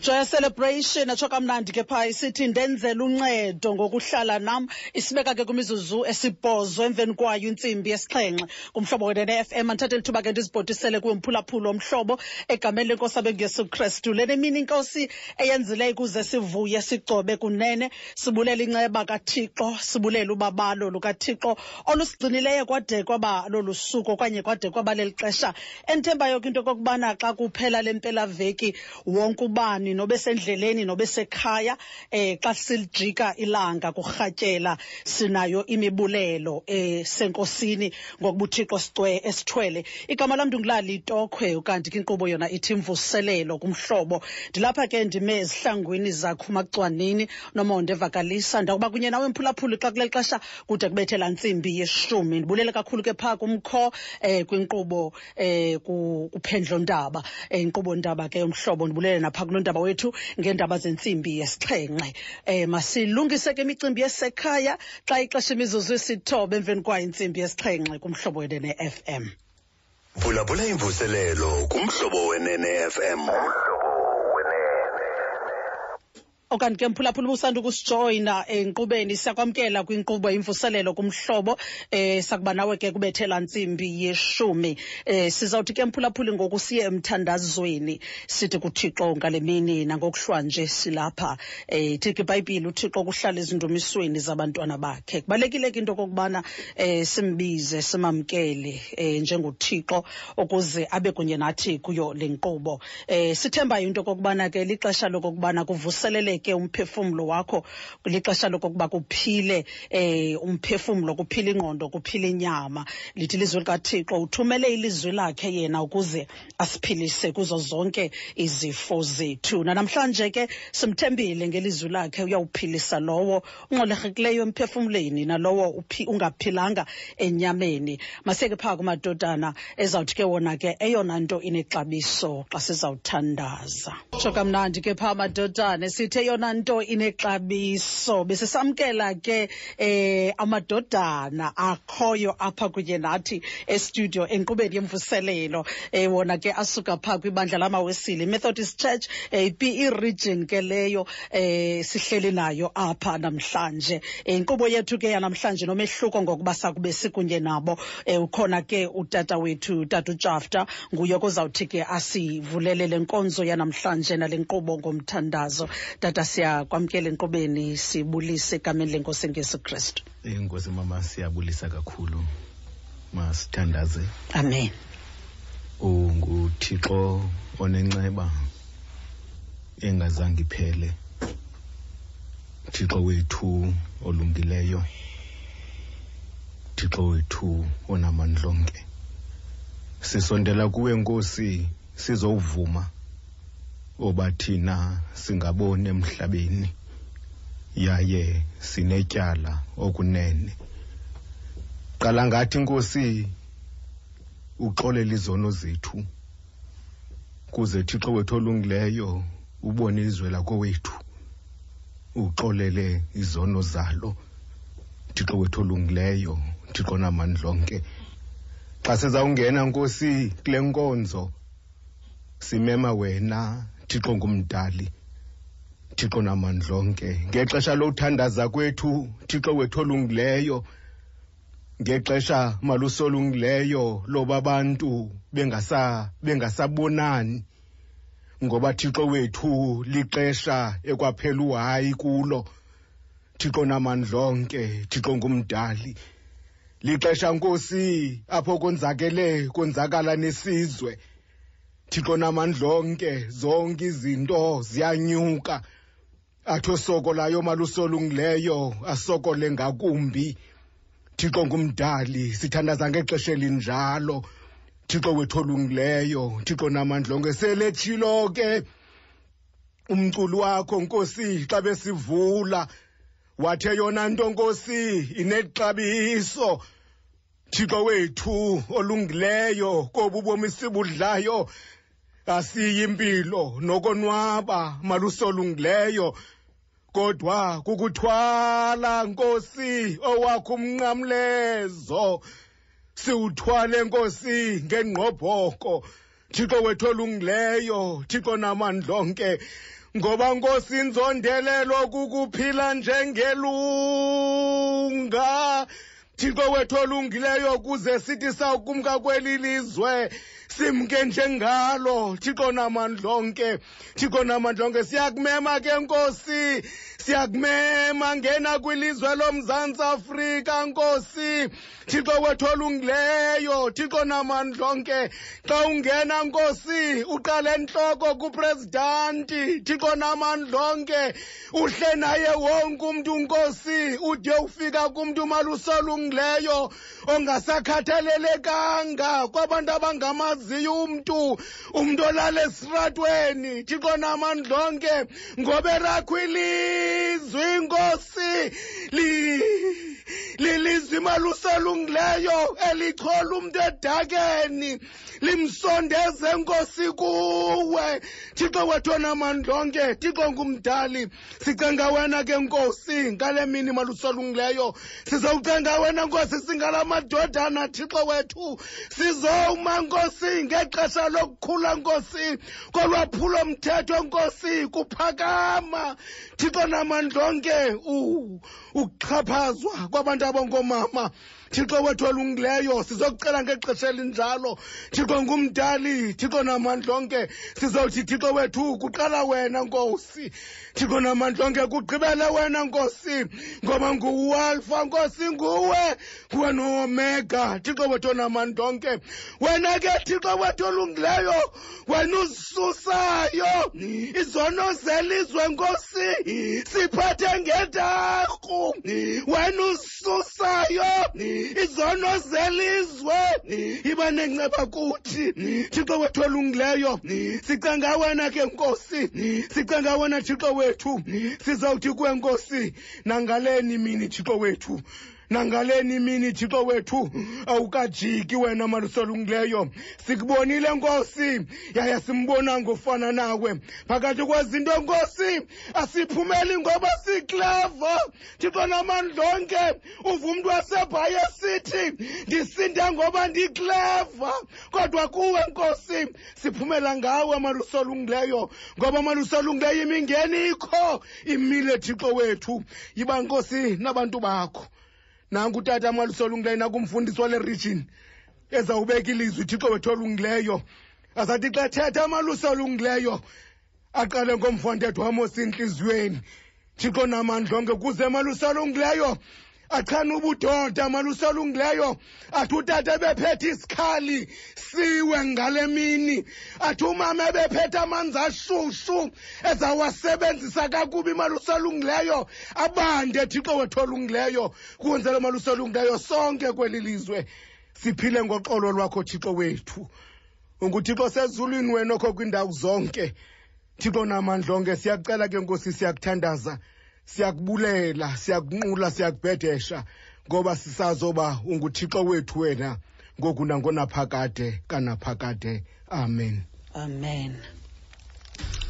joya celebration. Atsho kamnandi ke phaa isithi ndenzela uncedo ngokuhlala nam. Isibeka ke kwimizuzu esibhozo emveni kwayo intsimbi yesixhenxe. Kumhlobo wena ne-f m andithathe lithuba ke ndizibhotisele kuwe mphulaphula omhlobo egameni lenkosi abenguyesu kristu. Le nemini inkosi eyenzileyo ukuze sivuye sigcobe kunene. Sibulele inceba kathixo sibulele ubabalo lukathixo olusigcinileyo kwade kwaba lolu suku okanye kwade kwaba leli xesha. Endithembayo ke into okokubana xa kuphela le mpelaveki wonke ubani nobe sendleleni nobe sekhaya eh xa silijika ilanga kurhatyela sinayo imibulelo eh senkosini ngokuba uthixo sicwe esithwele. Igama lam ndingulali itokhwe ukanti ke yona ithi mvuselelo kumhlobo. Ndilapha ke ndime ezihlangwini zakhumacwanini noma evakalisa ndakuba kunye nawe mphulaphuli xa kule xesha kude kubethe laa ntsimbi yeshumi. Ndibulele kakhulu ke phaa kumkho eh kwinkqubo eh kuphendlo ndaba eh, ndaba ke umhlobo ndibulele napha kulondaba wethu ngeendaba zentsimbi yesixhenxe. Eh masilungise ke imicimbi yesekhaya xa ixesha imizuzu isithoba emveni kwayo intsimbi yesixhenxe kumhlobo wenene FM phulaphula imvuselelo kumhlobo wenene FM okanye ke mphulaphula ubusanda ukusijoyina enkqubeni. Siyakwamkela kwinkqubo imvuselelo kumhlobo eh sakuba nawe ke kubethela ntsimbi yeshumi. Eh sizawuthi ke mphulaphuli ngoku siye emthandazweni. Sithi kuthixo ngale mini nangokuhlwa nje silapha. Eh ithi ibhayibhile uthixo kuhlala ezindumisweni zabantwana bakhe. Kubalekile ke into kokubana eh simbize simamkele eh njengothixo ukuze abe kunye nathi kuyo le nkqubo. Eh sithembayo into kokubana ke lixesha lokokubana ke umphefumlo wakho lixesha lokokuba kuphile eh umphefumlo kuphile ingqondo kuphile inyama. Lithi ilizwi likathixo uthumele ilizwi lakhe yena ukuze asiphilise kuzo zonke izifo zethu. Nanamhlanje ke simthembile ngelizwi lakhe uyawuphilisa lowo ungolerekileyo emphefumleni nalowo ungaphilanga enyameni. Masiyeke phaa kumadodana ezawuthi ke wona ke eyona nto inexabiso xa sizawuthandaza. Tsho kamnandi ke phaa madodana sithe eyona nto inexabiso. Besisamkela ke eh amadodana akhoyo apha kunye nathi estudio enkqubeni yemvuselelo. Eh wona ke asuka phaa kwibandla lamawesile methodist church eh PE region ke leyo eh sihleli nayo apha namhlanje. Inkqubo yethu ke yanamhlanje nomehluko ngokuba sakube sikunye nabo. Eh ukhona ke utata wethu utata uJafta nguye kozawuthi ke asivulele lenkonzo yanamhlanje nale nkqubo ngomthandazo. Tata siyakwamkela enkqubeni sibulise egameni lenkosi engesu kristu. Inkosi mama siyabulisa kakhulu. Masithandaze. Amen. Unguthixo onenxeba engazange iphele. Thixo wethu olungileyo. Thixo wethu onamandlonke. Sisondela kuwe nkosi sizowuvuma oba thina singaboni emhlabeni? Yaye sinetyala okunene. Qala ngathi nkosi uxolele izono zethu kuze thixo wethu olungileyo ubone izwe lako wethu uxolele izono zalo. Thixo wethu olungileyo thixo namandlonke. Xa sizawungena nkosi kule nkonzo simema wena thixo ngumdali thixo namandlonke ngexesha lothandaza kwethu thixo wethu olungileyo. Ngexesha malusolungileyo loba abantu bengasa bengasabonani. Ngoba thixo wethu lixesha ekwaphela uhayi kulo. Thixo namandlonke thixo ngumdali. Lixesha nkosi apho konzakele konzakala nesizwe thixo namandlonke zonke izinto ziyanyuka. Athi osokolayo malusolungileyo asokole ngakumbi. Thixo ngumdali sithandaza ngexesha elinjalo. Thixo wethu olungileyo thixo namandlonke seletshilo ke. Umculo wakho nkosi xa besivula wathe yona nto nkosi inexabiso. Thixo wethu olungileyo kobu ubomi sibudlayo. Asiyi impilo nokonwaba malusolungileyo. Kodwa kukuthwala nkosi owakho umnqamlezo siwuthwale nkosi ngengqobhoko thixo wethu olungileyo thixo namandlonke. Ngoba nkosi inzondelelo kukuphila njengelunga. Thixo wethu olungileyo kuze sithi sawukumka kweli lizwe simke njengalo. Thixo namandlonke thixo namandlonke siyakumema ke nkosi. Siyakumema ngena kwilizwe lomzantsi afrika nkosi. Thixo wethu olungileyo thixo namandlonke. Xa ungena nkosi uqale entloko kuprezidanti thixo namandlonke uhle naye wonke umntu nkosi. Ude ufika kumntu malusolungileyo ongasakhathalelekanga kwabantu abangamaziyo umntu. Umntu olala esitratweni thixo namandlonke ngoba erakho ilizwi inkosi li lilizwi maluselungileyo elichola umntu edakeni. Limsondeze nkosi kuwe. Thixo wethu onamandlonke thixo ngumdali. Sicenga wena ke nkosi ngale mini malusolungileyo. Sizowucenga wena nkosi singala madodana thixo wethu. Sizowuma nkosi ngexesha lokukhula nkosi. Kolwaphulo mthetho nkosi kuphakama. Thixo namandlonke u- ukuxhaphazwa kwabantu abangoomama thixo wethu olungileyo sizokucela ngexesha elinjalo. Thixo ngumdali. Thixo namandlonke. Sizothi thixo wethu kuqala wena nkosi thixo namandlonke kugqibele wena nkosi ngoba nguwalfa nkosi nguwe. Nguwe noomega thixo wethu namandlonke wena ke thixo wethu olungileyo wena uzisusayo izono zelizwe nkosi siphathe ngedarhu wena ususayo. Izono zelizwe iba nenceba kuthi thixo wethu olungileyo sicenga wena ke nkosi sicenga wena thixo wethu sizawuthi kwenkosi nangaleni mini thixo wethu nangaleni imini thixo wethu. Awukajiki wena malusolungileyo sikubonile nkosi. Yaye simbonanga ufana nawe. Phakathi kwezinto nkosi asiphumeli ngoba sikleva. Thixo namandlonke uva umntu wasebhayi esithi ndisinda ngoba ndikleva. Kodwa kuwe nkosi siphumela ngawe malusolungileyo ngoba malusolungileyo imingeni ikho imile thixo wethu. Yiba nkosi nabantu bakho. Nanku utata amalusolungileyo nakumfundisi wale region ezawubeka ilizwi thixo wethu olungileyo azathi xa thetha amalusi olungileyo aqale ngomfondetho wam entliziyweni thixo namandlonke kuze amalusi olungileyo achane ubudoda amalusi olungileyo athi utata ebephethe isikhali siwe ngale mini. Athi umama ebephethe amanzi ashushu ezawasebenzisa kakubi malusi olungileyo abande thixo wethu olungileyo kwenzela malusi olungileyo sonke kweli lizwe. Siphile ngoxolo lwakho thixo wethu. Unguthixo sezulwini wena okho kwiindawo zonke. Thixo namandlonke siyacela ke nkosi siyakuthandaza. Siyakubulela siyakunqula siyakubhedesha ngoba sisazoba unguthixo wethu wena ngoku nangonaphakade kanaphakade. Amen. Amen.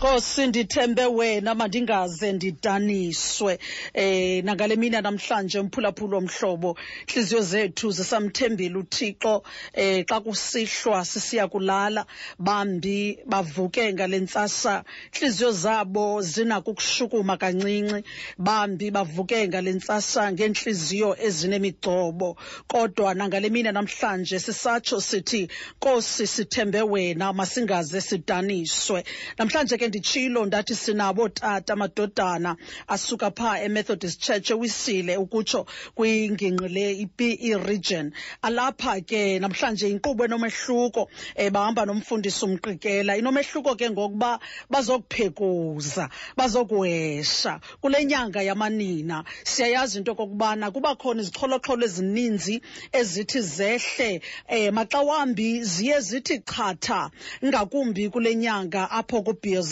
Nkosi ndithembe wena mandingaze ndidaniswe. Eh nangale mina namhlanje mphulaphula omhlobo inhliziyo zethu zisamthembile uthixo. Eh xa kusihlwa sisiya kulala bambi bavuke ngale ntsasa. Inhliziyo zabo zinako ukushukuma kancinci bambi bavuke ngale ntsasa ngenhliziyo ezinemigcobo. Kodwa nangale mina namhlanje sisatsho sithi nkosi sithembe wena masingaze sidaniswe. Namhlanje ke nditshilo ndathi sinabo tata amadodana asuka phaa emethodist church ewisile ukutsho kwingingqi le ipe region. Alapha ke namhlanje inkqubo enomehluko um bahamba nomfundisi umqikela. Inomehluko ke ngokuba bazokuphekuza bazokuhesha. Kule nyanga yamanina siyayazi into okokubana kuba khona izixholoxholo ezininzi ezithi zehle. Um maxa wambi ziye zithi chatha ngakumbi kule nyanga apho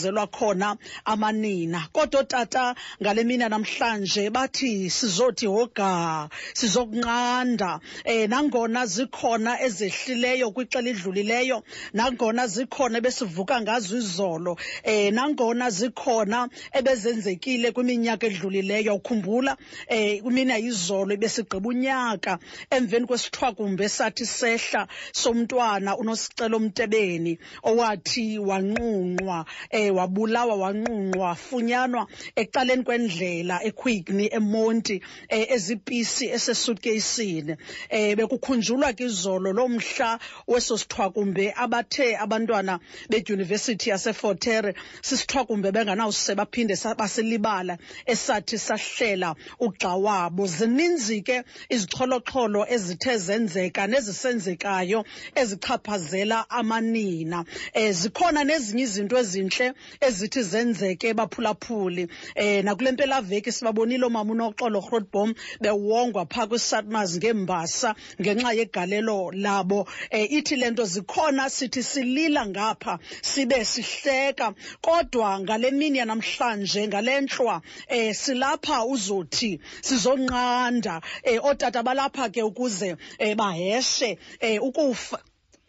kubhiyozelwa khona amanina. Kodwa ootata ngale mina namhlanje bathi sizothi hoga sizokunqanda. Um nangona zikhona ezehlileyo kwixela idlulileyo nangona zikhona ebesivuka ngazo izolo um nangona zikhona ebezenzekile kwiminyaka edlulileyo. Ukhumbula um kwimini yayizolo ibesigqiba unyaka emveni kwesithwakumbe sathi sehla somntwana unosicelo mtebeni owathi wanqunqwa um wabulawa wanqunqwa wafunyanwa ekuqaleni kwendlela equickney emonti um ezipisi esesutkeisini um bekukhunjulwa ke izolo loo mhla weso sithwakumbe abathe abantwana bedyunivesithi yasefortere sisithwakumbe benganawuse baphinde basilibala esathi sahlela ugxa wabo. Zininzi ke izixholoxholo ezithe zenzeka nezisenzekayo ezichaphazela amanina. Um zikhona nezinye izinto ezintle ezithi zenzeke baphulaphuli um nakule mpelaveki sibabonile oomama unoxolo grotbom bewongwa phaa kwisatmas ngembasa ngenxa yegalelo labo. Um ithi le nto zikhona sithi silila ngapha sibe sihleka. Kodwa ngale mini yanamhlanje ngale ntlwa um silapha uzothi sizonqanda. Um ootata balapha ke ukuze um baheshe um ukufa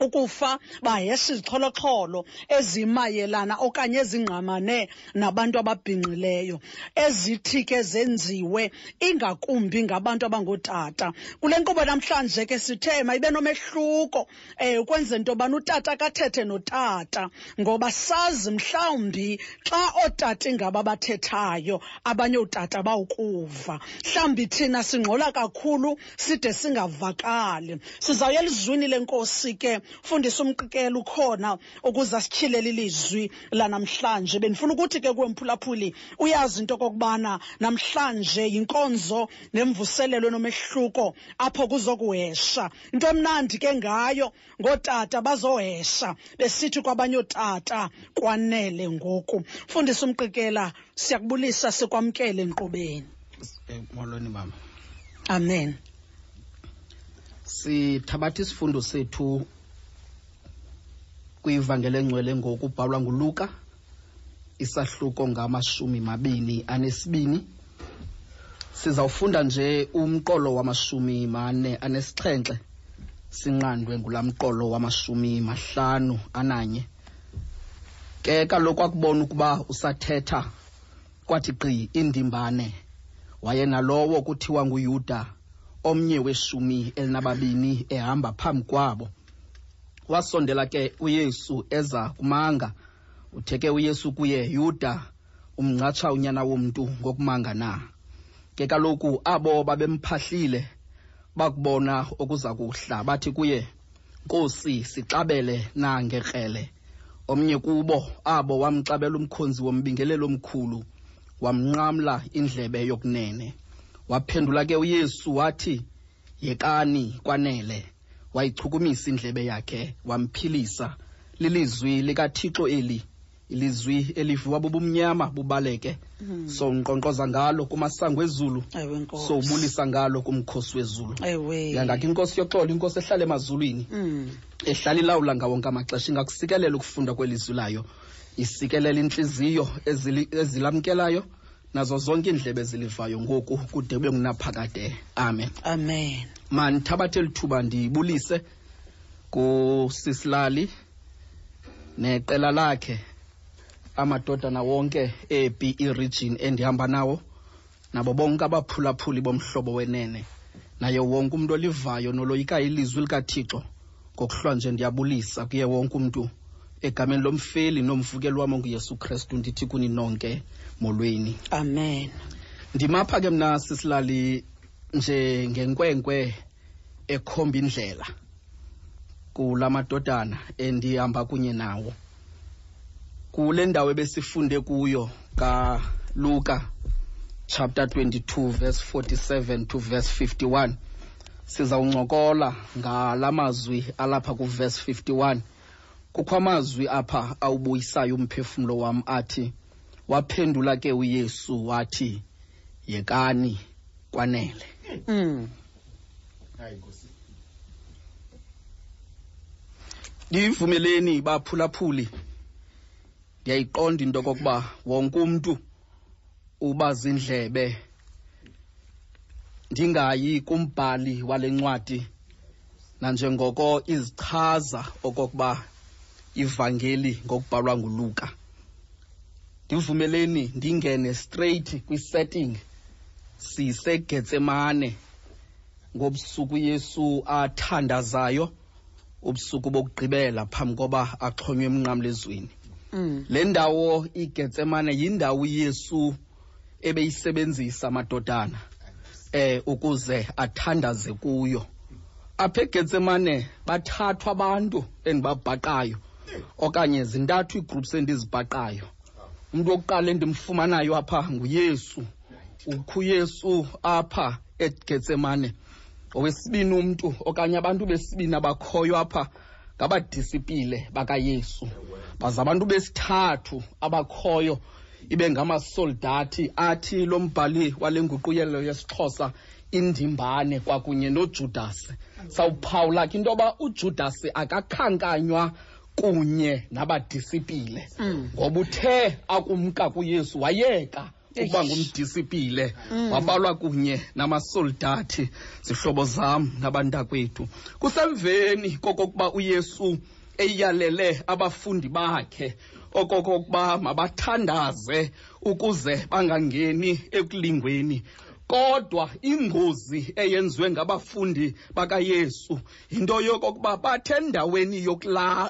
ukufa baheshe izixholoxholo ezimayelana okanye ezingqamane nabantu ababhinqileyo ezithi ke zenziwe ingakumbi ngabantu abangootata kule nkqubo namhlanje ke sithe mayibe nomehluko um ukwenze into yobana utata kathethe notata ngoba sazi mhlawumbi xa ootata ingaba bathethayo abanye ootata bawukuva. Mhlawumbi thina singxola kakhulu side singavakali. Sizawuyela elizwini lenkosi ke fundisa umqikelo ukhona ukuze asityhilele ilizwi lanamhlanje. Bendifuna ukuthi ke kuwe mphulaphuli uyazi into okokubana namhlanje yinkonzo nemvuselelo enomehluko apho kuzokuhesha. Into emnandi ke ngayo ngootata bazohesha besithi kwabanye ootata kwanele ngoku. Fundisa umqikela siyakubulisa sikwamkele enkqubeni. Eh, molweni mama. Amen. Sithabatha isifundo sethu kwivangeli engcwele ngoku ubhalwa nguluka isahluko ngamashumi mabini anesibini sizawufunda nje umqolo wamashumi mane anesixhenxe sinqandwe ngulaa mqolo wamashumi mahlanu ananye ke kaloku akubona ukuba usathetha kwathi gqi indimbane wayenalowo kuthiwa nguyuda omnye weshumi elinababini ehamba phambi kwabo. Wasondela ke uyesu eza kumanga. Utheke uyesu kuye yuda umncatsha unyana womntu ngokumanga na. Ke kaloku abo babemphahlile bakubona okuza kuhla bathi kuye nkosi sixabele nangekrele omnye kubo abo wamxabela umkhonzi wombingelelo omkhulu wamnqamla indlebe yokunene. Waphendula ke uyesu wathi yekani kwanele wayichukumisa indlebe yakhe wamphilisa. Lilizwi likathixo eli ilizwi eliviwa bubumnyama bubaleke. Sonkqonkqoza ngalo kumasango ezulu. Ewe nkosi. Sowubulisa ngalo kumkhosi wezulu. Yangakho inkosi yoxolo inkosi ehlala emazulwini. Mm. ehlala ilawula ngawonke amaxesha ingakusikelela ukufunda kwelizwi layo. Isikelela intliziyo ezili- ezilamkelayo nazo zonke iindlebe zilivayo ngoku kude kube ngunaphakade. Amen. Amen. Mandithabathe lithuba ndibulise kusisilali neqela lakhe amadodana wonke epi iregion endihamba nawo nabo bonke abaphulaphuli bomhlobo wenene. Naye wonke umntu olivayo noloyika ilizwi likathixo ngokuhlwa nje ndiyabulisa kuye wonke umntu egameni lomfeli nomvukeli wam onguyesu kristu ndithi kuni nonke molweni. Amen. Ndimapha ke mna sisilali nje ngenkwenkwe ekhomba indlela kula madodana endihamba kunye nawo. Kule ndawo ebesifunde kuyo kaluka chapter 22 verse 47 to verse 51 sizawuncokola ngala mazwi alapha kuverse 51 kukho amazwi apha awubuyisayo umphefumlo wam athi waphendula ke uyesu wathi yekani kwanele. Mm. ndivumeleni baphulaphuli ndiyayiqonda into okokuba wonke umntu uba zindlebe. Ndingayi kumbhali wale ncwadi nanjengoko izichaza okokuba ivangeli ngokubhalwa nguluka. Ndivumeleni ndingene straight kwisetting. Sisegetsemane. Ngobusuku uyesu athandazayo ubusuku bokugqibela phambi koba axhonywe emnqamlezweni. Mm. le ndawo igetsemane yindawo uyesu ebeyisebenzisa amadodana eh ukuze athandaze kuyo. Apha egetsemane bathathwa abantu endibabhaqayo okanye zintathu iigroups endizibhaqayo umntu wokuqala endimfumanayo apha nguyesu. Ukho uyesu apha egetsemane owesibini umntu okanye abantu besibini abakhoyo apha ngabadisipile bakayesu. Baze abantu besithathu abakhoyo ibe ngamasoldathi athi lo mbhali wale nguquyelo yesixhosa indimbane kwakunye nojudasi. Sawuphawula ke into yoba ujudasi akakhankanywa kunye nabadisipile. Ngoba uthe akumka kuyesu wayeka ukuba ngumdisipile. Wabalwa kunye namasoldathi zihlobo zam nabantakwethu. Kusemveni kokokuba uyesu eyalele abafundi bakhe okokokuba mabathandaze ukuze bangangeni ekulingweni kodwa ingozi eyenziwe ngabafundi bakayesu yinto yokokuba bathe endaweni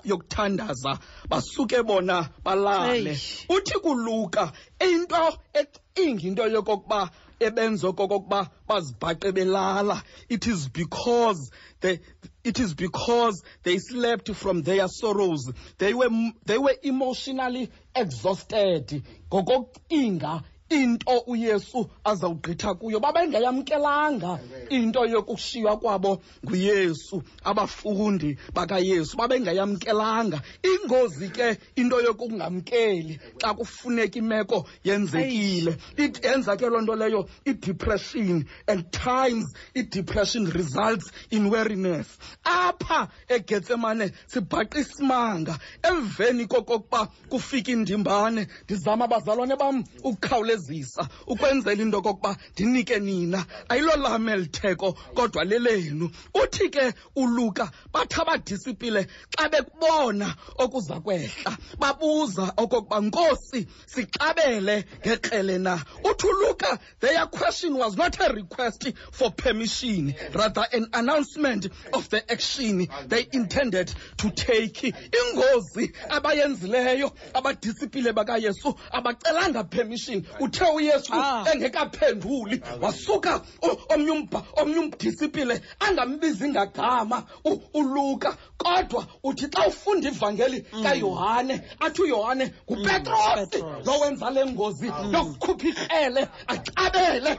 yokuthandaza basuke bona balale. Uthi kuluka into ecinga into yokokuba ebenza okokokuba bazibhaqe belala. It is because they, it is because they slept from their sorrows. They were, they were emotionally exhausted. Ngokocinga into uyesu azawugqitha kuyo babengayamkelanga into yokushiywa kwabo nguyesu abafundi bakayesu babengayamkelanga ingozi ke into yokungamkeli xa kufuneka imeko yenzekile. Yenza ke loo nto leyo i-depression at times i-depression results in weariness. Apha egetsemane sibhaqa isimanga emveni kokokuba kufika indimbane ndizama abazalwane bam ukukhawulezisa ukwenzela into kokuba ndinike nina. Ayilolam elitheko kodwa lelenu. Uthi ke uluka bathi abadisipile xa bekubona okuza kwehla. Babuza okokuba nkosi sixabele ngekrele na? Uthi uluka their question was not a request for permission rather an announcement of the action they intended to take. Ingozi abayenzileyo abadisipile bakayesu abacelanga permission uthe uyesu Ah. engekaphenduli wasuka omnye umdisipile angambizi ngagama uluka kodwa uthi xa ufunda ivangeli kayohane athi uyohane ngupetrosi Petros. lo wenza le ngozi yokukhupha ikrele acabele.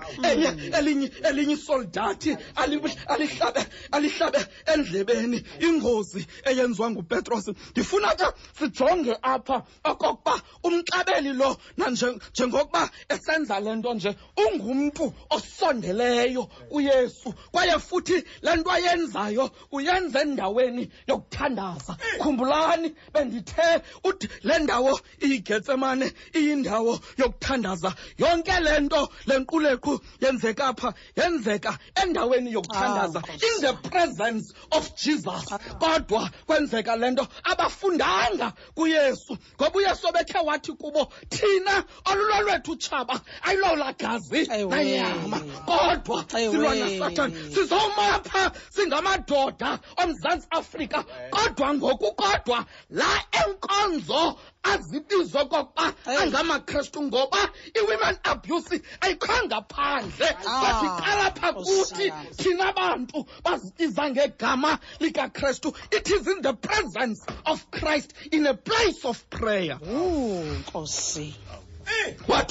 Elinye elinye isoldathi ali- alihlabe alihlabe endlebeni. Ingozi eyenziwa ngupetrosi ndifuna ke sijonge apha okokuba umqabeli lo nanje- njengokuba esenza le nto nje ungumntu osondeleyo kuyesu kwaye futhi le nto ayenzayo uyenza endaweni yokuthandaza. Khumbulani bendithe uthi le ndawo iyigetsemane iyindawo yokuthandaza. Yonke le nto le nkqulequ yenzeka pha yenzeka endaweni yokuthandaza Ah, in the presence of jesus. Kodwa kwenzeka le nto abafundanga kuyesu. Ngoba uyesu obekhe wathi kubo thina olulo lwethu utshaba ayilolaa gazi nanyama kodwa silwa nasatani sizomapha singamadoda omzantsi afrika. Kodwa ngoku kodwa la enkonzo azibizwa kokuba angamakrestu ngoba i-women abuse ayikhanga phandle. Ah, basiqala pha kuthi thina bantu bazibiza ngegama likakrestu it is in the presence of christ in a place of prayer. Nkosi. wathi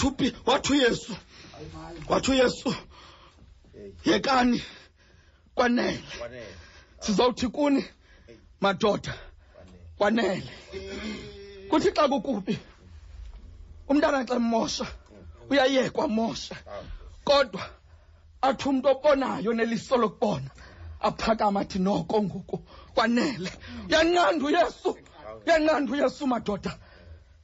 upi wathi uyesu wathi uyesu yekani. Kwanele. Sizawuthi kuni? Madoda. Kwanele. Kuthi xa kukubi umntana xa mmosha uyayekwa mosha. Kodwa athi umntu obonayo neliso lokubona aphakama athi noko ngoku kwanele. Uyanqanda uyesu. Uyanqanda uyesu madoda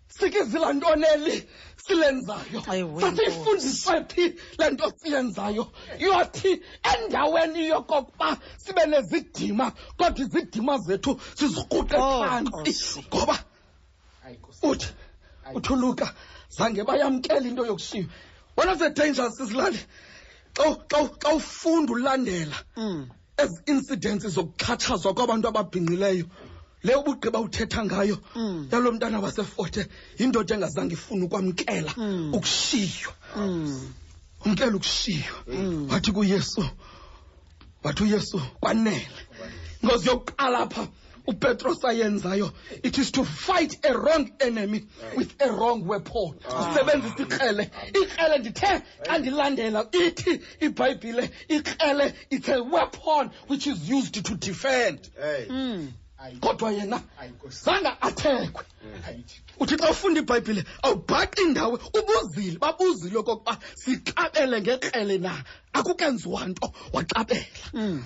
sikizila ntoneli silenzayo. Sasiyifundiswe phi le nto siyenzayo? Yothi endaweni yokokuba sibe nezidima kodwa izidima zethu sizikruqe Oh, phantsi ngoba uthi uthi uluka zange bayamkela into yokushiywa one of the dangers sizilali xa ufunda ulandela Mm. ezi incidents zokuxhatshazwa kwabantu ababhinqileyo le ubugqiba uthetha ngayo Mm. yalo mntana wasefote yindoda engazange ifune ukwamkela Mm. ukushiywa Mm. umkela ukushiywa Mm. wathi kuyesu wathi uyesu kwanele ngozi yokuqala pha upetros ayenzayo it is to fight a wrong enemy with a wrong weapon usebenzisa ikrele ikrele ndithe xa ndilandela ithi ibhayibhile ikrele it's a weapon which is used to defend Mm. Kodwa yena zange athekwe. Uthi xa ufunda ibhayibhile awubhaqi indawo ubuzile babuzile okokuba siqabele ngekrele na? Akukenziwa nto waqabela Mm.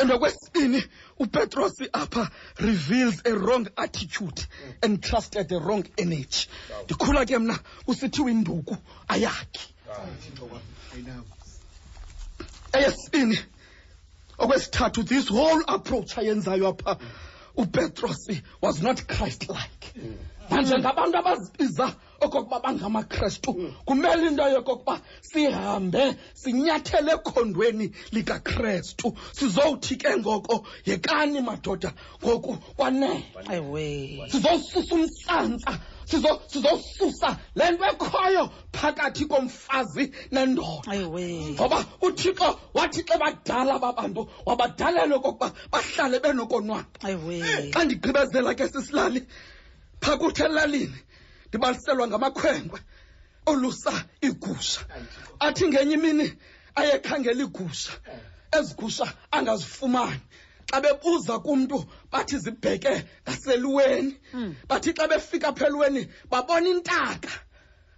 and okwesibini upetros apha reveals a wrong attitude and trusted a wrong energy. Ndikhula ke mna usithiwe induku ayakhi. Eyesibini okwesithathu this whole approach ayenzayo apha upetros was not christ like manje ngabantu abazibiza okokuba bangamakrestu kumele into yokokuba sihambe sinyathele ekhondweni likakrestu sizowuthi ke ngoko yekani madoda? Ngoku kwanele. Sizowususa umsantsa sizo- sizosusa. Le nto ekhoyo phakathi komfazi nendoda. Ngoba uthixo wathi xa badala babantu wabadalela okokuba bahlale benokonwaba. Xa ndigqibezela ke sisilali phakuthi elalini ndibaliselwa ngamakhwenkwe olusa iigusha athi ngenye imini ayekhangela igusha ezi gusha angazifumani xa bebuza kumntu bathi zibheke ngaseluweni bathi xa befika phelweni babona intaka.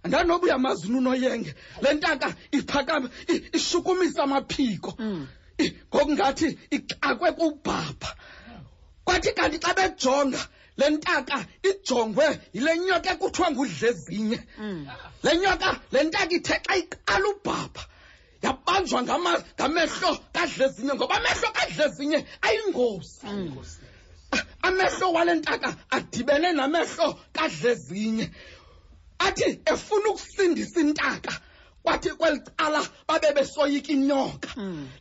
Ndanoba uyamazi unoyenge le ntaka iphakame ishukumisa amaphiko. Mm. ngokungathi ixakwe kubhabha. Kwathi kanti xa bejonga le ntaka ijongwe yile nyoka ekuthiwa ngudlezinye. Le nyoka le ntaka ithe xa iqala ubhabha yabanjwa ngama- ngamehlo kadlezinye ngoba amehlo kadlezinye ayingozi. Amehlo wale ntaka adibene namehlo kadlezinye. Athi efuna ukusindisa intaka kwathi kweli cala babe besoyika inyoka.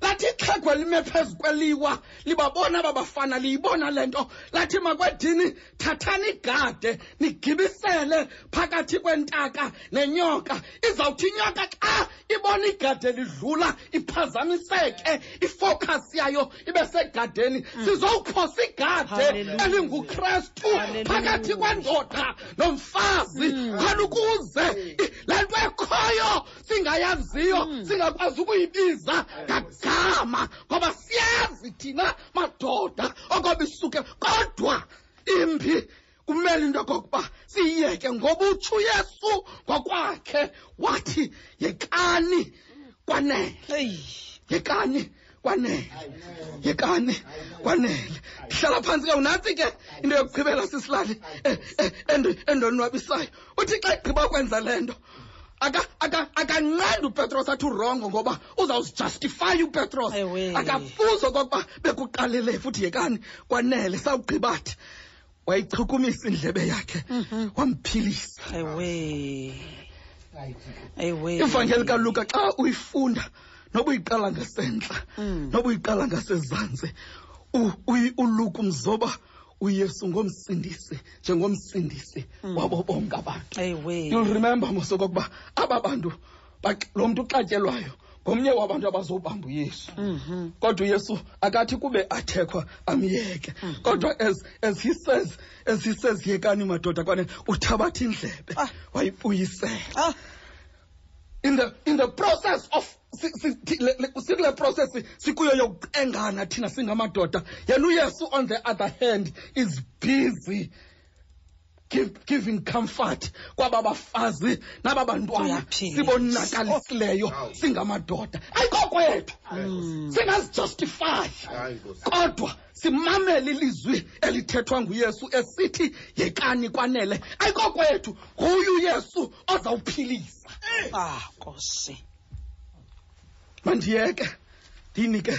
Lathi ixhegwe lime phezu kweliwa libabona babafana liyibona le nto. Lathi makwedini thathani igade nigibisele phakathi kwentaka nenyoka. Izawuthi inyoka xa ibona igade lidlula iphazamiseke ifocus yayo ibe segadeni. Sizowuphosa igade elingukrestu phakathi kwendoda nomfazi. Khona ukuze le nto ekhoyo singayaziyo singakwazi ukuyibiza. Ngagama ngoba siyazi thina madoda okoba isuke. Kodwa imbi kumele into yokokuba siyiyeke ngoba utsho uyesu ngokwakhe. Wathi yekani kwanele. Yekani kwanele. Yekani kwanele. Hlala phantsi ke unantsi ke into yokugqibela sisilali eh, eh, endo- endonwabisayo. Uthi xa igqiba kwenza le nto akanqandi upetros athi urongo ngoba uzawuzijustifya upetros. Akafuzo kokuba bekuqalele futhi yekani kwanele sawugqibathi wayichukumisa indlebe yakhe wamphilisa. Ewe ewe ivangeli kaluka xa uyifunda noba uyiqala ngasentla Mm. noba uyiqala ngasezantsi uyi- uluka umzoba uyesu ngomsindisi njengomsindisi wabo bonke abantu. You'll remember mos okokuba aba bantu lo mntu uxatyelwayo ngomnye wabantu abazobamba uyesu. Mhm. kodwa uyesu akathi kube athekwa amyeke. Kodwa as, as he says as he says yekani madoda kwane uthabatha indlebe Ah. wayibuyisela. Ah. In the in the process of sikule process sikuyo yokuqengana thina singamadoda. Yena uyesu on the other hand is busy give, giving comfort kwaba bafazi naba bantwana sibonakalisileyo singamadoda. Ayikokwethu singazijustify. Kodwa simamele ilizwi elithethwa nguyesu esithi yekani kwanele. Ayikokwethu nguye uyesu ozawuphilisa. Ah mandiyeke ndinike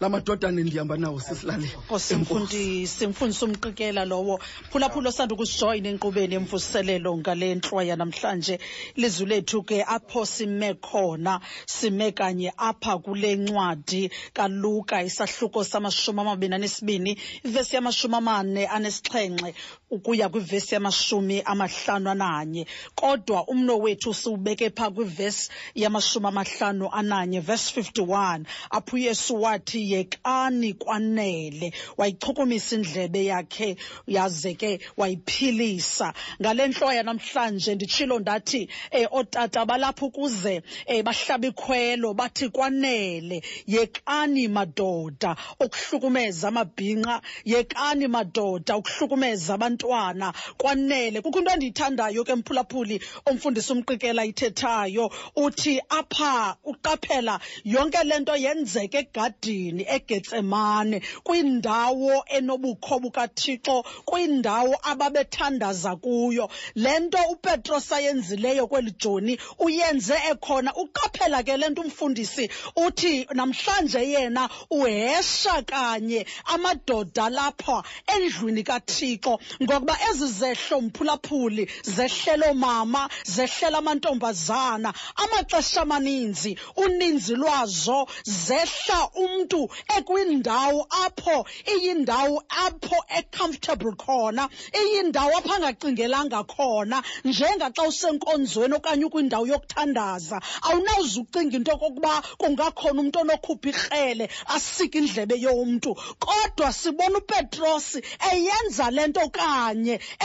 la madodana ndihamba nawo sisilali Nkosi mfundisi umqikela lowo. Phulaphula osanda ukusijoyina enkqubeni yemvuselelo ngale ntlwa namhlanje lizwi lethu ke apho sime khona sime kanye apha kule ncwadi kaluka isahluko samashumi amabini anesibini ivesi yamashumi amane anesixhenxe. Ukuya kwivesi yamashumi amahlanu ananye. Kodwa umno wethu siwubeke phaa kwivesi yamashumi amahlanu ananye verse 51 apho uyesu wathi yekani kwanele. Wayichukumisa indlebe yakhe yaze ke wayiphilisa. Ngale ntloya namhlanje nditshilo ndathi um ootata balapho ukuze um bahlaba ikhwelo bathi kwanele. Yekani madoda ukuhlukumeza amabhinqa. Yekani madoda ukuhlukumeza abantwana. Kwanele kukho into endiyithandayo ke mphulaphuli omfundisi umqikela ithethayo uthi apha uqaphela yonke le nto yenzeka egadini egetsemane. Kwindawo enobukho bukathixo kwindawo ababethandaza kuyo. Le nto upetros ayenzileyo kweli joni uyenze ekhona uqaphela ke le nto umfundisi uthi namhlanje yena uhesha kanye amadoda lapha endlwini kathixo. Ngokuba ezi zehlo mphulaphuli zehlela oomama zehlela amantombazana amaxesha amaninzi uninzi lwazo zehla umntu ekwindawo apho iyindawo apho ecomfortable khona iyindawo apho angacingelanga khona njengaxa usenkonzweni okanye ukwindawo yokuthandaza. Awunawuze ucinga into yokokuba kungakhona umntu onokhupha ikrele asike indlebe yomntu. Kodwa sibona upetrosi eyenza le nto kanye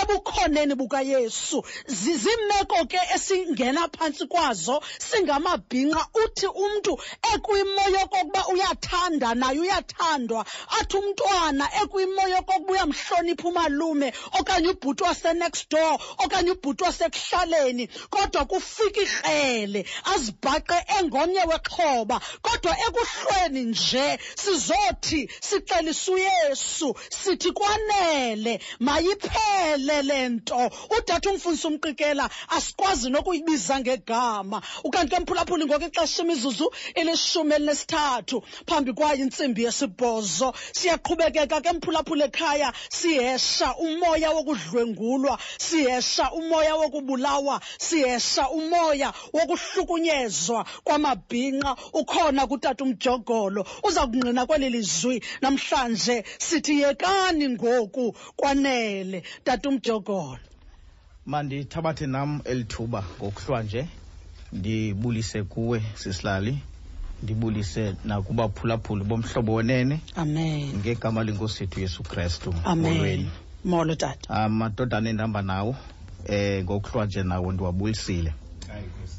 ebukhoneni bukayesu zizimeko ke esingena phantsi kwazo singamabhinqa uthi umntu ekwimo yokokuba uyathanda naye uyathandwa athi umntwana ekwimo yokokuba uyamhlonipha umalume okanye ubhuti wasenext door okanye ubhuti wasekuhlaleni kodwa kufika ikrele azibhaqe engomnye wexhoba kodwa ekuhlweni nje sizothi sixelise uyesu sithi kwanele mayiphele le nto. Udade umfundisi umqikela asikwazi nokuyibiza ngegama. Ukanti ke mphulaphuli ngoku ixesha imizuzu ilishumi elinesithathu phambi kwayo intsimbi yesibhozo. Siyaqhubekeka ke mphulaphuli ekhaya sihesha umoya wokudlwengulwa sihesha umoya wokubulawa sihesha umoya wokuhlukunyezwa kwamabhinqa. Ukhona kutata umjogolo uza kungqina kweli lizwi namhlanje. Sithi yekani ngoku kwanele. Tata umjogolo mandithabathe nam elithuba ngokuhlwa nje ndibulise kuwe sisilali. Ndibulise nakubaphulaphuli bomhlobo wenene. Amen. Ngegama lenkosi yethu yesu kristu amen. molo tata. Amadodana endihamba nawo eh ngokuhlwa nje nawo ndiwabulisile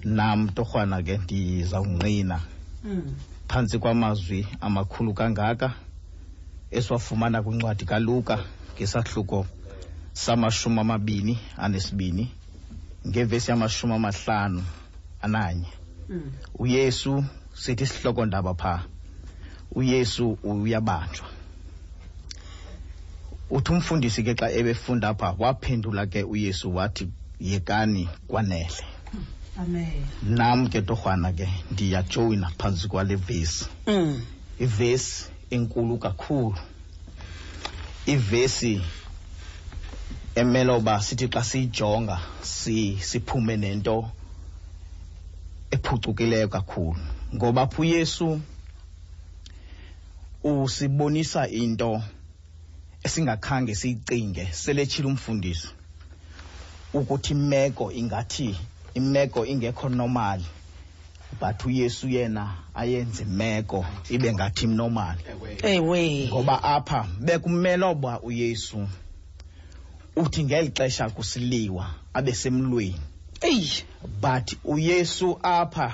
nam torhwana ke ndizawungqina phantsi kwamazwi amakhulu kangaka esiwafumana kwincwadi kaluka ngesahluko samashumi amabini anesibini ngevesi yamashumi amahlanu ananye uyesu sithi isihloko ndaba phaa uyesu uyabanjwa. Uthi umfundisi ke xa ebefunda apha waphendula ke uyesu wathi yekani kwanele. Amen. Nam ke torhwana ke ndiyajoyina phantsi kwale vesi. Mm. ivesi enkulu kakhulu. Ivesi emele uba sithi xa siyijonga si, siphume nento ephucukileyo kakhulu. Ngoba apho uyesu usibonisa into esingakhange siyicinge seletshile umfundisi ukuthi imeko ingathi imeko ingekho normal but uyesu yena ayenze imeko ibe ngathi normal. Ewe. Ngoba apha bekumele uba uyesu uthi ngeli xesha kusiliwa abe semlweni. Eyi. But uyesu apha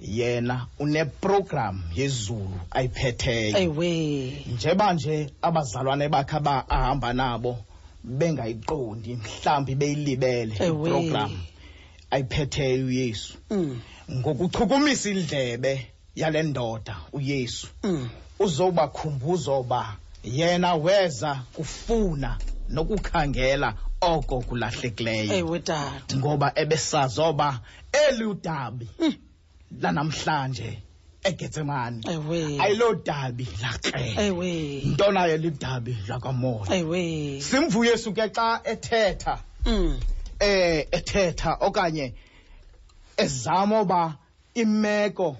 yena uneprogram yezulu ayiphetheyo. Ewe. Njeba nje abazalwane bakhe aba ahamba nabo bengayiqondi mhlawumbi beyilibele program iprogram ayiphetheyo uyesu. Mm. ngokuchukumisa indlebe yale ndoda uyesu Mm. uzobakhumbuza uba yena weza kufuna nokukhangela oko kulahlekileyo. Ewe tata. Ngoba ebesazi oba eli udabi lanamhlanje egetsemane ayiloo dabi lakrele nto nayo lidabi lakamoya ewe. Simva ke xa ethetha. Mm. eh ethetha okanye ezama uba imeko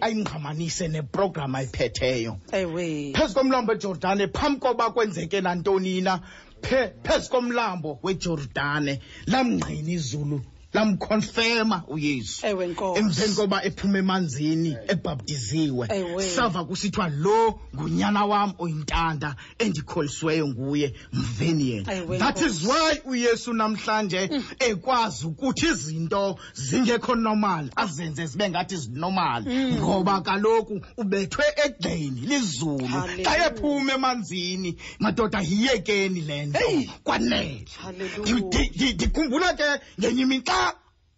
ayingqamanise neprogram ayiphetheyo. Phezu komlombo ejordane phambi koba kwenzeke nantoni na phezu komlambo wejordane lamngqina izulu lamkhonfema uyesu. Emveni koba ephuma emanzini ebhaptiziwe sava kusithiwa lo ngunyana wam oyintanda endikholisiweyo nguye mveni yena. That is why uyesu namhlanje ekwazi ukuthi izinto zingekho normal azenze zibe ngathi zinormal ngoba kaloku ubethwe egxeni lizulu xa ephuma emanzini madoda yiyekeni le nto Hey. kwanele. Ndikhumbula ke ngenye imini xa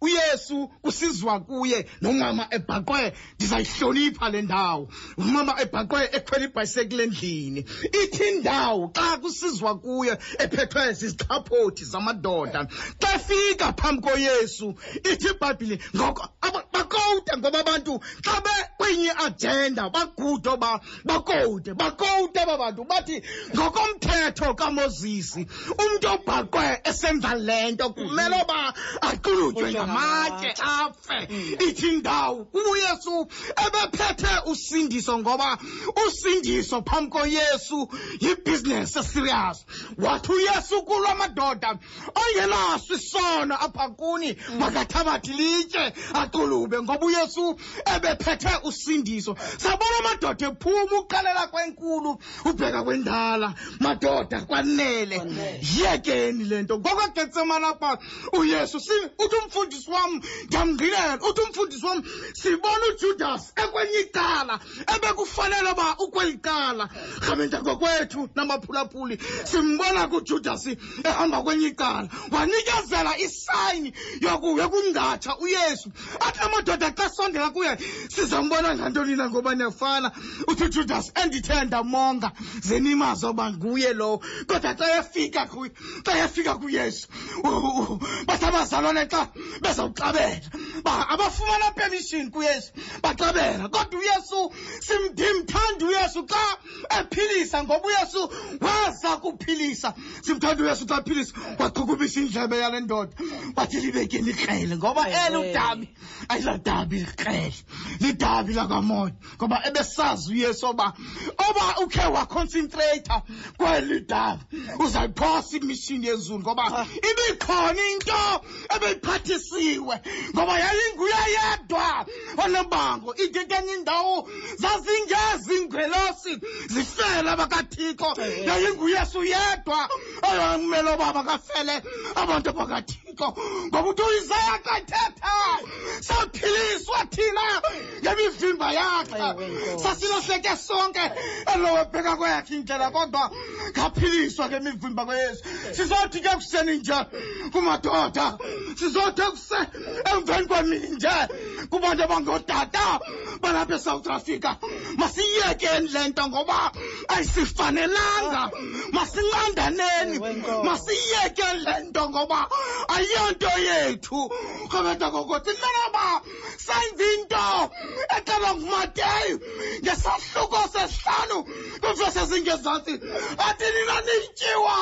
uyesu kusizwa kuye. Nomama ebhaqwe ndizayihlonipha le ndawo. Umama ebhaqwe ekhwela ibhayisekile endlini. Ithi indawo xa kusizwa kuye ephethwe zizixhaphothi zamadoda. Xa efika phambi koyesu ithi ibhayibhile ngoko aba- bakowude ngoba abantu xa bekwenye iagenda bagude ba bakowude bakowude aba bantu. Bathi ngokomthetho kamozisi umntu obhaqwe esenza le nto kumele uba aqulutywe Ngamatye. afe. Ithi indawo uyesu ebephethe usindiso ngoba usindiso phambi koyesu yibhizinesi eserious wathi uyesu kulwa madoda ongenaso isono apha kuni makathabathi litye aqulube ngoba uyesu ebephethe usindiso. Sabona madoda ephuma uqalela kwenkulu ubheka kwendala madoda kwanele. Yekeni le nto. Ngokwegetsemane apha uyesu si- uthi umfundisi wam ndiyamngqilela uthi umfundisi wam sibona ujudas ekwenye icala ebekufanele uba ukweli cala rhamenta ngokwethu namaphulaphuli simbona kujudas ehamba kwenye icala. Wanikezela isayini yokungatsha uyesu. Athi madoda xa sondela kuye sizambona ngantoni na ngoba niyafana? Uthi ujudas endithe ndamonga ze oba nguye lowo kodwa xa efika xa efika kuyesu bathi abazalwane xa bezawuxabela ba abafumana permission kuyesu. Baxabela kodwa uyesu simndimthanda uyesu xa ephilisa ngoba uyesu waza kuphilisa. Simthanda uyesu xa ephilisa. Waqhukubisa indlebe yale ndoda. Wathi libekeni ikrele ngoba Ewe. eli udabi ayiladabi likrele. Lidabi lakamoya ngoba ebesazi uyesu oba oba ukhe waconcentrata kweli dabi. Uzayiphosa imishini yezulu ngoba ah. ibikhona into ebeyiphathisiwe ngoba yayinguye yedwa. Onebango ithi kenye indawo zazingezingwelosi zifele abakathixo yayinguyesu yedwa. Oyamele oba bakafele abantu abakathixo ngoba uthi uisaya xa saphiliswa thina ngemivimba yakhe. Ewe, sasilahleke sonke. Elowebheka kweyakhe indlela kodwa ngaphiliswa ngemivimba kweyesu. Sizothi ke kuseni nje kumadoda sizothi kuse emveni kwemini nje kubantu abangootata balapha esouth africa. Masiyekeni le nto ngoba ayisifanelanga masinqandaneni. Ewe, Nkosi. masiyekeni le nto ngoba ayiyonto yethu? Rhabeta kokothi mnanaba senza into eqala ngumateyu ngesahluko sesihlanu kwivesi ezingezantsi athi nina niyityiwa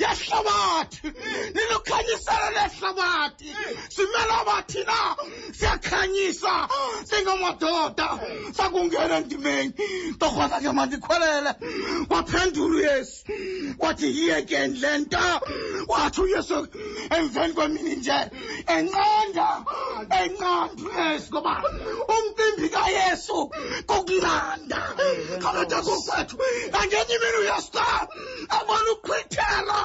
yehlabathi. Nilukhanyiselo lehlabathi simele uba thina siyakhanyisa. Singamadoda sakungena endimeni. Torhwana ke mandikhwelele. Waphendula uyesu. Wathi yiyekeni le nto. Wathi uyesu emveni kwemini nje enqanda enqanda uyesu ngoba umcimbi kayesu kukunqanda kaloda kokwethu angenye imini uyesu xa abona uqhithela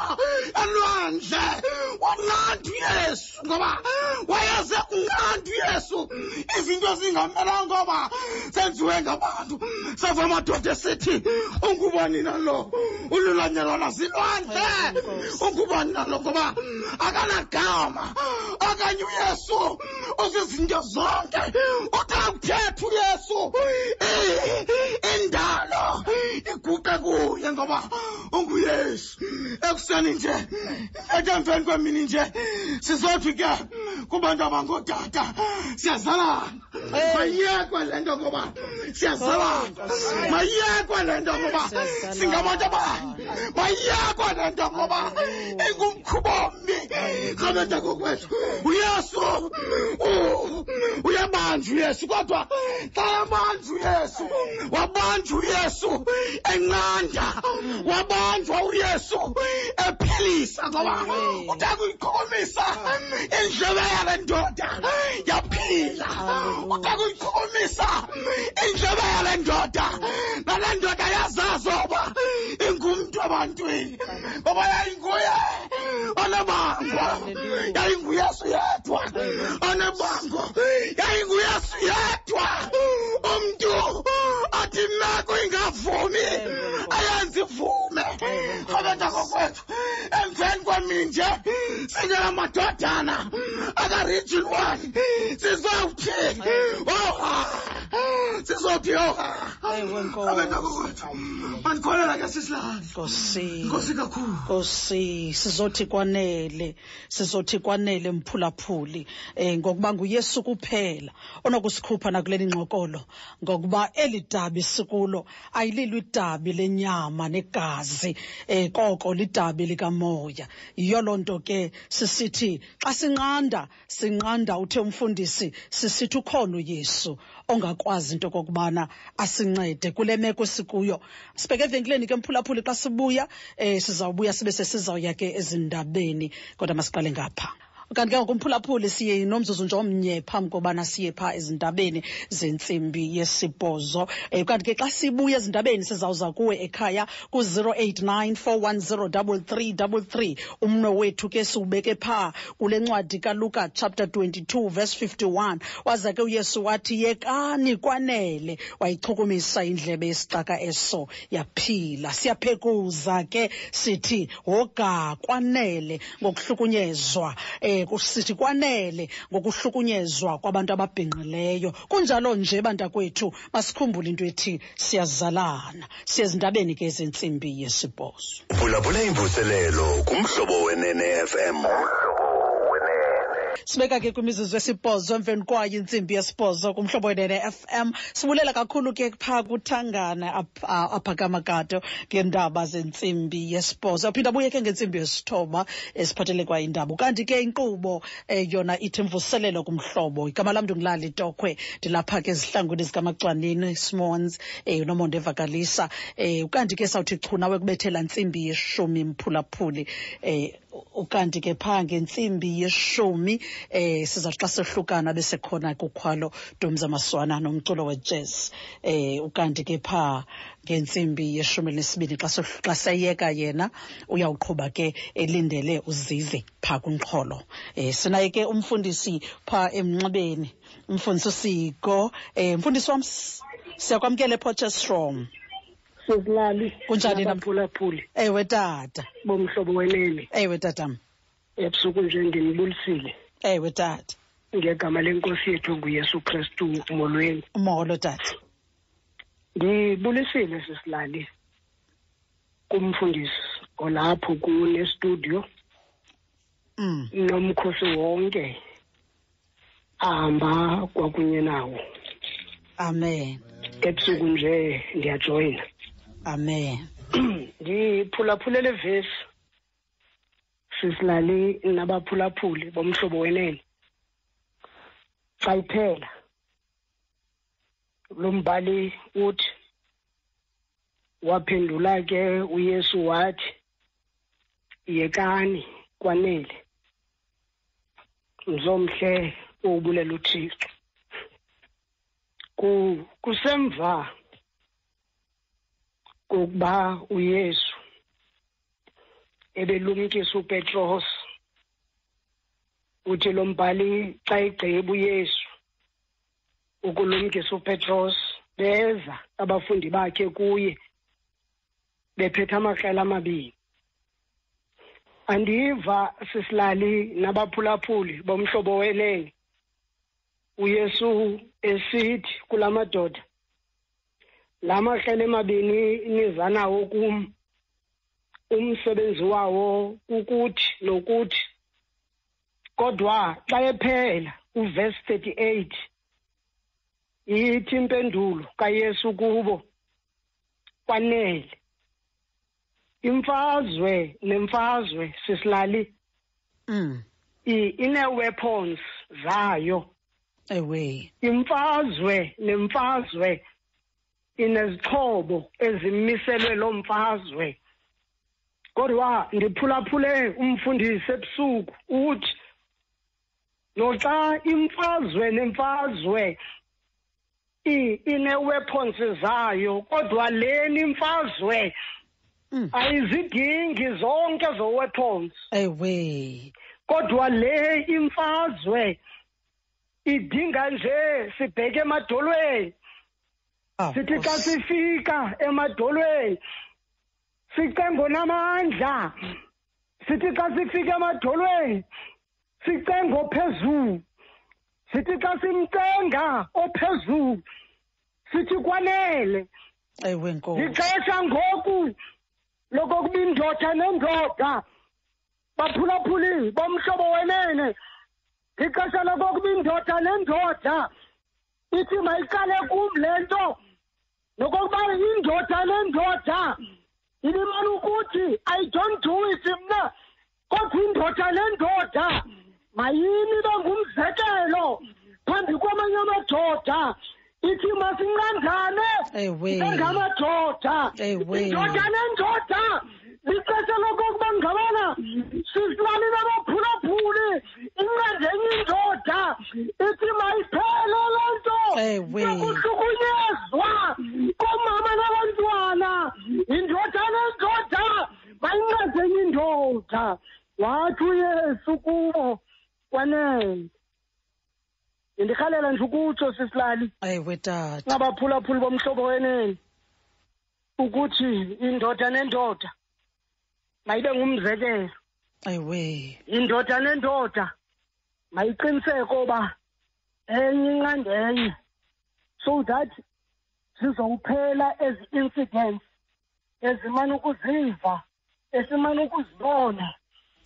elwandle wanqanda uyesu ngoba wayeze unqanda uyesu izinto ezingamelanga ngoba zenziwe ngabantu. Sava amadoda esithi ungubani nalo ululanyelwana zilwandle. Ungubani nalo ngoba akanagama okanye uyesu uzizinto zonke. Uthi akuthetha uyesu indalo siquqe kuye ngoba unguyesu. Ekuseni nje ethe emveni kwemini nje sizothi ke kubantu abangootata siyazalana mayiyekwe le nto ngoba siyazalana mayiyekwe le nto ngoba singabantu abanye. Mayiyekwe le nto ngoba ingumkhuba ombi. Kabenta kokwethu uyesu. Uyabanjwa uyesu kodwa xa yabanjwa uyesu wabanjwa uyesu enqanda. Wabanjwa uyesu ephilisa ngoba uthe kuyikhomisa indlebe yale ndoda. Yaphila. Hallelujah. indleba yale ndoda. Nale ndoda yazazi ingumntu ebantwini. Ngoba yayinguye. Onebango yayinguyesu yedwa. Onebango yayinguyesu yedwa. Umntu athi meko ingavumi. Ayenze ivume. Abetha kokwethu emveni kweminje nje sinjengamadodana akaregion one sizowuthi oha! Sizothi oha! Ewe, Nkosi. abetha kokwethu mandikholela ke sisilali nkosi. Nkosi kakhulu. Nkosi sizothi kwanele sizothi kwanele mphulaphuli eh ngokuba nguyesu kuphela onokusikhupha nakuleli ngxokolo ngokuba eli dabi sikulo ayililo idabi lenyama negazi eh koko lidabi likamoya. Yiyo loo nto ke sisithi xa sinqanda sinqanda sinqanda uthe umfundisi sisithi ukhona uyesu ongakwazi into okokubana asincede kule meko sikuyo. Sibheke evenkileni ke mphulaphuli xa sibuya eh sizawubuya sibe sesizawuya ke ezindabeni. Kodwa masiqale ngapha kanti ke ngokumphulaphuli siye nomzuzu nje omnye phambi kobana siye phaa ezindabeni zentsimbi yesibhozo. Um kanti ke xa sibuya ezindabeni sizawuza kuwe ekhaya ku-089 410 umno wethu ke siwubeke phaa kule ncwadi kaluka chapter 22 verse 51 waza ke uyesu wathi yekani kwanele. Wayichukumisa indlebe yesixaka eso yaphila. Siyaphekuza ke sithi hoga kwanele ngokuhlukunyezwa eh sithi kwanele ngokuhlukunyezwa kwabantu ababhinqileyo. Kunjalo nje bantakwethu masikhumbule into ethi siyazalana. Siyezindabeni ke zentsimbi yesibhozo. Phulaphula imvuselelo kumhlobo wenene fm sibeka ke kwimizuzu esibhozo emveni kwayo intsimbi yesibhozo kumhlobo wenene FM sibulela kakhulu ke phaa kuthangana aphakamakato ngeendaba zentsimbi yesibhozo. Aphinda buye ke ngentsimbi yesithoba esiphathele kwa indaba. Kanti ke inkqubo eh, yona ithi mvuselelo kumhlobo. Igama lam ndingulali tokhwe ndilapha ke ezihlangwini zikamacwanini smons eh, nomonde evakalisa eh, ukanti ke sawuthi chu nawe kubethela ntsimbi yeshumi mphulaphuli eh, ukanti ke phaa ngentsimbi yeshumi eh sizathi xa sehlukana besekhona kukhwalo domza maswana nomculo wejazz eh ukanti ke phaa ngentsimbi yeshumi elinesibini xa seyeka yena uyawuqhuba ke elindele uzize phaa kumxholo eh sinaye ke umfundisi phaa emnxibeni umfundisi usiko eh mfundisi wam siyakwamkela epotchestrom sizilali Kunjani nam- naphulaphuli ewe tata. Bomhlobo wenene. Ewe tatam ebusuku nje ndinibulisile ewe tata. Ngegama lenkosi yethu nguyesu kristu molweni molo tata. Ndibulisile sisilali kumfundisi olapho kunestudio. Mm. Nomkhosi wonke ahamba kwakunye nawo. Amen. Ebusuku nje ndiyajoyina amen. Ndiphulaphule le vesi sisilali nabaphulaphuli bomhlobo wenene. Xa iphela lo mbhali uthi waphendula ke uyesu wathi yekani kwanele. Mzomhle wobulela uthixo. Ku kusemva kokuba uyesu ebelumkisa upetros uthi lo mbhali xa egqiba uyesu ukulumkisa upetros beza abafundi bakhe kuye bephethe amaqela amabini. Andiva sisilali nabaphulaphuli bomhlobo wenene. Uyesu esithi kula madoda la mahlelo emabini niza nawo kum umsebenzi wawo kukuthi nokuthi kodwa xa ephela uverse 38 ithi impendulo kayesu kubo kwanele imfazwe nemfazwe sisilali Mm. i- ine-weapons zayo Ewe. imfazwe nemfazwe inezixhobo ezimiselwe lo mfazwe kodwa ndiphulaphule umfundisi ebusuku uthi noxa imfazwe nemfazwe ine-weapons zayo kodwa leni imfazwe Mm. ayizidingi zonke zo-weapons Ewe. kodwa le imfazwe idinga nje sibheke emadolweni sithi xa Nkosi. sifika emadolweni sicenge namandla. Sithi xa sifika emadolweni sicenge ophezulu sithi xa simcenga ophezulu sithi kwanele. Ewe Nkosi. lixesha ngoku lokokuba indoda nendoda baphulaphuli bomhlobo wenene. Ixesha lokokuba indoda nendoda ithi mayiqale kum le nto. Nokokuba indoda nendoda ilimana ukuthi i don't do it mna kodwa indoda nendoda mayini ibe ngumzekelo phambi kwamanye amadoda ithi masinqandane Ewe. ngamadoda Ewe. indoda nendoda lixesha lokokuba ngabana sisilalile abaphulaphuli incede enye indoda ithi mayiphele le nto yokuhlukunyezwa komama nabantwana indoda nendoda mayincede enye indoda wathi uyesu kubo kwanele ndindirhalela nje ukutsho sisilali Ewe tata. ngabaphulaphuli bomhlobo wenene ukuthi indoda nendoda mayibe ngumzekelo. Ewe. indoda nendoda. Mayiqiniseke uba enye inqande enye. So that zizowuphela ezi incidents ezimane ukuziva esimane ukuzibona.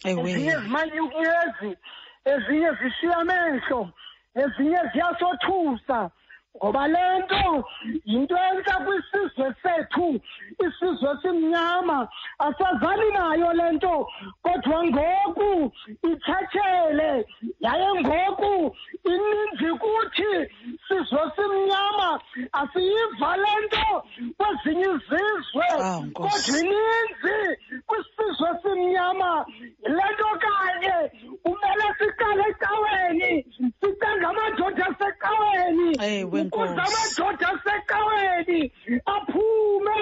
Ezinye Ewe. zimanye unyezi ezinye zishiya amehlo ezinye ziyasothusa. Ngoba le nto yinto entsha kwisizwe sethu. Isizwe simnyama. Asazani nayo le nto kodwa ngoku ithetshele yaye ngoku ininzi kuthi sizwe simnyama. Asiyiva le nto kwezinye izizwe. Ah, kodwa ininzi kwisizwe simnyama. Yile nto kanye kumele siqale ecaweni. Sicenga amadoda asecaweni. Nkosi. amadoda asecaweni aphume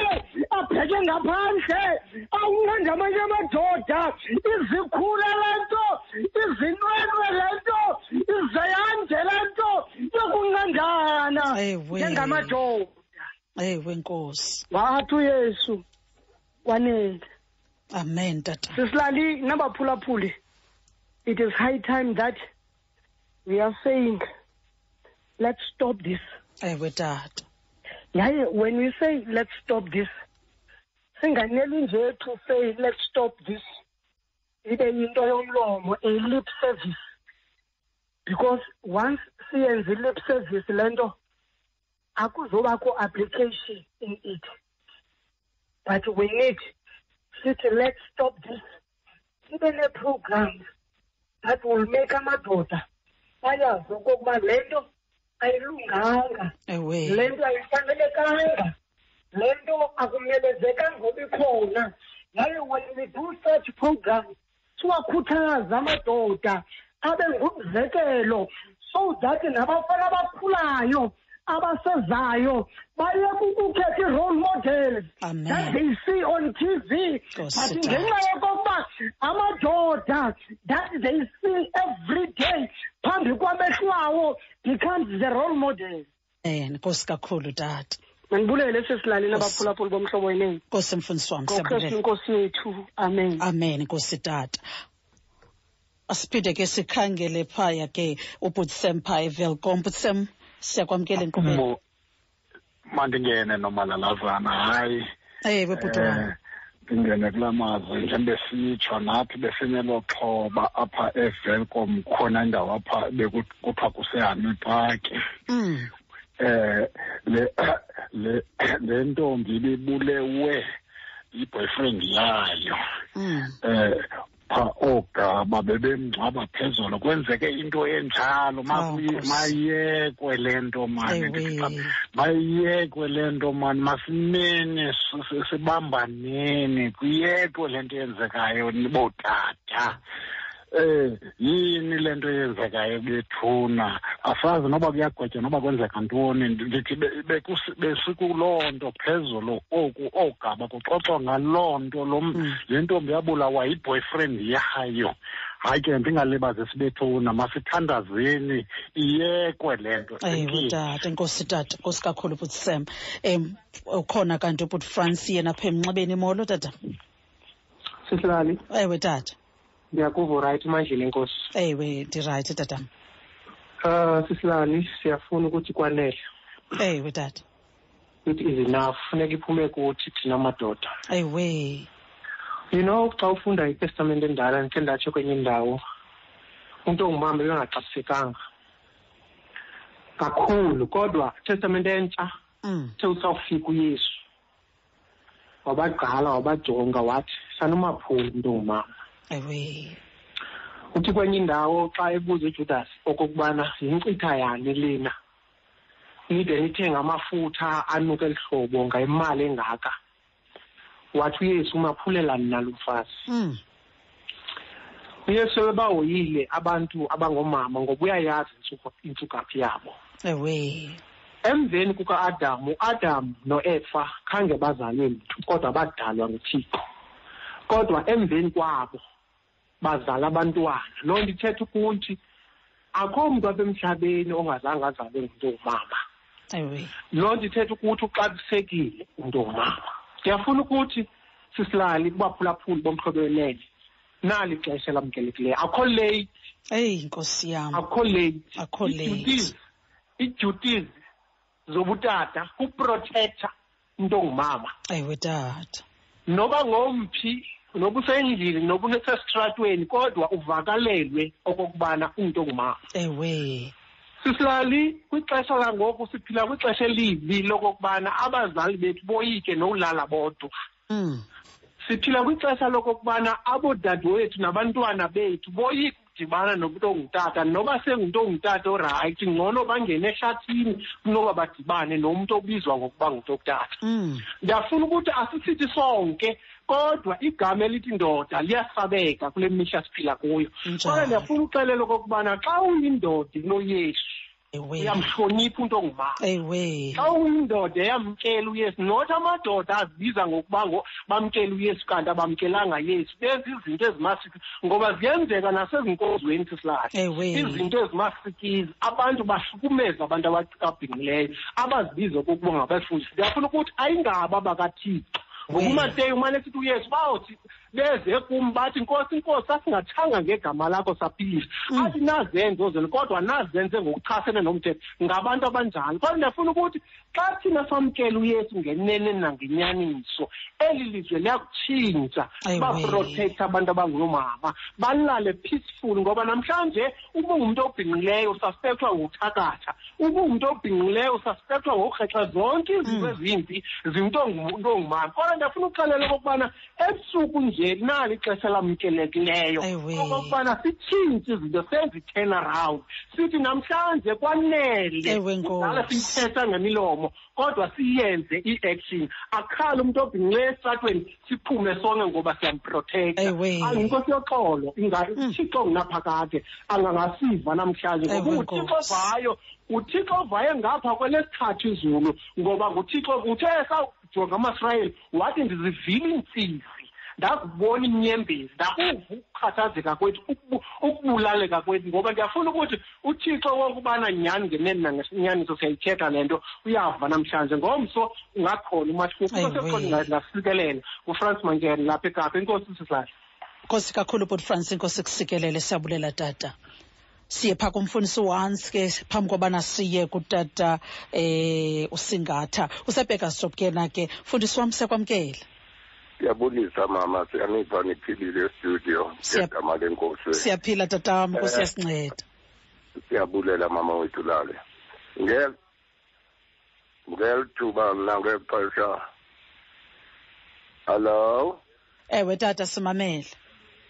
abheke ngaphandle awunqande amanye amadoda izikhule le nto izinwelwe le nto izeyande le nto yokunqandana njengamadoda Ewe Nkosi. wathi uyesu kwanele Amen tata. sisilali nabaphulaphuli it is high time that we are saying let's stop this. Eh, Ewe tata. yaye when we say let's stop this singaneli nje to say let's stop this. Ibe yinto yomlomo a lip service. Because once siyenze i-lip service le nto akuzobakho application in it. But we need sithi let's stop this. Sibe nee-programs that will make amadoda ayazi okokuba le nto ayilunganga. Ewe. le nto ayifanelekanga. Le nto akumelezekanga ngoba ikhona. Yaye when we do such programs siwakhuthaza amadoda abe ngumzekelo so that nabafana abakhulayo abasezayo bayeke ukukhetha i-role models Amen. that they see on TV Nkosi but Tata. ngenxa yokokuba amadoda that they see every day phambi kwamehlo awo becomes the role model Eh Nkosi kakhulu tata. mandibulele sesilalini Nkosi. abaphulaphuli bomhlobo wenene Nkosi mfundisi wami ngokristu siyabulela. inkosi yethu amen Amen Nkosi tata. Asiphinde ke sikhangele phaya ke uButsem phaya eVelkom. Butsem siyakwamkela enkqubeni. Mandingene nomalalazana hayi ewe bhuti eh ndingene kula mazwi njengoba sitsho nathi besinelo xhoba apha evelcom khona indawo apha bekuthiwa kusehammy park Mm. eh le le le ntombi ibibulewe yi-boyfriend yayo Mm. Eh pha oogaba bebemngcwaba phezulu kwenzeke into enjalo. Nkosi. mayekwe le nto mani mayekwe le nto mani masimene sibambaneni kuyekwe le nto yenzekayo bootata eh yini le nto yenzekayo bethuna? Asazi noba kuyagwetywa noba kwenzeka ntoni. Ndithi besikuloo nto phezulu oku oogaba kuxoxwa ngaloo nto. Lo m- Mm. le ntombi yabulawa yiboyfriend yayo. Hayi ke ndingalibazisi bethuna masithandazeni. Iyekwe le nto ewe tata enkosi tata nkosi kakhulu but sam um ukhona kanti ubut franci yena pha emnxebeni molo tata? Sihlali. Ewe tata ndiyakuva right mandleni enkosi ewe ndirayithi tata um sihlali siyafuna ukuthi kwanele ewe tata. It is enough. Funeka iphume kuthi thina madoda. Ewe. You know xa ufunda itestamente endala ndikhe ndatsho kwenye indawo umntu ongumama bebengaxabisekanga kakhulu kodwa itestamente entsha Mm. the usawufika uyesu. Wabagqala wabajonga wathi sanumaphuli umntu ongumama. Ewe uthi kwenye indawo xa ebuza ujudas okokubana yinkcitha yani lena nide nithenge amafutha anuka eli hlobo ngayimali engaka. Wathi uyesu umaphulelani nalo mfazi Mm. uyesu ebahoyile abantu abangoomama ngoba uyayazi intsuka- intsukaphi yabo. Ewe emveni kuka-adamu uadamu noefa khange bazalwe mntu kodwa badalwa nguthixo. Kodwa emveni kwabo bazala abantwana. Loo nto ithetha ukuthi akho mntu apha emhlabeni ongazange azalwe ngumntu ongumama. Loo nto ithetha ukuthi uxabisekile umntu ongumama. Ndiyafuna ukuthi sisilali kubaphulaphuli bomhlobo wenene. Nali ixesha elamkelekileyo akho late. Eyi nkosi yam. Akho late. Akho late. Ii-duties- zobutata kuprotecta umntu ongumama. Ewe tata. Noba ngomphi noba usendlini noba unesestratweni kodwa uvakalelwe okokubana umntu ongumama ewe sisilali kwixesha langoku siphila kwixesha elibi lokokubana abazali bethu boyike nowulala bodwa Mm. siphila kwixesha lokokubana abodadewethu nabantwana bethu boyika ukudibana nomntu ongutata noba sengumntu ongutata orayithi ngcono bangene ehlathini kunoba badibane nomntu obizwa ngokuba ngumntu okutata Mm. ndiyafuna ukuthi asisithi sonke kodwa igama elithi ndoda liyasabeka kule mihla siphila kuyo. Njani? kodwa ndiyafuna uxelela okokubana xa uyindoda inoyesu ewe. uyamhlonipha umntu ongumama ewe. Xa uyindoda eyamkela uyesu not amadoda azibiza ngokuba ngo bamkela uyesu kanti abamkelanga yesu. Benza izinto ezimasiki ngoba ziyenzeka nasezinkozweni sisilahla Ewe. izinto ezimasikizi abantu bahlukumeza abantu ababhinqileyo abazibiza okokuba ngabafundisi. Ndiyafuna ukuthi ayingabo abakathixo ngoba We. umateyu umane sithi uyesu bawuthi beze kum bathi nkosi nkosi sasingathanga ngegama lakho saphilisa Mm. athi nazenzo zenu kodwa nazenze ngokuchasene nomthetho ngabantu abanjalo kodwa ndiyafuna ukuthi xa thina samkela uyesu ngenene nangenyaniso eli lizwe liyakutshintsha Ewe. baprotecta abantu abangoomama balale peaceful ngoba namhlanje uba ungumntu obhinqileyo usaspekthwa ngokuthakatha uba ungumntu obhinqileyo usaspekthwa ngokurhexa zonke izinto Mm. ezimbi zimntu ongumntu ongumama kodwa ndiyafuna ukuxelela okokubana ebusuku nje nali ixesha lamkelekileyo Ewe. okokubana sitshintshe izinto senze i-turn around sithi namhlanje kwanele Ewe, Nkosi. kudala siyithetha ngemilomo kodwa siyenze i-action akhale umntu obhinqileyo esitratweni siphume sonke ngoba siyamprotecta Ewe. ayinkosi yoxolo inga- Mm. uthixo ngunaphakade angangasiva namhlanje Ewe, ngoba uthixo Nkosi. vayo uthixo vaye ngapha kwelesithathu izulu ngoba nguthixo uthe sajonga amasirayeli wathi ndizivile iintsisi ndakubona imnyembezi ndakuva ukukhathazeka kwethu ukubulaleka kwethu ngoba ndiyafuna ukuthi uthixo wokubana nyhani ngeneni nangenyaniso siyayithetha le nto uyava namhlanje. Ngomso ungakhona umahluko ufrance mangene lapha ekapa. Inkosi sisahle nkosi kakhulu but franci inkosi kusikelele siyabulela tata. Siye phaa kumfundisi once ke phambi kobana siye kutata eh usingatha. Usebheka stop ke. Na ke mfundisi wam sekwamkela siyabulisa mama. Siyaniva niphilile estudio Siya- ngegama lenkosi. siyaphila tatam Eh. kusiyasinceda siyabulela mama wethu lale. Ngel- ngelithuba mna ngexesha. Hallo ewe tata simamele.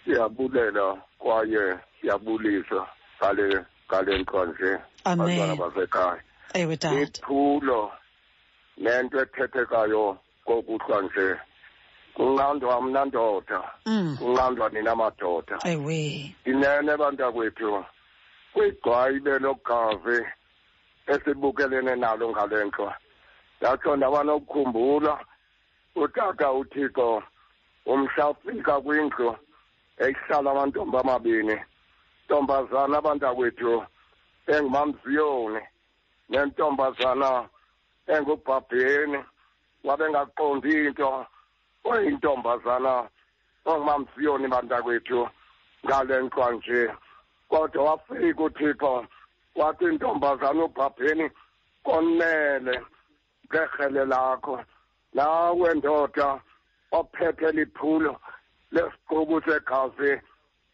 Siyabulela kwaye siyabulisa ngale ngale nto nje Amen. bantwana basekhaya. Ewe tata. Iphulo nento ethethekayo kokuhlwa nje. Kunqandwa mna ndoda mm. Kunqandwa nina madoda. Ewe. Inene bantakwethu kwigwayibe logazi esibukelene nalo ngale nto. Ndatsho ndaba nokukhumbula utata uthixo umhlafika kwindlu ehlala amantombi amabini. Ntombazana abantakwethu engumamziyoni nentombazana engubhabheni. Wabengaqondi into oyintombazana ongumamziyoni bantakwethu ngale ntlwa nje kodwa wafika uthixo wathi intombazana ubhabheni konele ngerhele lakho. Nawe ndoda ophethe liphulo lesiqubu segazi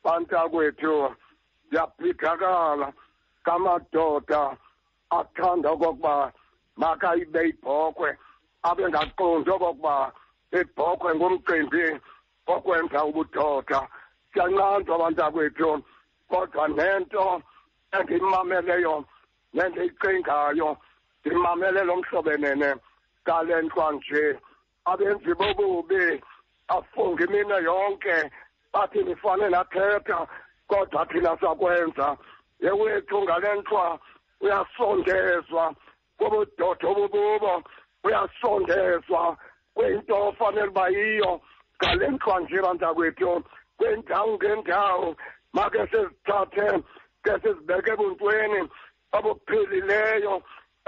bantakwethu yaphithakala kamadoda athanda okokuba makayibe ibhokhwe abe ngaqondi okokuba ibhokhwe ngumcimbi okwenza ubudoda siyanqandwa abantakwethu kodwa nento endiyimameleyo nendiyicingayo ndimamele lo mhlobenene ngale ntlwa nje. Abenzi bobubi afunga imine yonke bathi nifane nathetha kodwa thina sakwenza. Yewethu ngale ntlwa uyasondezwa. Kobudoda obububo uyasondezwa. Kwinto ofanele uba yiyo. Ngale ntlwa nje bantakwethu kwendawo ngendawo. Make sizithathe ke sizibeke ebuntweni obuphilileyo.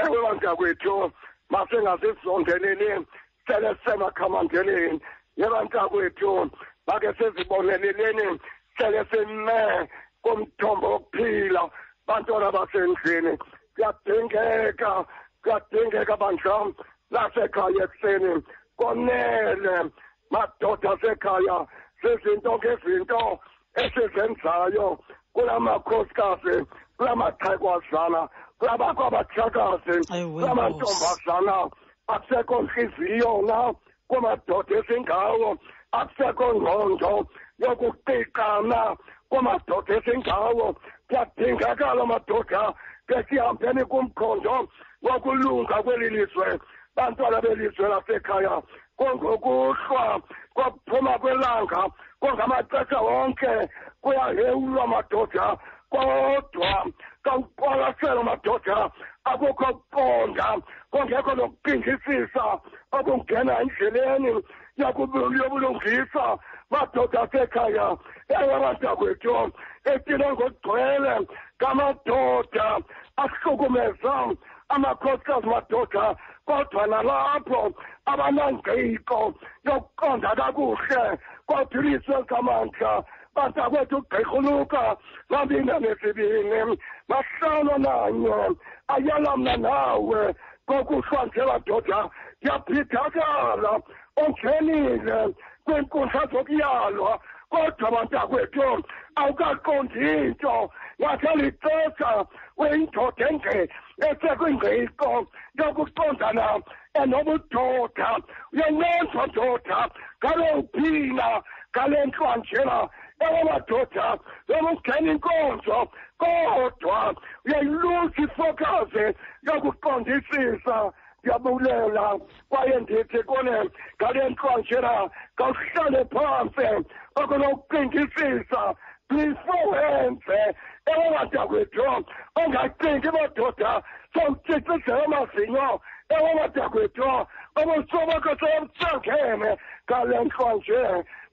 Ewe bantakwethu masingazisondeleli sele sisemakhamandeleni yebantakwethu make siziboneleleni sele sime kumthombo wokuphila bantwana basendlini. Kuyadingeka kuyadingeka bandla lasekhaya ekuseni. Konele. Madoda asekhaya zizinto ngezinto esizenzayo kulamakhosikazi kulamaxhegwazana kulabakho abatshakazi Ewe, kulamantombazana. Akusekho nhliziyo na kumadoda ezingawo akusekho ngqondo yokuqiqana kumadoda ezingawo kuyadingakala madoda ke sihambeni kumkhondo wokulunga kweli lizwe. Bantwana belizwe lasekhaya kongokuhlwa kokuphuma kwelanga kongamaxesha wonke kuyahewulwa madoda kodwa kawuqwalasela madoda akukho kuqonda kungekho nokucingisisa okungena endleleni yobulungisa madoda asekhaya ewe bantakwethu etile ngogcwele kamadoda ahlukumeza amakhosikazi madoda kodwa nalapho abanangqiko yokuqonda kakuhle kodwa kamandla bantakwethu ugqirhuluka mabini nesibini bahlala nanye ayala mna nawe kokuhlwa nje badoda yaphithakala ongenile kwinkundla zokuyalwa kodwa bantakwethu awukaqondi into. Ngatheli xesha uyindoda enge esekwingqiko yokuqondana enobudoda uyanqenzwa ndoda ngale uphila ngale ntlwa njena ewe madoda yokungena inkonzo. Kodwa uyayiluza ifokazi yokuqondisisa ndiyabulela kwaye ndithi kune ngale ntlwa njena kawuhlale phantsi okunokucingisisa before wenze ewe bantakwethu ongacingi madoda sowucicizela amazinyo ewe bantakwethu obusoboko sowusangene ngale ntlwa nje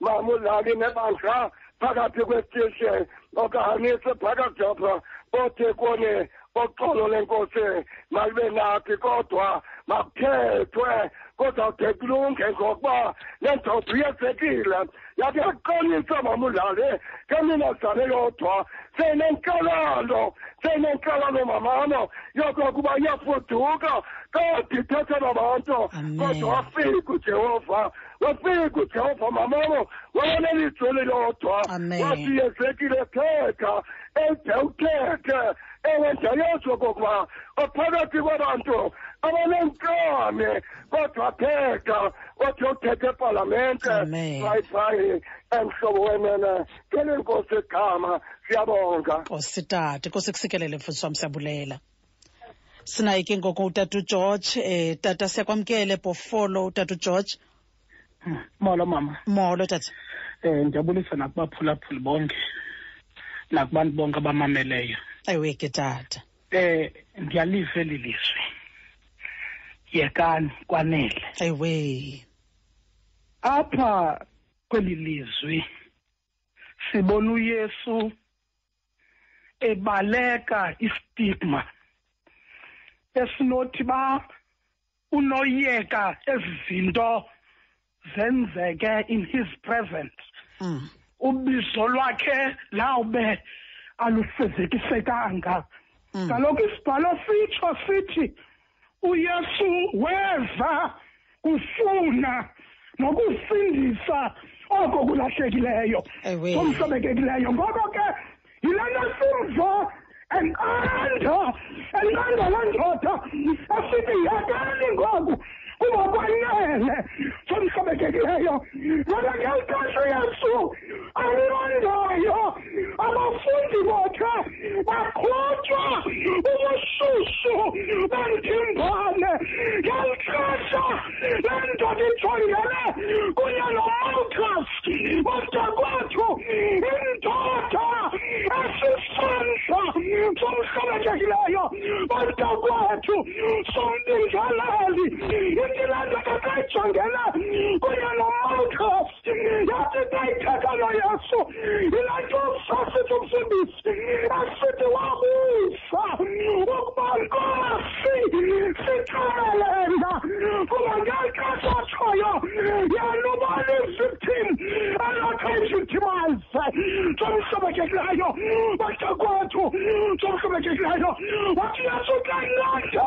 mamulali nebandla phakathi kwestishe okahanise phakajapha othekone oxolo lenkosi malibe nathi kodwa makuthethwe kodwa ude kulunge ngokuba le ndoda uyezekile yakhe yaqonisa mamulale ke mina zale yodwa seyinenkalalo seyinenkalalo mamano yokokuba iyafuduka kade ithetha nabantu Amen. kodwa wafika ujehova wafika ujehova mamamo wabona lizwi lodwa. Amen. wathi yezekile thetha ede uthethe ewe ndiyayazi okokuba ophakathi kwabantu abanenkani kodwa thetha wathi uthethe epalamente. Amen. hayi emhlobo wenene kele nkosi igama siyabonga. Nkosi tata nkosi kusikelele mfundisi wam siyabulela. Sinaye ke ngoku utata ugeorge eh tata siyakwamkele bhofolo utata ugeorge molo mama. Molo tata. Um ndiyabulisa nakubaphulaphuli bonke nakubantu bonke abamameleyo. Ewe ke tata. Um ndiyaliva eli lizwi yekani kwanele. Ewe apha kweli lizwi sibona uyesu ebaleka istigma esinothi ba unoyeka ezi zinto zenzeke in his presence mm. ubizo lwakhe lawube alufezekisekanga Mm. kaloku isibhalo sitsho sithi uyesu weza kufuna nokusindisa oko kulahlekileyo Ewe. komhlobekekileyo ngoko ke yile nto simvo enkanto enkanto landoda asithi yakani ngoku kuba kwanele somhlebekekileyo lona ngeli xesha uyesu alandayo abafundi bothe baqhutywa ubushushu bentimbane ngeli xesha lendoda ijongele kunye nomautas kodwa kwethu indoda esisandla somhlobekekileyo umntakwethu sombingeleli ithi le ndoda xa ijongene kunye nomalcus yathi xa ithetha noyesu yile nto sasithi umsindisi esithi wabusa ukuba nkosi sithumelela kuba ngeli xesha atshoyo yena ubani ivictim elakhe ivictimize somhlobekekileyo baxakwethu somhlobekekileyo wathi yesu xa ilanda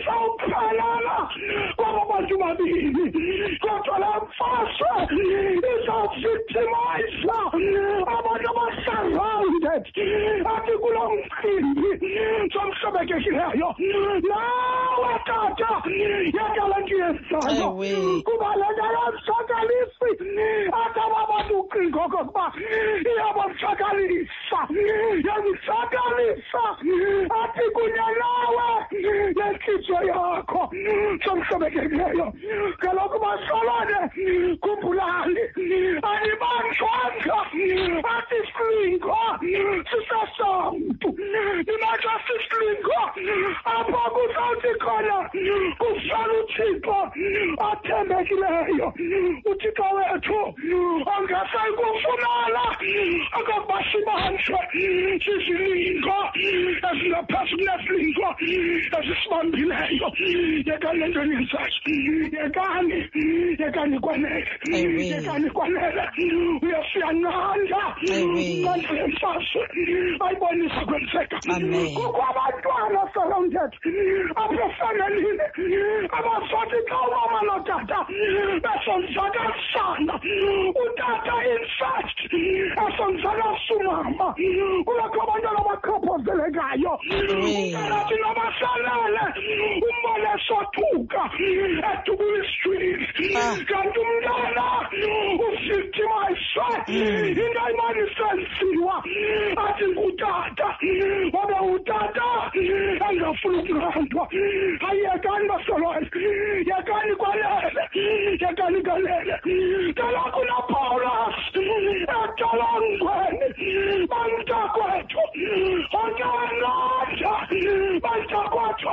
isawuphelala kwaba bantu babini kodwa izawuvictimiza abantu abasurrounded athi kulo mcimbi somhlobekekileyo nawe tata yekala ndiyenzayo Ewe. kuba le nto yamshakalisi athi aba bantu ucinga okokuba iyabamshakalisa yamshakalisa athi kunye nawe nentliziyo ngenhliziyo yakho. Sokusebenzekileyo kaloku basolwane. Khumbulani andibanjwanga asisilingwa sisesamntu ndinaxa apho kuzawuthi khona kuhlala uthixo athembekileyo. Uthixo wethu angasayi kufumana sibanjwe sizilingo ezingaphasi kunesilingo ezisibambile. Ezisibambileyo yekani le nto niyenzayo yekani yekani kwanele Ewe. yekani kwanele uyasiyanqanda Ewe. nqanda lemfaswe ayibonisa kwenzeka Amen. kukho abantwana surrounded apha efemelini abazothi xa umama notata besonzakalisana utata infact esonzakalisa umama kulakho abantwana abakhophozelekayo Ewe. ukarathi noba asalele umbone sothuka edubuliswini Ah. kanti umntana uvictimiswe into ayimane isenziwa athi ngutata wabe utata engafuna ukunqandwa ayekani basolwane yekani kwalele yekani kalele kaloku napawulas etolongweni bantakwethu onyanada bantakwethu